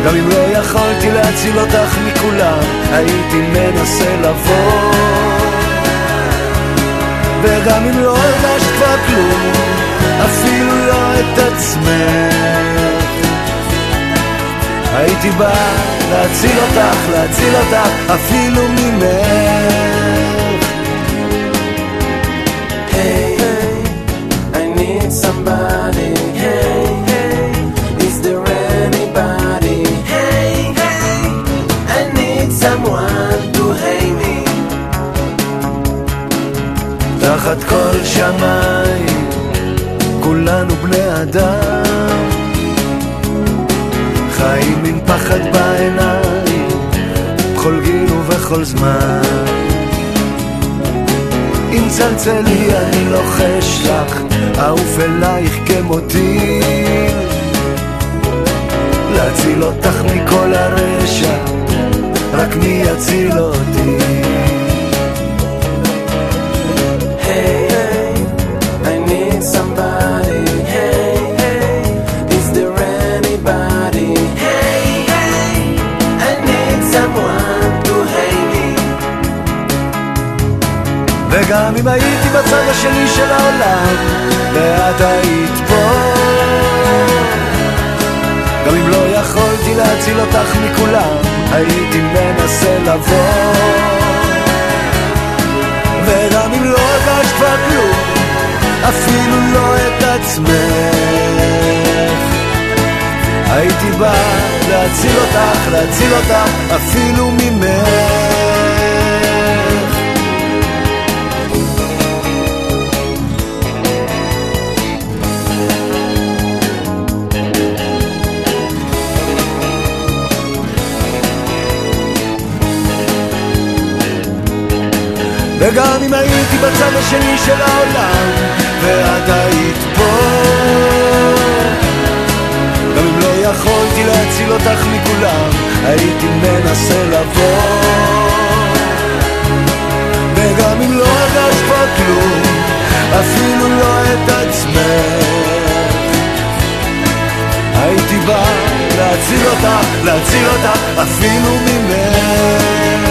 N: גם אם לא יכולתי להציל אותך מכולם, הייתי מנסה לבוא. וגם אם לא הרגשת כבר כלום, אפילו לא את עצמך, הייתי בא להציל אותך, להציל אותך, אפילו ממך.
Q: Hey, hey, I need somebody. Hey, hey, is there anybody? Hey, hey, I need someone to hate me.
N: תחת כל שמיים, כולנו בני אדם, חיים עם פחד בעיניים, בכל גיל ובכל זמן. אם צלצלי אני לוחש לך, אעוף אלייך כמו טיל. להציל אותך מכל הרשע, רק מי יציל אותי? וגם אם הייתי בצד השני של העולם, ואת היית פה. גם אם לא יכולתי להציל אותך מכולם, הייתי מנסה לבוא. וגם אם לא הרגשת כבר כלום, אפילו לא את עצמך. הייתי בא להציל אותך, להציל אותך, אפילו ממך. וגם אם הייתי בצד השני של העולם, ואת היית פה. גם אם לא יכולתי להציל אותך מכולם, הייתי מנסה לבוא. וגם אם לא הרגשת כבר כלום, אפילו לא את עצמך. הייתי בא להציל אותך, להציל אותך, אפילו ממך.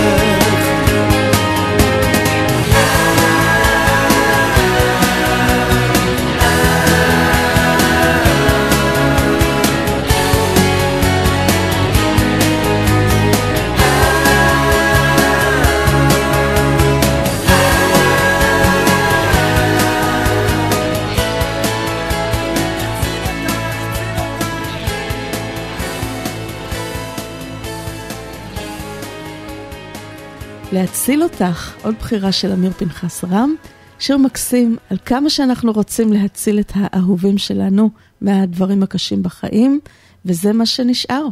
C: להציל אותך, עוד בחירה של אמיר פנחס רם, שיר מקסים על כמה שאנחנו רוצים להציל את האהובים שלנו מהדברים הקשים בחיים, וזה מה שנשאר.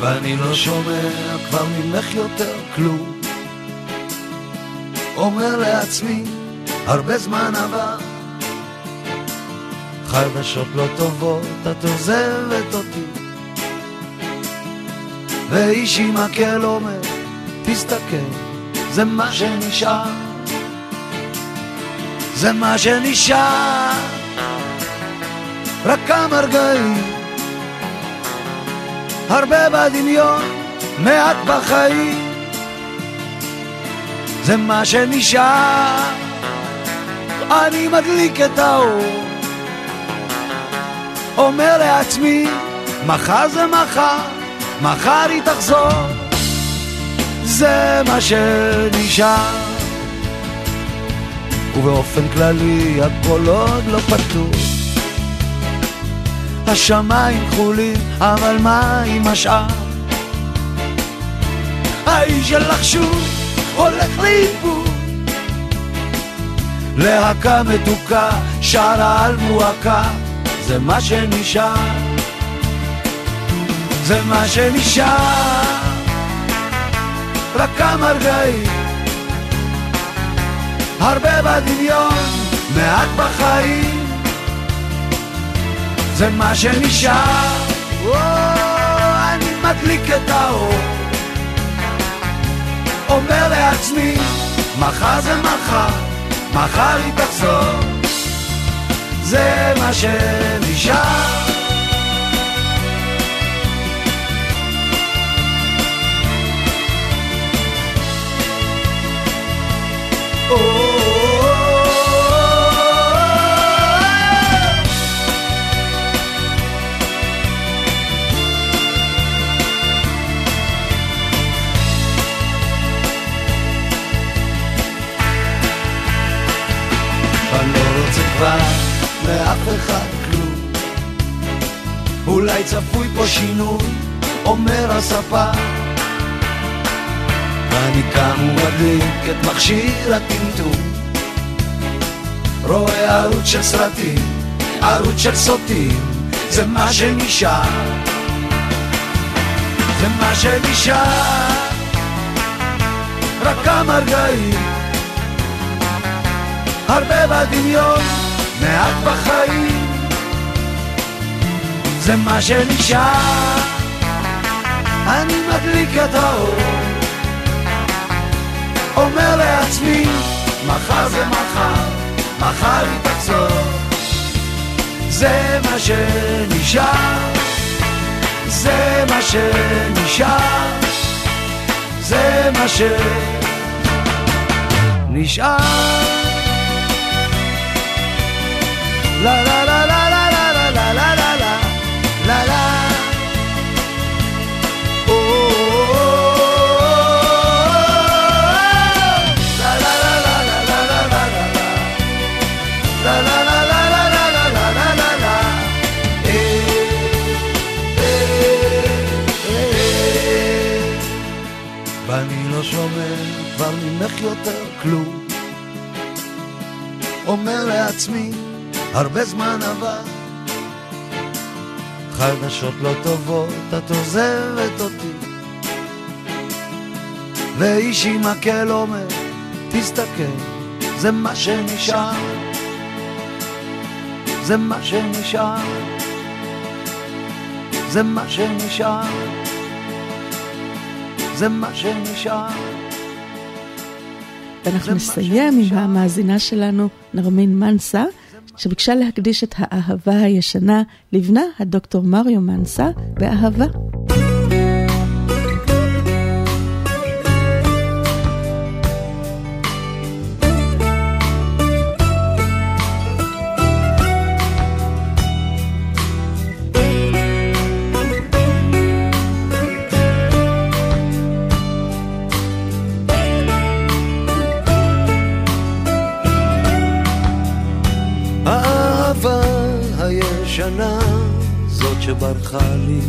N: ואני לא שומע כבר ממך יותר כלום. אומר לעצמי, הרבה זמן עבר. חדשות לא טובות, את עוזבת אותי. ואיש עם מקל אומר, תסתכל, זה מה שנשאר. זה מה שנשאר. רק כמה רגעים הרבה בדמיון, מעט בחיים. זה מה שנשאר, אני מדליק את האור. אומר לעצמי, מחר זה מחר, מחר היא תחזור. זה מה שנשאר. ובאופן כללי הכל עוד לא פתור. השמיים כחולים, אבל מה עם השאר? האיש שלך שוב הולך לאיבוד. להקה מתוקה, שרה על מועקה, זה מה שנשאר. זה מה שנשאר. רק כמה רגעים, הרבה בדמיון, מעט בחיים. זה מה שנשאר, או, אני מדליק את האור. אומר לעצמי, מחר זה מחר, מחר היא תחזור. זה מה שנשאר. אני לא כבר מאף אחד כלום. אולי צפוי פה שינוי, אומר הספר. ואני קם ומדליק את מכשיר הטמטום. רואה ערוץ של סרטים, ערוץ של סוטים, זה מה שנשאר. זה מה שנשאר. רק כמה רגעים הרבה בדמיון, מעט בחיים. זה מה שנשאר, אני מדליק את האור. אומר לעצמי, מחר זה מחר, מחר היא תחזור. זה מה שנשאר, זה מה שנשאר, זה מה שנשאר. La la la la la la la la la la la la la Oh, oh, oh, oh. La la la la la la la la la la La la la la la la la la la la la Eh, eh, eh. ואני לא שומע כבר ממך יותר כלום אומר לעצמי הרבה זמן עבר חדשות לא טובות, את עוזבת אותי. ואיש עם מקל אומר, תסתכל, זה מה שנשאר. זה מה שנשאר. זה מה שנשאר. זה מה שנשאר.
C: ואנחנו נסיים עם המאזינה שלנו, נרמין מנסה, שביקשה להקדיש את האהבה הישנה לבנה, הדוקטור מריו מנסה, באהבה.
N: שברחה לי,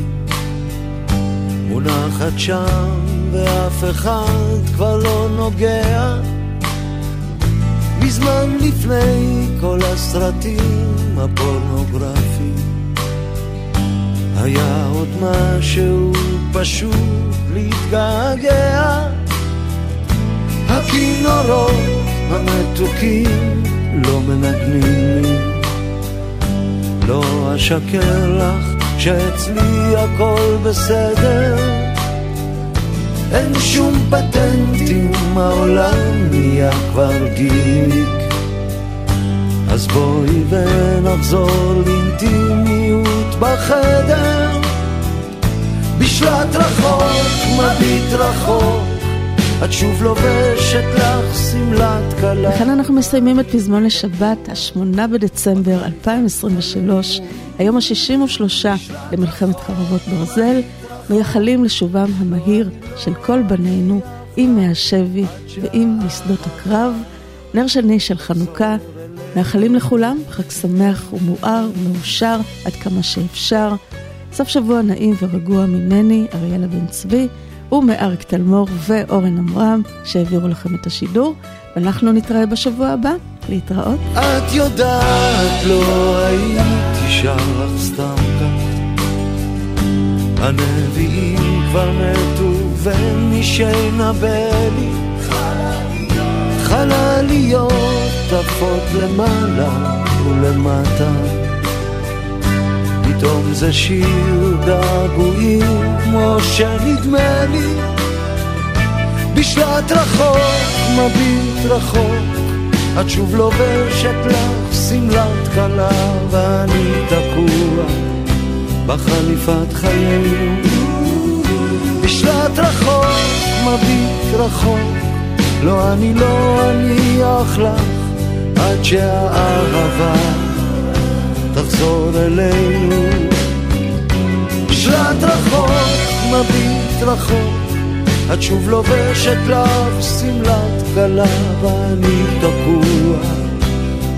N: מונחת שם ואף אחד כבר לא נוגע. מזמן לפני כל הסרטים הפורנוגרפיים היה עוד משהו פשוט להתגעגע. הכינורות המתוקים לא מנגנים לי. לא אשקר לך שאצלי הכל בסדר. אין שום פטנטים, העולם נהיה כבר גיק אז בואי ונחזור לאינטימיות בחדר. בשלט רחוק, מביט רחוק את שוב לובשת לך שמלת כלה
C: לכן אנחנו מסיימים את פזמון לשבת, השמונה בדצמבר 2023, היום ה-63 למלחמת חרבות ברזל, מייחלים לשובם המהיר של כל בנינו עם מהשבי ועם משדות הקרב. נר שני של חנוכה, מאחלים לכולם חג שמח ומואר ומאושר עד כמה שאפשר. סוף שבוע נעים ורגוע ממני, אריאלה בן צבי, ומאריק תלמור ואורן עמרם שהעבירו לכם את השידור, ואנחנו נתראה בשבוע הבא. להתראות.
N: את יודעת, לא הייתי שר לך סתם כך. הנביאים כבר מתו ומי שינבא לי חלליות עפות למעלה ולמטה פתאום זה שיר געגועים כמו שנדמה לי. בשלט רחוק, מביט רחוק את שוב לובשת לך שמלת כלה ואני תקוע בחליפת חיינו בשלט רחוק, מביט רחוק לא אני לא אניח לך עד שהאהבה תחזור אלינו. בשלט רחוק, מביט רחוק את שוב לובשת לך שמלת כלה ואני תקוע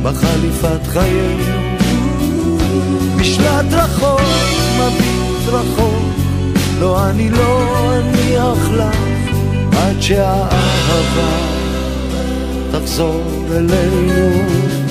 N: בחליפת חיינו. בשלט רחוק, מביט רחוק לא אני לא אניח לך עד שהאהבה תחזור אלינו